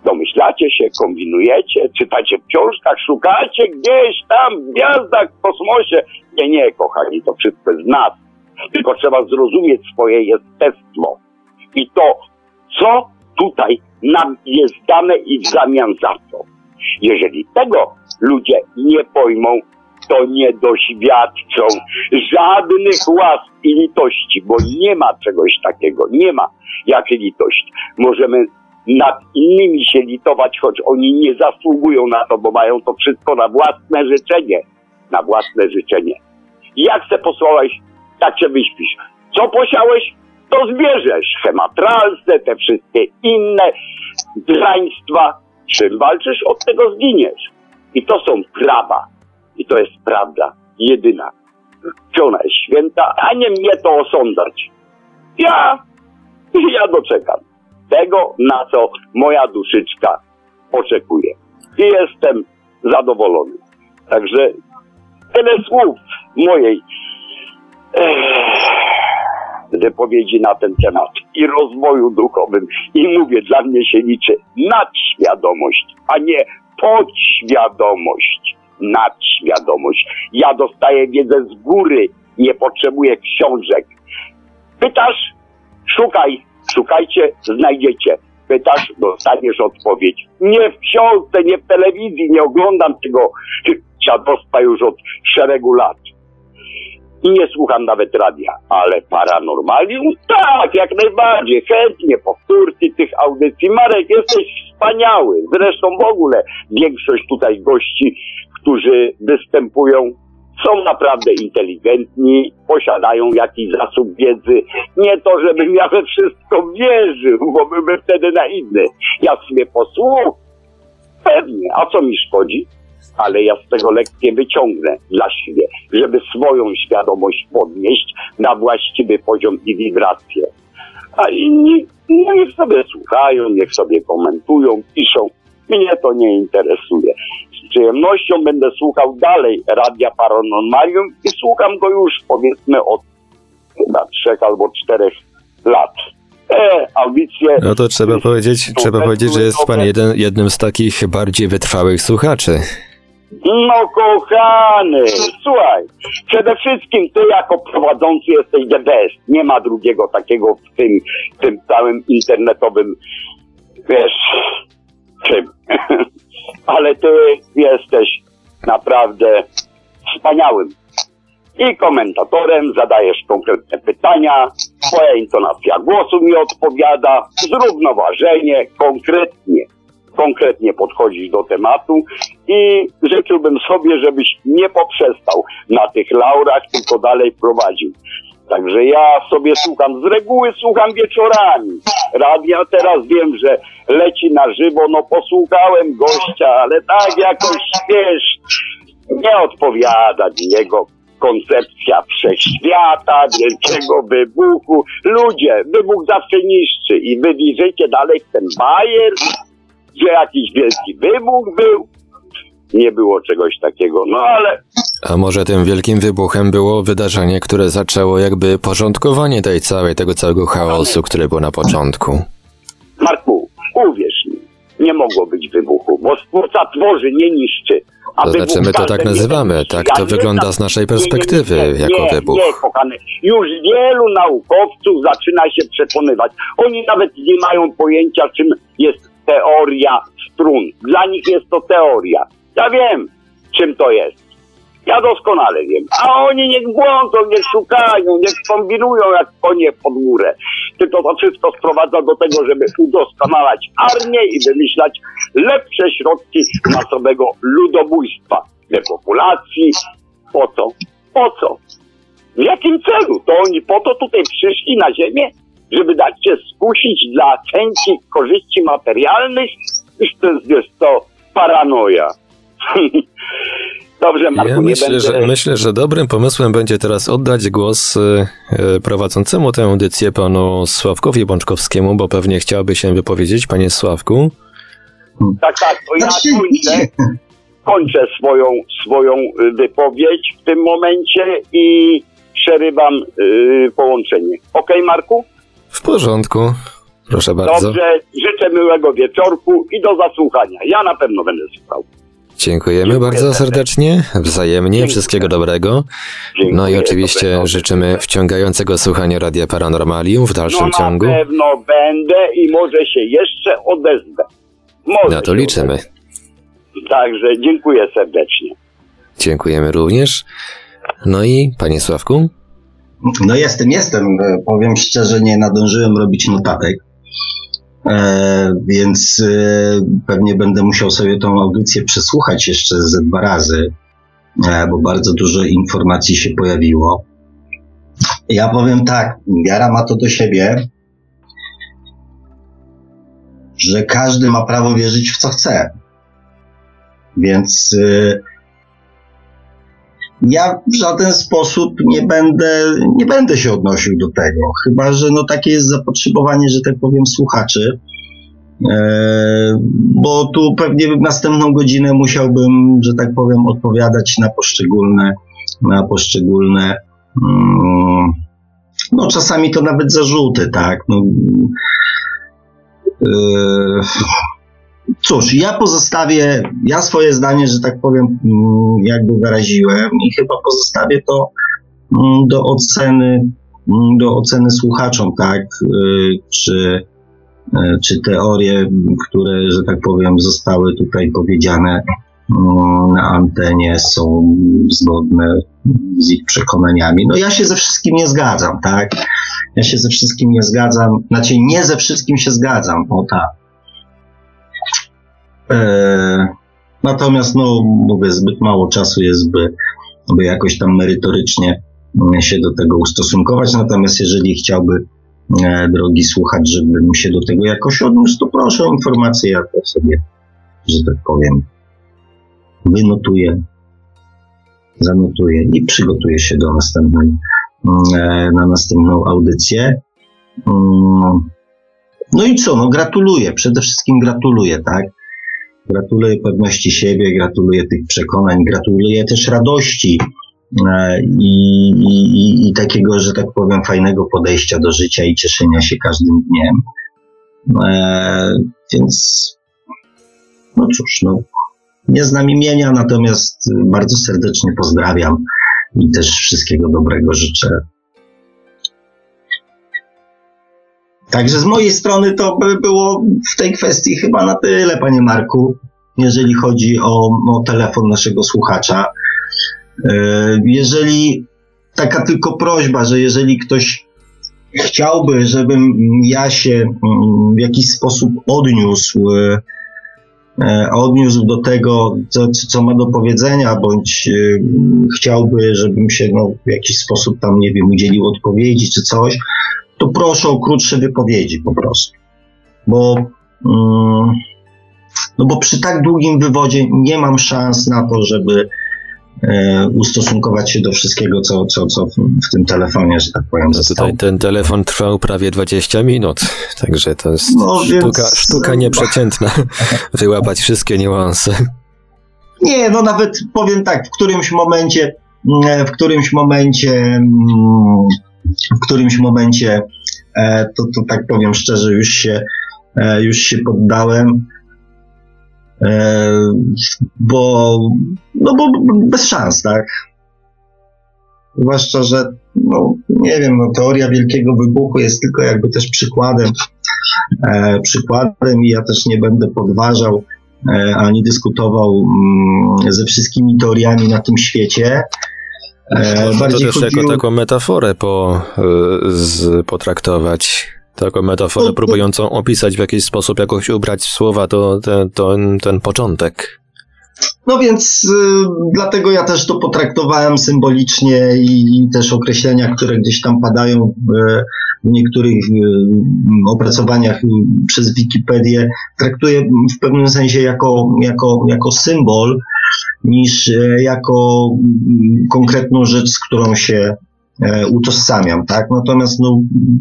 domyślacie się, kombinujecie, czytacie w książkach, szukacie gdzieś tam w gwiazdach, w kosmosie. Nie, nie, kochani, to wszystko w nas. Tylko trzeba zrozumieć swoje jestestwo. I to, co tutaj nam jest dane i w zamian za to. Jeżeli tego ludzie nie pojmą, to nie doświadczą żadnych łask i litości, bo nie ma czegoś takiego, nie ma jak litość. Możemy nad innymi się litować, choć oni nie zasługują na to, bo mają to wszystko na własne życzenie. Na własne życzenie. Jak se posłałeś, tak się wyśpisz. Co posiałeś, to zbierzesz. Hematralsce, te wszystkie inne draństwa. Czym walczysz, od tego zginiesz. I to są prawa. I to jest prawda jedyna. Czy ona jest święta, a nie mnie to osądzać. Ja, ja doczekam tego, na co moja duszyczka oczekuje. I jestem zadowolony. Także tyle słów mojej wypowiedzi na ten temat i rozwoju duchowym. I mówię, dla mnie się liczy nadświadomość, a nie podświadomość. Nadświadomość. Ja dostaję wiedzę z góry, nie potrzebuję książek. Pytasz, szukaj, szukajcie, znajdziecie. Pytasz, dostaniesz odpowiedź. Nie w książce, nie w telewizji, nie oglądam tego dziadostwa już od szeregu lat i nie słucham nawet radia, ale paranormalium? Tak, jak najbardziej, chętnie powtórki tych audycji. Marek, jesteś wspaniały. Zresztą w ogóle większość tutaj gości, którzy występują, są naprawdę inteligentni, posiadają jakiś zasób wiedzy. Nie to, żebym ja we wszystko wierzył, bo byłbym wtedy naiwny. Ja sobie posłucham, pewnie, a co mi szkodzi? Ale ja z tego lekcję wyciągnę dla siebie, żeby swoją świadomość podnieść na właściwy poziom i wibrację. A inni no niech sobie słuchają, niech sobie komentują, piszą. Mnie to nie interesuje. Z przyjemnością będę słuchał dalej Radia Paranormalium i słucham go już powiedzmy od chyba trzech albo czterech lat. E, audycje. No to trzeba powiedzieć, trzeba powiedzieć, że jest pan jeden, jednym z takich bardziej wytrwałych słuchaczy. No kochany, słuchaj, przede wszystkim ty jako prowadzący jesteś the best. Nie ma drugiego takiego w tym, w tym całym internetowym, wiesz, czym. Ale ty jesteś naprawdę wspaniałym i komentatorem, zadajesz konkretne pytania, twoja intonacja głosu mi odpowiada, zrównoważenie, konkretnie konkretnie podchodzić do tematu i życzyłbym sobie, żebyś nie poprzestał na tych laurach, tylko dalej prowadził. Także ja sobie słucham, z reguły słucham wieczorami. Radia teraz wiem, że leci na żywo, no posłuchałem gościa, ale tak jakoś, wiesz, nie odpowiada jego koncepcja wszechświata, wielkiego wybuchu. Ludzie, wybuch zawsze niszczy i wy wierzycie dalej w ten bajer, że jakiś wielki wybuch był. Nie było czegoś takiego, no ale. A może tym wielkim wybuchem było wydarzenie, które zaczęło jakby porządkowanie tej całej, tego całego chaosu, który był na początku? Marku, uwierz mi, nie mogło być wybuchu, bo stwórca tworzy, nie niszczy. A to znaczy my to tak nazywamy, tak to wygląda z naszej perspektywy nie, nie, jako wybuch. Nie, kochany, już wielu naukowców zaczyna się przekonywać. Oni nawet nie mają pojęcia, czym jest teoria strun. Dla nich jest to teoria. Ja wiem, czym to jest. Ja doskonale wiem. A oni niech błądzą, niech szukają, niech kombinują jak konie pod górę. Tylko to wszystko sprowadza do tego, żeby udoskonalać armię i wymyślać lepsze środki masowego ludobójstwa, depopulacji. Po co? Po co? W jakim celu? To oni po to tutaj przyszli na ziemię, żeby dać się skusić dla chęci korzyści materialnych, to jest to paranoja. Dobrze, Marku, ja myślę, będę... że, myślę, że dobrym pomysłem będzie teraz oddać głos y, prowadzącemu tę audycję panu Sławkowi Bączkowskiemu, bo pewnie chciałby się wypowiedzieć, panie Sławku. Tak, tak, to ja znaczy, kończę, kończę swoją, swoją y, wypowiedź w tym momencie i przerywam y, połączenie. Okej, okay, Marku? W porządku. Proszę bardzo. Dobrze, życzę miłego wieczorku i do zasłuchania. Ja na pewno będę słuchał. Dziękujemy Dziękuję bardzo serdecznie. wzajemnie, Dziękuję. wszystkiego dobrego. Dziękuję, No i oczywiście dobrego życzymy wciągającego słuchania Radia Paranormalium w dalszym no, ciągu. Na pewno będę i może się jeszcze odezwę. Może Na to liczymy. odezwę. Także dziękuję serdecznie. Dziękujemy również. No i panie Sławku? No jestem, jestem. E, Powiem szczerze, nie nadążyłem robić notatek. E, więc e, pewnie będę musiał sobie tą audycję przesłuchać jeszcze ze dwa razy, bo bardzo dużo informacji się pojawiło. Ja powiem tak, wiara ma to do siebie, że każdy ma prawo wierzyć w co chce. Więc ja w żaden sposób nie będę, nie będę się odnosił do tego, chyba że no takie jest zapotrzebowanie, że tak powiem, słuchaczy. E, bo tu pewnie w następną godzinę musiałbym, że tak powiem, odpowiadać na poszczególne, na poszczególne, mm, no czasami to nawet zarzuty, tak. No, e, Cóż, ja pozostawię, ja swoje zdanie, że tak powiem, mm, jakby wyraziłem i chyba pozostawię to mm, do oceny, mm, do oceny słuchaczom, tak, y, czy, y, czy teorie, które, że tak powiem, zostały tutaj powiedziane na antenie są zgodne z ich przekonaniami. No ja się ze wszystkim nie zgadzam, tak, ja się ze wszystkim nie zgadzam, znaczy nie ze wszystkim się zgadzam, o tak. E, Natomiast, no, mówię, zbyt mało czasu jest, by, by jakoś tam merytorycznie mm, się do tego ustosunkować. Natomiast jeżeli chciałby e, drogi słuchacz, żebym się do tego jakoś odniósł, to proszę o informację, ja to sobie, że tak powiem, wynotuję, zanotuję i przygotuję się do następnej, mm, e, na następną audycję. Mm, No i co, no gratuluję, przede wszystkim gratuluję, tak? Gratuluję pewności siebie, gratuluję tych przekonań, gratuluję też radości e, i, i, i takiego, że tak powiem, fajnego podejścia do życia i cieszenia się każdym dniem. E, więc, no cóż, no, nie znam imienia, natomiast bardzo serdecznie pozdrawiam i też wszystkiego dobrego życzę. Także z mojej strony to by było w tej kwestii chyba na tyle, panie Marku, jeżeli chodzi o, o telefon naszego słuchacza. E, Jeżeli taka tylko prośba, że jeżeli ktoś chciałby, żebym ja się mm, w jakiś sposób odniósł, e, e, odniósł do tego, co, co ma do powiedzenia, bądź chciałby, żebym się no, w jakiś sposób tam, nie wiem, udzielił odpowiedzi czy coś, to proszę o krótsze wypowiedzi po prostu. Bo, mm, no bo przy tak długim wywodzie nie mam szans na to, żeby e, ustosunkować się do wszystkiego, co, co, co w, w tym telefonie, że tak powiem, No zostało. tutaj ten telefon trwał prawie 20 minut, także to jest No, więc- sztuka, sztuka nieprzeciętna, wyłapać wszystkie niuanse. Nie, no nawet powiem tak, w którymś momencie, mm, w którymś momencie, mm, w którymś momencie, e, to, to tak powiem szczerze, już się, e, już się poddałem, e, bo, no bo bez szans, tak? Zwłaszcza, że, no nie wiem, no teoria wielkiego wybuchu jest tylko jakby też przykładem, e, przykładem i ja też nie będę podważał e, ani dyskutował mm, ze wszystkimi teoriami na tym świecie. E, Można to bardziej też jako chodziło, taką metaforę po, y, z, potraktować. Taką metaforę to- próbującą opisać w jakiś sposób, jakoś ubrać w słowa to, ten, ten, ten początek. No więc y, dlatego ja też to potraktowałem symbolicznie i, i też określenia, które gdzieś tam padają w, w niektórych y, opracowaniach y, przez Wikipedię, traktuję w pewnym sensie jako, jako, jako symbol niż e, jako mm, konkretną rzecz, z którą się e, utożsamiam, tak? Natomiast no,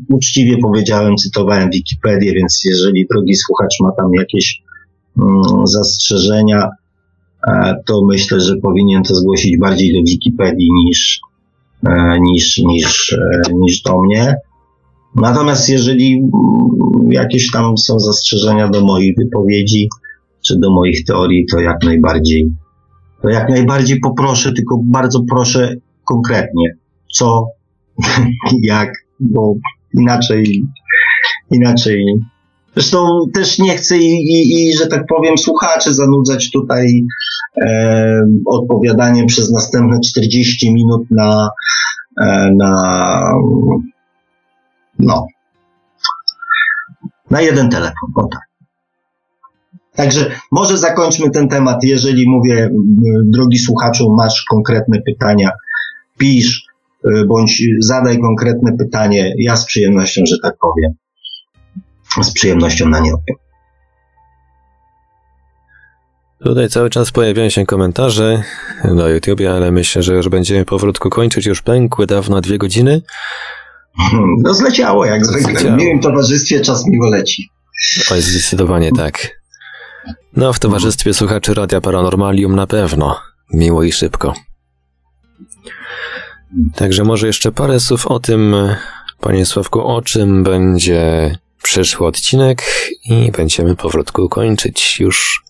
uczciwie powiedziałem, cytowałem Wikipedię, więc jeżeli drogi słuchacz ma tam jakieś mm, zastrzeżenia, to myślę, że powinien to zgłosić bardziej do Wikipedii niż, e, niż, niż, e, niż do mnie. Natomiast jeżeli mm, jakieś tam są zastrzeżenia do moich wypowiedzi, czy do moich teorii, to jak najbardziej, to jak najbardziej poproszę, tylko bardzo proszę konkretnie, co, jak, bo inaczej, inaczej. Zresztą też nie chcę i, i, i że tak powiem, słuchaczy zanudzać tutaj e, odpowiadaniem przez następne 40 minut na, e, na no, na jeden telefon. Tak. Także może zakończmy ten temat. Jeżeli mówię, drogi słuchaczu, masz konkretne pytania, pisz y, bądź zadaj konkretne pytanie. Ja z przyjemnością, że tak powiem, z przyjemnością na nie odpowiem. Tutaj cały czas pojawiają się komentarze na YouTubie, ale myślę, że już będziemy powolutku kończyć. Już pękły dawno dwie godziny. No zleciało jak zwykle. W miłym towarzystwie czas miło leci. Oj, zdecydowanie tak. No, w towarzystwie słuchaczy Radia Paranormalium na pewno. Miło i szybko. Także może jeszcze parę słów o tym, panie Sławku, o czym będzie przyszły odcinek i będziemy powrótku kończyć już.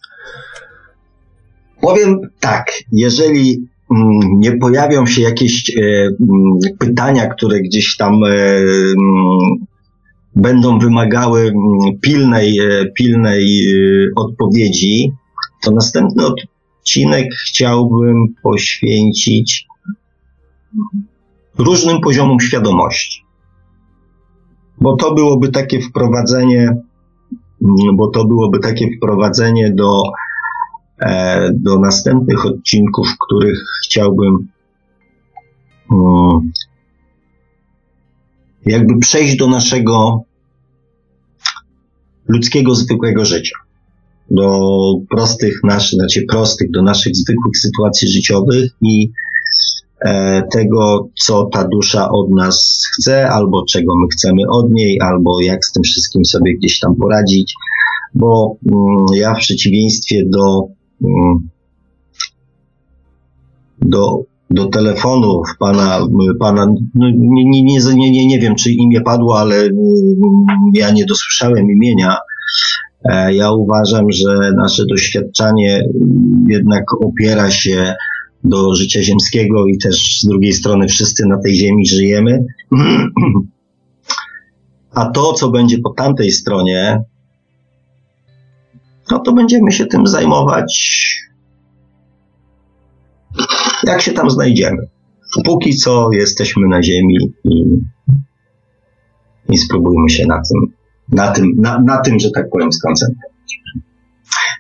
Powiem tak, jeżeli mm, nie pojawią się jakieś e, mm, pytania, które gdzieś tam e, mm, będą wymagały pilnej, e, pilnej odpowiedzi, to następny odcinek chciałbym poświęcić różnym poziomom świadomości. Bo to byłoby takie wprowadzenie, mm, bo to byłoby takie wprowadzenie do, e, do następnych odcinków, w których chciałbym mm, jakby przejść do naszego ludzkiego, zwykłego życia. Do prostych naszych, znaczy prostych, do naszych zwykłych sytuacji życiowych i tego, co ta dusza od nas chce, albo czego my chcemy od niej, albo jak z tym wszystkim sobie gdzieś tam poradzić, bo mm, ja w przeciwieństwie do, mm, do do telefonów pana, pana no nie, nie, nie, nie, nie wiem, czy imię padło, ale mm, ja nie dosłyszałem imienia. E, ja uważam, że nasze doświadczanie jednak opiera się do życia ziemskiego i też z drugiej strony wszyscy na tej ziemi żyjemy. A to, co będzie po tamtej stronie, no to będziemy się tym zajmować jak się tam znajdziemy. Póki co jesteśmy na ziemi i, i spróbujmy się na tym, na tym, na, na tym, że tak powiem, skoncentrować.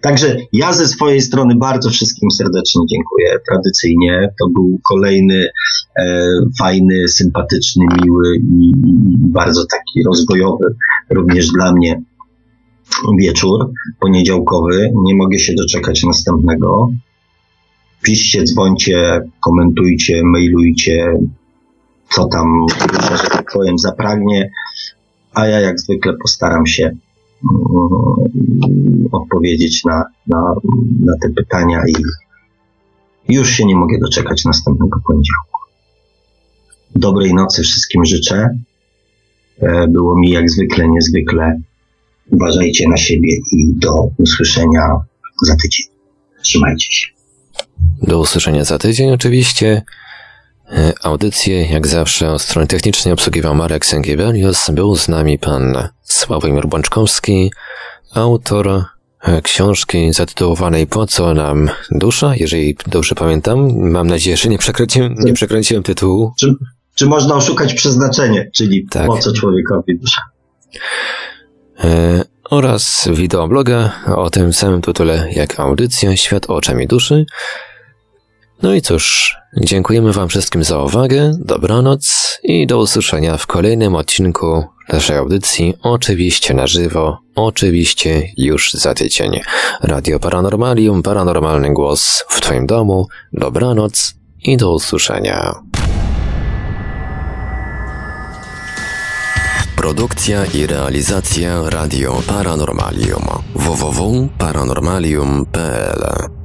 Także ja ze swojej strony bardzo wszystkim serdecznie dziękuję. Tradycyjnie to był kolejny e, fajny, sympatyczny, miły i, i bardzo taki rozwojowy również dla mnie wieczór poniedziałkowy. Nie mogę się doczekać następnego piszcie, dzwońcie, komentujcie, mailujcie, co tam dusza, że tak powiem, zapragnie, a ja jak zwykle postaram się odpowiedzieć na, na, na te pytania i już się nie mogę doczekać następnego poniedziałku. Dobrej nocy wszystkim życzę. E, było mi jak zwykle niezwykle. Uważajcie na siebie i do usłyszenia za tydzień. Trzymajcie się. Do usłyszenia za tydzień oczywiście. E, audycję, jak zawsze, od strony technicznej obsługiwał Marek Sęgiewelius. Był z nami pan Sławomir Bączkowski, autor e, książki zatytułowanej Po co nam dusza, jeżeli dobrze pamiętam. Mam nadzieję, że nie przekręciłem, nie przekręciłem tytułu. Czy, czy można oszukać przeznaczenie, czyli tak. po co człowiekowi dusza? E, oraz wideobloga o tym samym tytule jak audycja Świat oczami duszy. No i cóż, dziękujemy Wam wszystkim za uwagę, dobranoc i do usłyszenia w kolejnym odcinku naszej audycji, oczywiście na żywo, oczywiście już za tydzień. Radio Paranormalium, paranormalny głos w Twoim domu, dobranoc i do usłyszenia. Produkcja i realizacja Radio Paranormalium www.paranormalium.pl